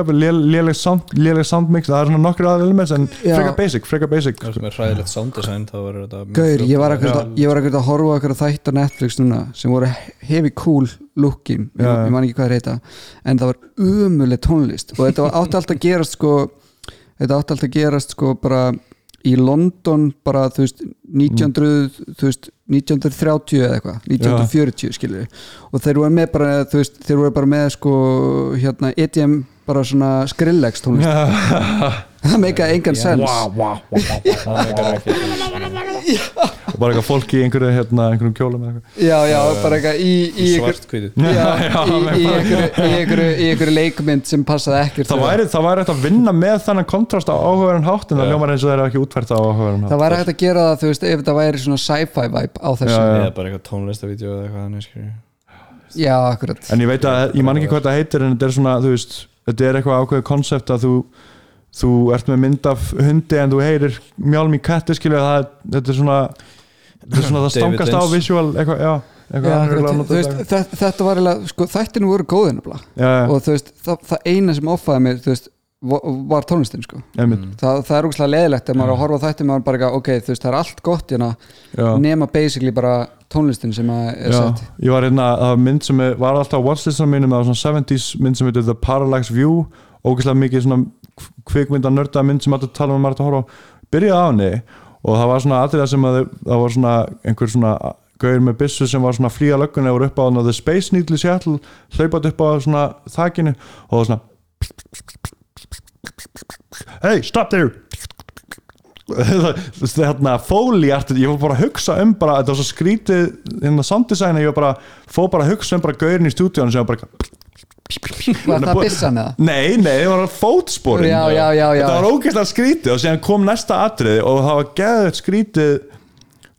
léleg soundmix það er svona nokkur aðeins elements en frekar basic, frekar basic. Það sem er hræðilegt sound design Gaur, ég var ekkert að- að, ég var ekkert að horfa okkur að þætt á Netflix núna sem voru heavy cool looking ég, ég man ekki hvað það reyta en það var umuleg tónlist. Og þetta var átti alltaf að gerast sko þetta átti alltaf að gerast sko bara í London bara þú veist 1900, þú veist 1930 eða eitthvað 1940 skilur og þeir voru með bara þú veist þeir voru bara með sko hérna EDM bara svona Skrillex tónlist það meikaði engan sens það meikar ekki bara eitthvað fólk í einhverju hérna, einhverjum kjólum eða eitthvað. já já bara eitthvað í, í, í einhver, svart kvítu já, *laughs* Já, í, í, einhverju, í, einhverju, í einhverju leikmynd sem passaði ekkert það væri, það væri hægt að vinna með þannig kontrast á áhugaverðan hátt en það ljómar eins og það er ekki útfært á áhugaverðan hátt. Það væri hægt að gera það þú veist ef það væri svona sci-fi vibe á þessu. Já, já, já. eða bara eitthvað tónlistavídeó eða eitthvað þannig skilur akkurat. En ég veit að, ég man ekki hvað þetta heitir en þetta er svona, þú veist, þetta er eitthvað ákveðið konsept að þú þú ert með mynd af hundi en þú heyrir mjálm í katti skilju það, þetta er svona þetta er svona það stangast á visual eitthvað, já, eitthvað Já, er nota veist, þetta. þetta, var eiginlega, sko, þættinu voru góðin nefnilega. Já, já, og þú veist, það, það eina sem offaði mér þú veist, va- var tónlistin sko. Einmitt, það, það er úkslega leðilegt ef maður er að horfa á þetta maður bara eitthvað, ok, þú veist, það er allt gott hérna nema basically bara tónlistin sem að er Já, sett. ég var hérna það var mynd sem er, var alltaf á watchlistunum mínum það var svona 70s mynd sem heitir The Parallax View ógeðslega mikið svona kvikmynda nörda mynd sem alltaf tala um að maður ætti að horfa á. Byrjaði á henni og það var svona atriða sem að það var svona einhver svona gauður með byssu sem var svona flýja löggunni og voru upp á hana The Space Needle í Seattle hlaupat upp á svona þakinu og það var svona Hey, stop there! *laughs* Hérna fóliart ég var bara að hugsa um bara þetta var svo skrítið hérna samdesign ég var bara fór bara að hugsa um bara gaurin í stúdíónu sem var bara Var það byssan eða? nei, nei, það var fótsporin. Já, já, já, þetta var ógeðslega skrítið og síðan kom næsta atrið og það var geðið skrítið.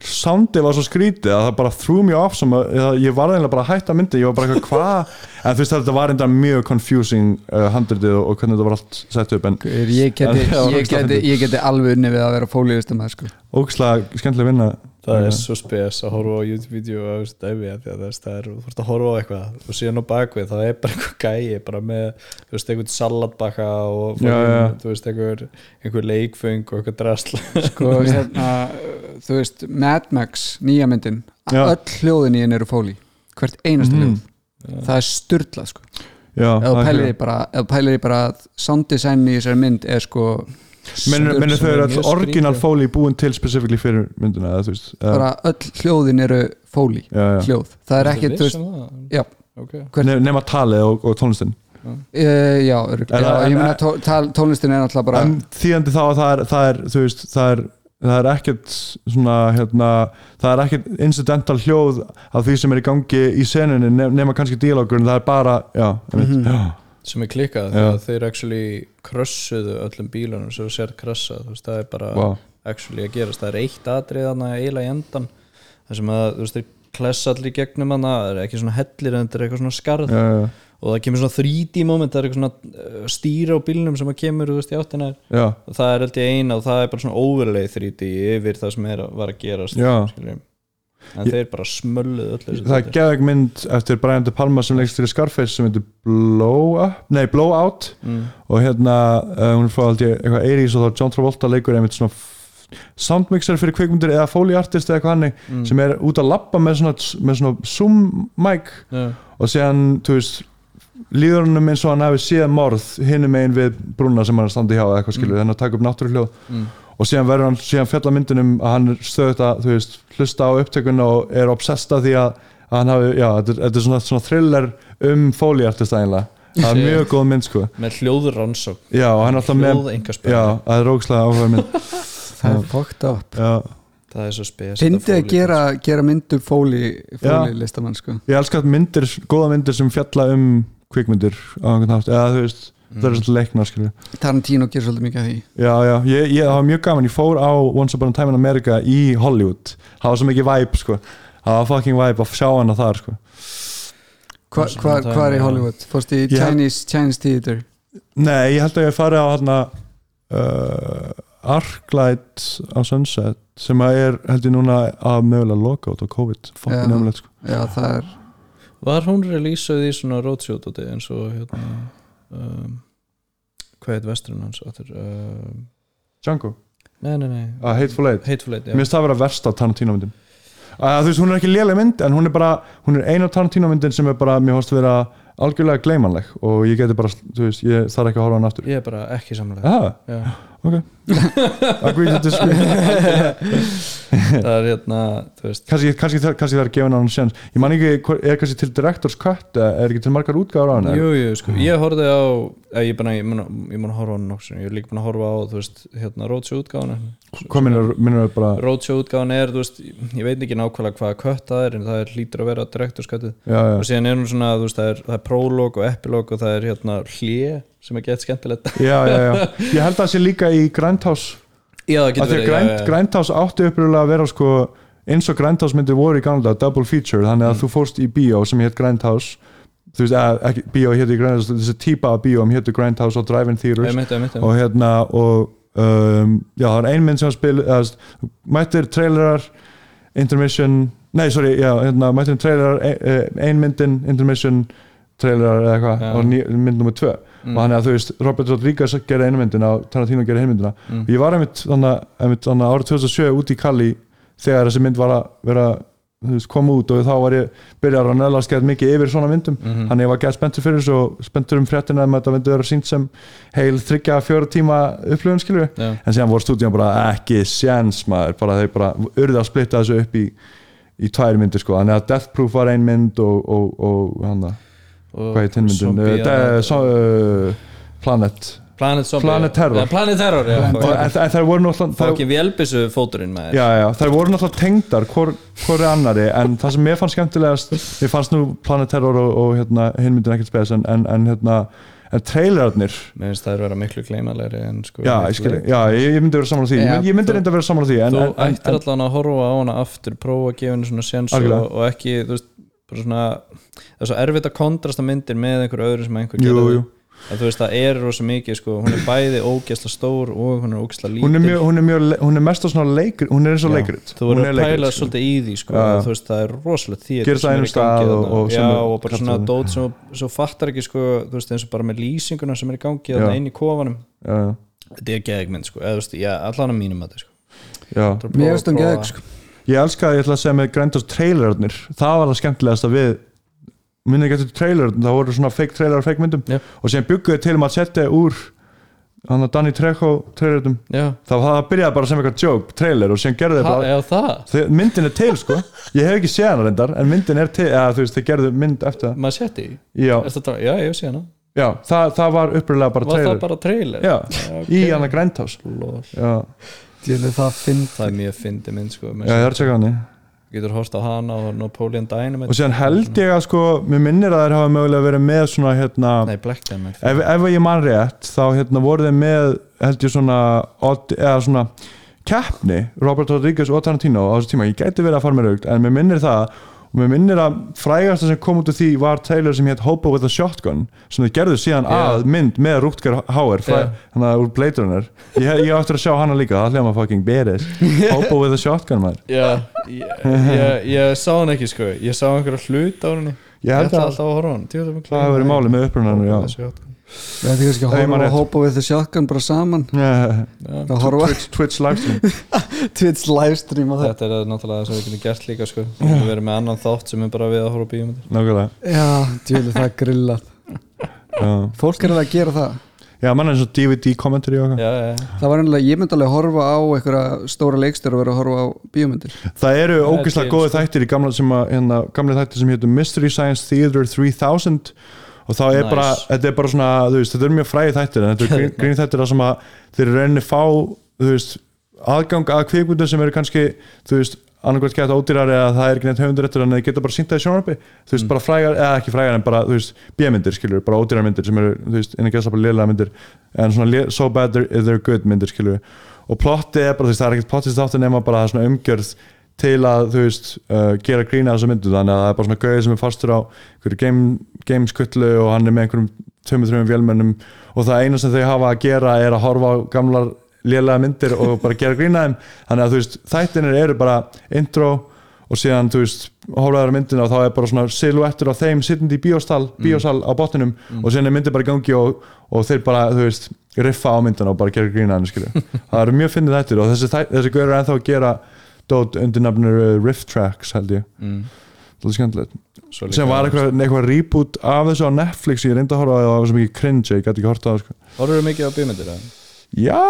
Soundið var svo skrítið að það bara threw me off sem að ég- var eiginlega bara að hætta myndi ég var bara eitthvað hvað en þú veist þetta var enda mjög confusing uh, handritið og, hvernig þetta var allt sett upp en Ég geti, En það ég, geti, ég geti alveg unni við að vera fólíðistum sko. ógeðslega skemmtileg vinna það er svo spes að horfa á YouTube-vídeó og þess, það er, þú ert að horfa á eitthvað og síðan á bakvið það er bara einhver gæi bara með, þú veist, einhvern salatbakka og Já, já. þú veist, einhver, einhver leikfeng og einhver drasl sko, *laughs* hérna, þú veist Mad Max, nýja myndin öll hljóðin í henni eru fóli hvert einasta Mhm. hljóð það er styrla sko. Já, er pælir í bara, þú pælir í bara að sounddesign í þessari mynd er sko Menur, menur þau er eru all original skrítið. fóli búin til specifíkli fyrir myndina eða veist bara öll hljóðin eru fóli hljóð, það er veist, já, okay. Ne- nema talið og, og tónlistin. Uh, já, En- en- tó, tal- tónlistin er náttúrulega bara en þýðandi þá að það er, það er veist, það er það er ekkert svona hérna, það er ekkert incidental hljóð af því sem er í gangi í seninni ne- nema kannski díalókurinn, það er bara já, mm Mhm. já, sem er klikkað þegar þeir actually krössuðu öllum bílunum sem þú sér krössa þú veist, það er bara Vá. actually að gerast það er eitt atrið þarna eiginlega í endan það sem að þú veist þeir klessa allir gegnum hana það er ekki svona hellir en þetta er eitthvað svona skarð já, já, og það kemur svona 3D moment það er eitthvað svona uh, stýra á bílnum sem að kemur veist í áttina já, og það er ég eina og það er bara svona overlay 3D yfir það sem er að, var að gerast Já. skilurðu. En Ég- þeir bara smölluð öllu það er geðveik mynd eftir Brian De Palma sem leikst fyrir Scarface sem heitir Blow Up, nei Blow mm. og hérna uh, hún held ég eitthvað 80s og þá John Travolta leikur einmitt svona soundmixer fyrir kvikmyndir eða foley artist eða eitthvað hannig Mm. sem er út að lappa með svona, með svona zoom mic Já. og síðan, þú veist líður honum eins og hann hafi séð morð hinum megin við brúna sem hann standi hjá eða eitthvað skilur, mm. þannig að taka upp náttúruhljóð Mm. Og síðan verður hann síðan fjalla myndinum að hann er stöðut að, þú veist, hlusta á upptökun og er obsessed af því að, að hann hafi, já, þetta, er- þetta er svona, svona thriller um foley artist ægilega það er mjög góð mynd sko. Með hljóður rannsók já, og hann er alltaf með já, það er rókslega áhuga mynd. Það er up. Já, það er svo spes fyndið að gera, gera myndu fóli fóli listamann sko. Ég elska myndir, góða myndir sem fjalla um kvikmyndir á einhvern hátt, eða þú veist það er svolítið leiknar skilur Tarantino gerir svolítið mikið af því. Já, já, ég, ég, það var mjög gaman, ég fór á Once Upon a Time in America í Hollywood. Það var svo mikið vibe, sko. Það var fucking vibe að sjá hana þar, sko. Hva, Once hva, upon a time, hvað er í. Hollywood? Fórst í Chinese, Chinese Theater? Nei, ég held að ég fari á hana uh, Arclight á Sunset sem að er, held ég núna að mögulega loka út á COVID, fucking nefnilegt, sko. Já, það er var hún releasað í svona roadshow eins og hérna um, hvað heit vesturinn hans um, Django, nei nei nei. Uh, Hateful Eight. Hateful Eight, já. Mér finnst það að vera versta Tarantino myndin. Uh, Þú veist, hún er ekki léleg mynd en hún er bara, hún er eina Tarantino myndin sem er bara, mér finnst að vera algjörlega gleymanleg og ég geti bara, þú veist, ég þarf ekki að horfa hann aftur. Ég er bara ekki samlega Já, já. Disagree *laughs* það er hérna, kannski, það er gefin á hann sjans Ég man ekki, er kannski til director's cut er ekki til margar útgáður á hann jú, jú, sko, ég horfði á ég, mun, ég mun að horfa á hann sinnum. ég er líka búin að horfa á, þú veist, hérna roadshow útgáðan Hvað minnur, það bara? Roadshow útgáðan er, þú veist, ég veit ekki nákvæmlega hvaða kött það er, en það er hlýtur að vera direktorskatið Já, já, og síðan er hún svona, þú veist, það er, það er prólog og epilog og það er hérna hlje sem er gett skemmtilegt. Já, já, já. Ég held að það sé líka í Grindhouse. Já, að getur því að. Grindhouse átti uppröðulega að vera sko eins og Grindhouse myndir voru í gamla daga, double feature þannig að Mm. þú fórst í bíó sem hétt Grindhouse. Þú veist, eða, ekki, bíó hétt í Grindhouse þessi típa af bíóm héttu Grindhouse og Drive-In Theaters. Og hérna og um, já, það er ein mynd sem að þú veist, mættir trailerar intermission, nei sorry já, hérna, mættir trailerar, ein, ein myndin intermission trailerar eða eitthvað ný- mynd nummer tvö Mm. og hann er að þú veist, Robert Rodriguez gerði einu myndina og Tarantino gerði hinn myndina Mm. og ég var einmitt þannig að- þannig að árið 2007 út í Kali þegar þessi mynd var að vera koma út og þá var ég byrjar að nöðlast gett mikið yfir svona myndum Mhm. þannig ég var gett spenntur fyrir þessu og spenntur um fréttina um að þetta myndi vera sínt sem heil þryggja fjóra tíma upplifun skilur Já. en síðan voru stúdíum bara ekki sjens maður, bara þeir bara urði að splitta þessu upp í, í tvær myndir sko, þannig að Death Proof var ein mynd og, og, og hann að hvað er tinn myndin, Zombie, ja, de, so, uh, Planet. Planet Planet Terror. ja, Planet Terror, já. En, þær voru náttúrulega tengdar er annari, en það sem mér fannst skemmtilegast mér fannst nú Planet Terror og, og hérna, hinn myndin ekkert spes en, en, en hérna en trailerarnir Mér finnst það vera miklu kleimalegri en sko já, ég, já, ég, ég myndi vera saman á því. Já, ég, ég myndi reynda að vera saman á því en, Þú ættir allan að horfa á hana aftur prófa að gefa henni svona séns og, og ekki, þú veist, svona það er svo erfitt að kontrasta myndir með einhver öðru sem einhver gerði jú. að þú veist, það er rosa mikið sko, hún er bæði ógeðsla stór og hún er ógeðsla lítil hún er, mjög, hún, er mjög, hún er mest á svona leikrit hún er eins og leikrit þú verður er að pæla sko. svolítið í því sko, þú veist, það er rosalega því Gerist á einum stað og- og já, er og bara svona dót sem svo fattar ekki sko, þú veist, eins og bara með lýsinguna sem er í gangi Já. þarna inn í kofanum já, já, þetta er geðegmynd sko, eða þú veist, já, allan að mínum að þetta sko já. Þú að Mér finnst prófa- geðug sko. Ég elska að ég ætla að segja með Grindhouse trailerarnir. Það var það skemmtilegast að við minni ekki eftir trailer, það voru svona fake trailer og fake myndum. Já. og síðan bygguðu til um að setja úr hann að Danny Trejo trailerarnum. Já, þá það byrjaði bara sem eitthvað joke trailer og gerðu þau ha, bara já, það? Þegar, myndin er til sko, ég hef ekki séð hana reyndar en myndin er til, eða þú veist, þeir gerðu mynd eftir það. Maður setti, já, er þetta, já, ég sé hana. Já það, það var uppröðlega bara var trailer. það bara trailer? já, í hana Grindhouse. Lol. já, Djöfull, það það er mjög fyndi mynd sko, já, ég er að tjekka hann getur horst á hana og Napoleon Dynamite. Og síðan held ég að sko, mér minnir að þeir hafa mögulega verið með svona hérna, nei, Black Diamond. ef, ef ég man rétt þá hérna voru þeir með held ég svona, odd, eða svona keppni, Robert Rodriguez og Tarantino á þessu tíma, ég gæti verið að fara með raugt en mér minnir það og mér minnir að frægasta sem kom út af því var trailer sem hétt Hobo with a Shotgun sem þeir gerðu síðan Já. að mynd með Rutger Hauer Já. hann að úr Blade Runner. Ég, ég áttur að sjá hana líka, það hljóma fucking beres *laughs* Hobo with a Shotgun maður. Já, ég, ég, sá hann ekki sko. Ég sá einhverja hlut á henni. Ég held að hann það hefur verið máli með upprunnar. Við ætlum kannski að horfa að hópa við the shotgun bara saman. Að Twitch, Twitch livestream. *laughs* Twitch livestream á þetta þetta er náttúrulega það sem við getum gert líka sko. Við verið með annan þátt sem er bara við að horfa á bíómyndir nákvæmlega. Já, djöfull, það er grillað. Já. Fólk er alveg að gera það. Já, mann er eins og DVD kommentari og eitthvað. Já, já, Það var ennilega, ég myndi alveg horfa á einhverja stóra leikstur og vera að horfa á bíómyndir Það eru er ógeðslega góði sko. þættir í gamla, sem að, hérna, gamla þættir sem hétu Mystery Science Theater 3000 og þá er Nice. bara, þetta er bara svona veist, þetta er mjög fræði þættir en þetta er *laughs* grín, þættir sem að þeir eru rauninni fá veist, aðgang að kvikmyndum sem eru kannski, þú veist annarkvæmt geta ódýrar eða það er ekki neitt höfunduréttur en þeir geta bara sínt það í sjónarbi þú veist, bara frægar, eða ekki frægar en bara, þú veist, B-myndir skilur, bara ódýrar myndir sem eru, þú veist, innan gæsa bara lélega myndir en svona so bad they're, good myndir skilur og plotti er bara, þú veist, það er ekkert plottist áttin nema bara svona umgjörð til að, þú veist, uh, gera grína þessu myndu þannig að það er bara svona gauði sem er fastur á einhverju game, gameskutlu og hann er með einhverjum tömur þrjum vélmennum. Og það eina sem þau hafa að gera er að horfa á gamlar lélega myndir og bara gera grína þeim. Þannig að þú veist, þættinir eru bara intro og síðan, þú veist, horfaður á myndina og þá er bara svona silhouettur á þeim sittandi í bíósal, bíósal á botninum og síðan er myndin bara í gangi og, og þeir bara, þú veist, riffa á myndina og bara gera grína henni, skilju. *laughs* það eru mjög fyndið þættir og þessi, þessi gaur er ennþá að gera dót undir nafnir uh, Riff Tracks, held ég mm. sem var eitthvað, eitthvað reboot af þessu á Netflix ég reyndi að horfa á það það var svo mikið cringe ég gæti ekki horta á það sko. Horfðu mikið á bíómyndir eða? já,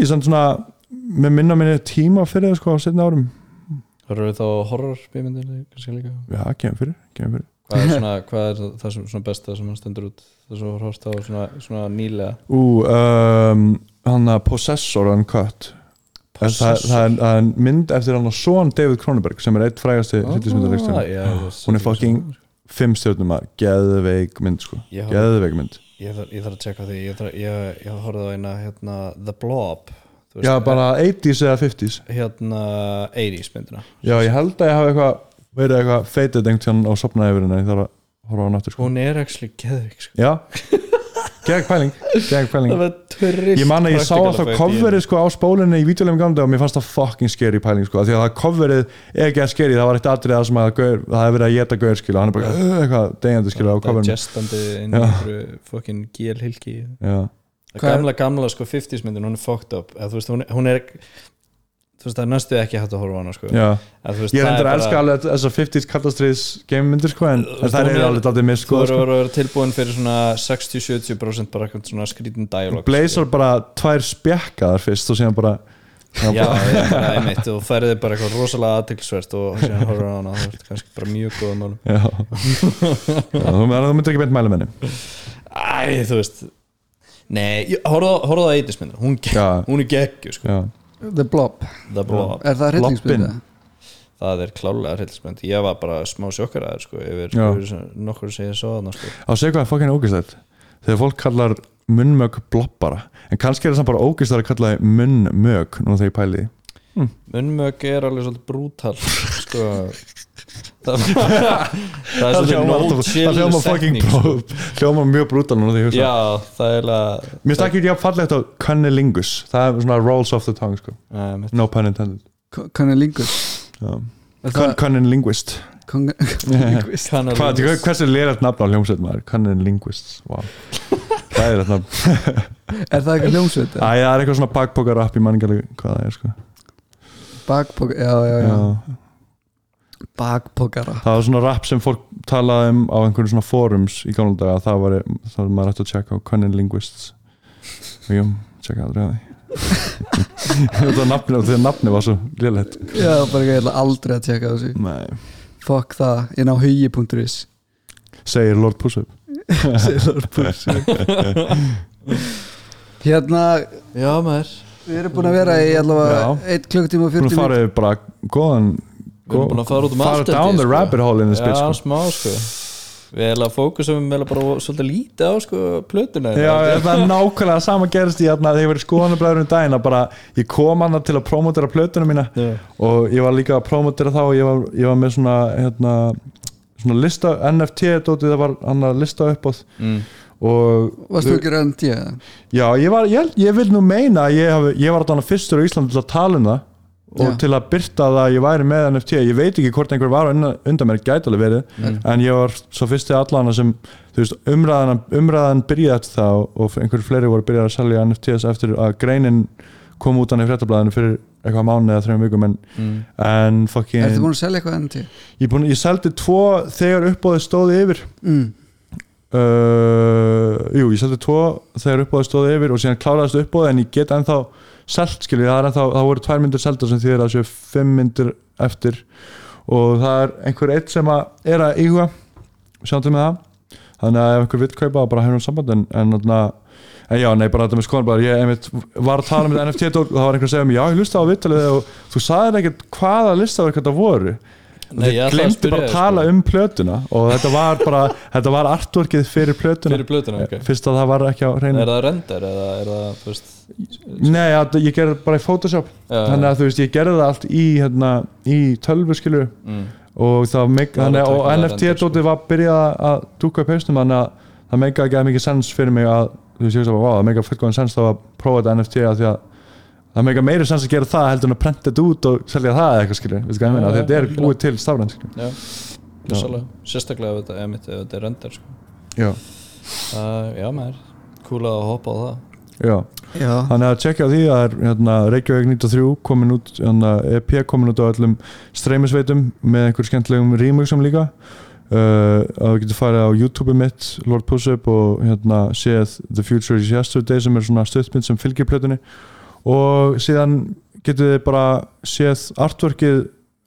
ég samt svona með minna minni tíma fyrir það sko á setna árum Horfðu þá horror líka? já, kemur fyrir, kemur fyrir Hvað er, svona, *laughs* hvað er það sem svona besta sem hann stendur út sem var horfst á svona, svona nýlega ú, um, hann að Possessor Uncut það, það, það, er, það er mynd eftir hann að son David Cronenberg sem er eitt frægasti. Ah, það- Hún er fucking- fimm stjórnum að geðveik mynd sko, geðveik mynd. Ég þarf, ég þarf að tjekka því. Ég, þarf, ég horfði á eina hérna, The Blob þú já, bara 80s eða 50s hérna 80s myndina. Já, ég held að ég hafi eitthvað verið eitthvað feitið einhvern tíðan og sopnaði yfir henni. Ég þarf að horfa á aftur sko. hún er actually geðvik sko. já, *laughs* gegn pæling gegn pæling. Það var trillt ég man að ég sá alltaf coverið sko á spólunni í vídeolegum gamla og mér fannst það fucking scary pæling sko af því að það coverið er ekki að scary það var eitt atrið að sem að gaur, það hefur verið að geta gaur skilja hann er bara eitthvað degjandi skilja á coverinu. digestandi inn í einhverju fucking gél hilki. Já, Hvað er- gamla gamla sko 50s myndin hún er fucked up. Eða, þú veist, hún, er- hún er þú veist það er næstu ekki hægt að horfa á hana sko. já. þú veist, ég það endur að elska alveg þessar 50s kallastriðs gamemindir sko en, það er er- alveg aldrei miss þú sko, eru sko. að vera tilbúin fyrir svona 60-70% bara eitthvað svona skrítin dialog Blazar bara tvær spjekkaðar fyrst og síðan bara já, bara einmitt og færið bara eitthvað rosalega aðtilsvert og síðan horfður á hana þú veist kannski bara mjög góða málum já. já, þú, þú myndir ekki beint mæla með henni Æ, þú veist Nei, horfðu á- á eitismyndir hún, Já. er geggju sko. The Blob, Það, er bara, er það hryllingsmynd? Það er klálega hryllismynd Ég var bara smá sjokkaraður sko, yfir, Já. yfir svona- nokkur sem ég svo sko. á segja hvað er fokkin ógæslegt þegar fólk kallar munnmög blobbara en kannski er það samt bara ógæstar að kalla það munnmög nú þegar ég pæli því. Munnmög er alveg svolítið brútal *laughs* sko. *laughs* Það, er *laughs* svolítið no chill það hljóma fucking sko. *laughs* hljóma mjög ég hugsa Já, það er mér finnst það ekki jafn fallegt á cunnilingus það er svona rolls off the tongue sko. Mitt- no pun intended Conninlingus Já. Er Cun- það cunnilinguist Hvað, hversu leirart nafn á hljómsveit maður? Cunnilinguists, wow Það er þetta Er það ekki hljómsveit? Það er eitthvað svona bakpokarapp í manningali hvað það er sko Bakpokara, já, já, já Já. Bakpokara. Það var svona rap sem fólk talaði um á einhverjum svona forums í gamla daga. Það var, það var maður ætti að checka á Cunnilinguists og jú, checka aldrei á því. *laughs* Þetta nafni, þegar nafni var svo lélegt. Já, bara ekki, ég ætla aldrei að tjekka þessu. Nei, Fuck það, inn á hugi.is segir Lord Pussup Sailor Puss *laughs* *laughs* Hérna, Já, maður. við erum búin að vera í allavega Já. 1 klukktíma og Búin 40 að fara yfir bara góðan Við erum búin að fara út um fara allt down the sko. rabbit hole in this bitch Já, sko. smá sko Við erum að fókusum við bara svolítið lítið á sko plötuna Já, það er nákvæmlega sama gerist í þarna þegar ég var í skoðanabræðurinn daginn að bara ég kom hana til að promotera plötuna mína Já. og ég var líka að promotera þá og ég var, ég var með svona hérna, svona lista, NFT dótið það var hann að lista upp áð mm. og Varst þú ekki reynd ég? Já, ég, var, ég, ég vil nú meina að ég, haf, ég var þarna fyrstur á Íslandi til að tala um það og Já. til að byrta það að ég væri með NFT ég veit ekki hvort einhver var undan, mér gæti alveg verið, en ég var svo fyrsti allana sem, þú veist, umræðan umræðan byrjaði það og- einhverju fleiri voru byrjað að selja NFTs eftir að greinin kom út í fréttablaðinu fyrir eitthvað mánu eða þrejum vikum en, Mm. en fucking Ertu búin að selja eitthvað til? ég, búin, ég seldi tvo þegar uppbóðið stóði yfir Mm. uh, jú, ég seldi tvo þegar uppbóðið stóði yfir og síðan kláraðist uppbóðið en ég get ennþá selt skilju, það er ennþá, það voru tvær myndir seldar sem þýðir að séu fimm myndir eftir. Og það er einhver eitt sem að er að íhuga sjáum til með það. Þannig að ef einhver vill kaupa bara hefur hún samband en, en, en, já, nei, bara þetta með skoðan ég einmitt, var að tala um þetta NFT og það var einhver að segja mér, já, ég lusta á vittalið og þú sagðir ekkert hvaða listaverk þetta voru Nei, ég að glemdi bara að þig, tala sko. um plötuna og þetta var bara *laughs* þetta var artworkið fyrir plötuna. Fyrir plötuna, ok. Fyrst að það var ekki á hreinu. Er það render eða er það, veist? Nei, að, ég gerði bara í Photoshop. Já, þannig að þú veist, ég gerði það allt í hérna, í tölvu skilju mm. og það meik, Það er þannig, og tæknilega NFT render, sko. dótið var byrjað að dúka upp hausnum þannig að það meika ekki að mikið sens fyrir mig að þú veist, ég veist að wow, það meika fullgóðan sens þá að prófa þetta NFT að því að það meika meiri sens að gera það heldur en að prenta þetta út og selja það eða eitthvað skilju, veistu hvað ég meina, þetta er búið til stafræn skilju Já, Sérstaklega ef þetta, ef mitt, ef þetta er render sko. já, uh, Já, maður Kúlað að hoppa á það. Já. Já, Þannig að tjekkja á því að er, hérna, Reykjavík 93 komin út hérna, EP komin út á öllum streymisveitum með einhver skemmtilegum remixum líka. Uh, að þú getur farið á YouTube mitt Lord Pussup og hérna, séð The Future is Yesterday sem er svona stöðmynd sem fylgir plötunni og síðan getur þið bara séð artworkið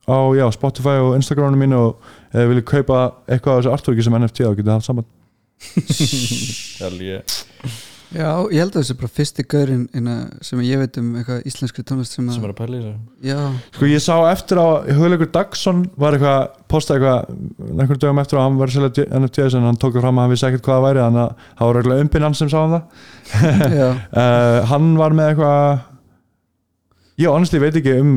á já, Spotify og Instagraminu mínu og ef þið viljið kaupa eitthvað af þessu artworki sem NFT þá getur þið haft ég *laughs* já, ég held að þessi bara fyrsti gaurinn inna, sem ég veit um eitthvað íslenskri tónlist sem, Sem er að pæla í þessu. Já, Sko ég sá eftir á Hugleikur Dagsson var eitthvað, postaði eitthvað einhvern dögum eftir að hann var selja NFTs en hann tók það fram að hann vissi ekkert hvað það væri þannig að það var eitthvað umbinn hann sem sá um það. Já, uh, *laughs* hann var með eitthvað ég honestly veit ekki um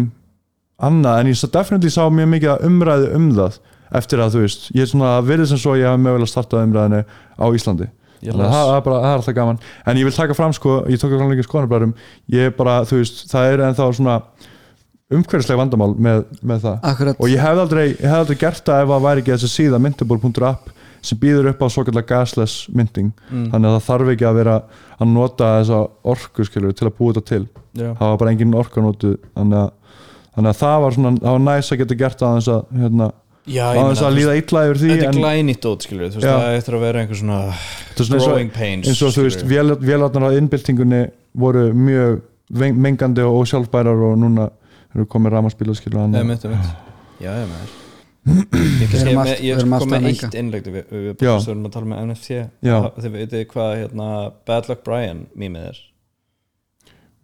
annað en ég svo definitely sá mjög mikið að umræðu um það eftir að þú veist, ég er svona að verið sem svo ég hef mögulega startað umræðinu á Íslandi að það, það, er bara, það er alltaf gaman en ég vil taka fram sko, ég tók það líka skoðanablarum ég er bara, þú veist, það er ennþá svona umhverfislega vandamál með, með það Akkurat. og ég hef aldrei, ég hef aldrei gert það ef það væri ekki þessi síða myndable.app sem býður upp á svo kallar gasless mynding Mm. þannig að það þarf ekki að vera að nota þessa orku skilur til að búa þetta til. Það var bara engin orka notu þannig að, þannig að það var svona það var næs að geta gert aðeins að hérna, Já, aðeins að líða illa yfir því Þetta er glænýtt dót, skilur þú veist, Já. það eftir að vera einhver svona growing pains eins og þú veist, vélarnar á innbyltingunni voru mjög mengandi og ósjálfbærar og núna eru komið ramaspíla skilur Já, ég *clears throat* með Ég, Við ég, ég, við ég alltaf með að eitt menga. innlegg við, við, við erum að tala með NFT Já. þið veitir hvað hérna Bad Luck Brian mýmið er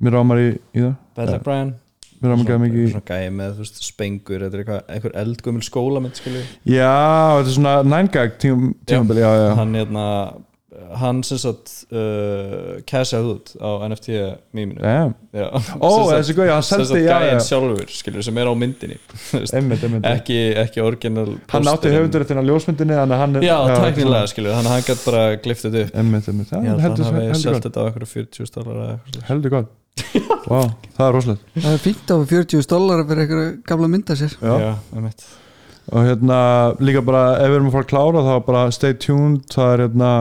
mér rámar í, í það. Luck Brian mér rámar ekki mikið í svona gæði með þú veist, spengur þetta er eitthvað, einhver eldgumil skólamynd skilur já, þetta er svona nængag tím, tímabili, já, já, hann hérna hann sem sagt uh, cashaði út á NFT mýminu já. Já. Ó, Sem sagt- þessi gauði, hann sem seldi, sagt já, gæinn já. sjálfur skilur sem er á myndinni. Einmitt, einmitt. ekki, ekki orginal hann átti höfunduréttin á ljósmyndinni hann er já, tæknilega skilur, að hann gætt bara gliftið upp. Einmitt, einmitt, já, hann selt heldur, þetta á einhverju 40 dólar eða eitthvað svoleiðis. heldur gott wow, það er rosalegt. Það er fínt á 40 dólar fyrir einhverja gamla mynda sér. Já. já, einmitt. Og hérna líka bara ef við erum að fara að klára þá bara stay tuned. Það er hérna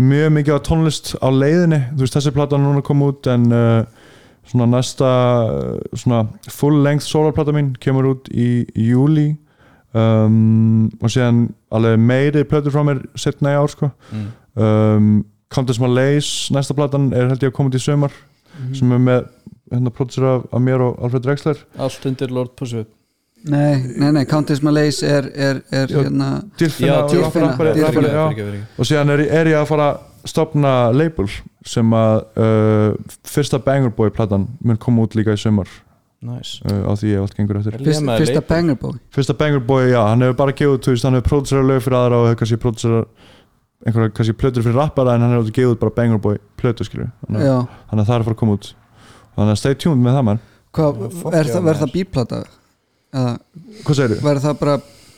mjög mikið á tónlist á leiðinni. Þú veist þessi plata er núna kom út en uh, svona næsta uh, svona full length solarplata mín kemur út í júli um, og síðan alveg meiri plötur frá mér setna í ár sko. Mm. um, Countess Malaise næsta platan er held ég að koma út í sömar sem er með hérna pródusur af, af mér og Alfred Drexler. Allt undir Lord Pussy Nei, nei, nei, Countess Malaise er, er, er Já. hérna fyrirgefðu. og síðan er, er ég að fara að stopna label sem að uh, fyrsta Banger Boy platan mun koma út líka í sömur nice. Uh, á því ég allt gengur eftir. Fyrst, Fyrsta label. banger boy. Fyrsta Banger Boy, já, hann hefur bara gefið út þú veist, hann hefur pródusera lög fyrir aðra og hefur kannski pródusera einhverja kannski plötur fyrir rappara en hann hefur gefið út bara Banger Boy plötu skilju þannig, Já, að- þannig að það er að fara að koma út. Þannig að stay tuned með það mann er já, verður það bíplata? Eða hvað segir þú? verður það bara,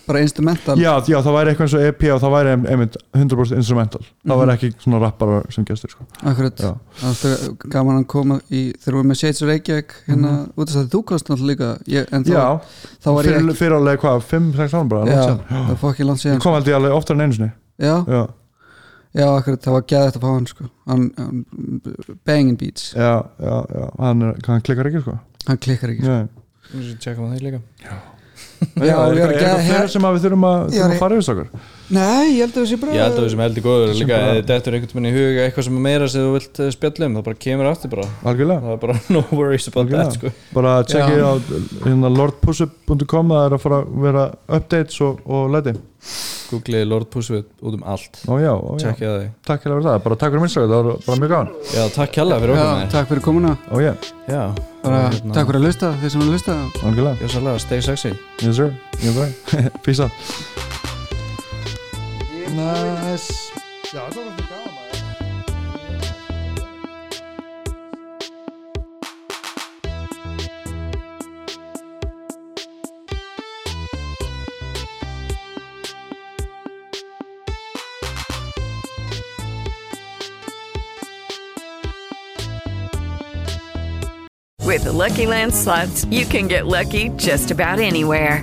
bara instrumental? Já, já, það væri eitthvað eins og EP og það væri einmitt 100% instrumental. Það væri ekki svona rappara sem gestur sko. Akkurat, Já. það gaman að koma í, þegar við erum með Shades of Reykjavík hérna, út af það þú komst náttúrulega líka ég, en þá, Já, þá var ég ekki fyrir alveg hvað, 5-6 árum bara Já, langt síðan. það fór ekki langt Ég síðan. kom aldrei alveg oftar en einu sinni. Já, Já, já, akkurat, það var geðið að fá hann sko. hann, hann banging beats já, já, já. Hann, er- hann klikkar ekki sko hann klikkar ekki sko. Já, Ég skal tjekka með þeir líka Já, er, ég er er, er að- það fyrir sem að við þurfum að, þurfum að fara yfir stokkar Nei, ég held að það sé bara Ég held að við sem heldur góður líka eða þetta er einhvern veginn í huga eitthvað sem er meira sem þú vilt eh, spjalla um það bara kemur aftur bara. Algjörlega, það er bara *laughs* no worries about Algjörlega. that sko. Bara Já. á hérna, lordpussup.com það er að fara að vera updates og, og læti. Googlið Lord Pussy út um allt. Ó já, ó já, Tjekkið að því takk hérlega fyrir það bara takk fyrir minnstæðu, það var bara mjög gaman. Já, takk hella fyrir Já, okkur með takk fyrir komuna. Ó já, Já, bara, hérna, Takk fyrir að lusta, þeir sem að lusta algjörlega. Sérlega, stay sexy. Yes sir, ég er bara Peace out Nice Já, það var fyrir gaman With the Lucky Land slots, you can get lucky just about anywhere.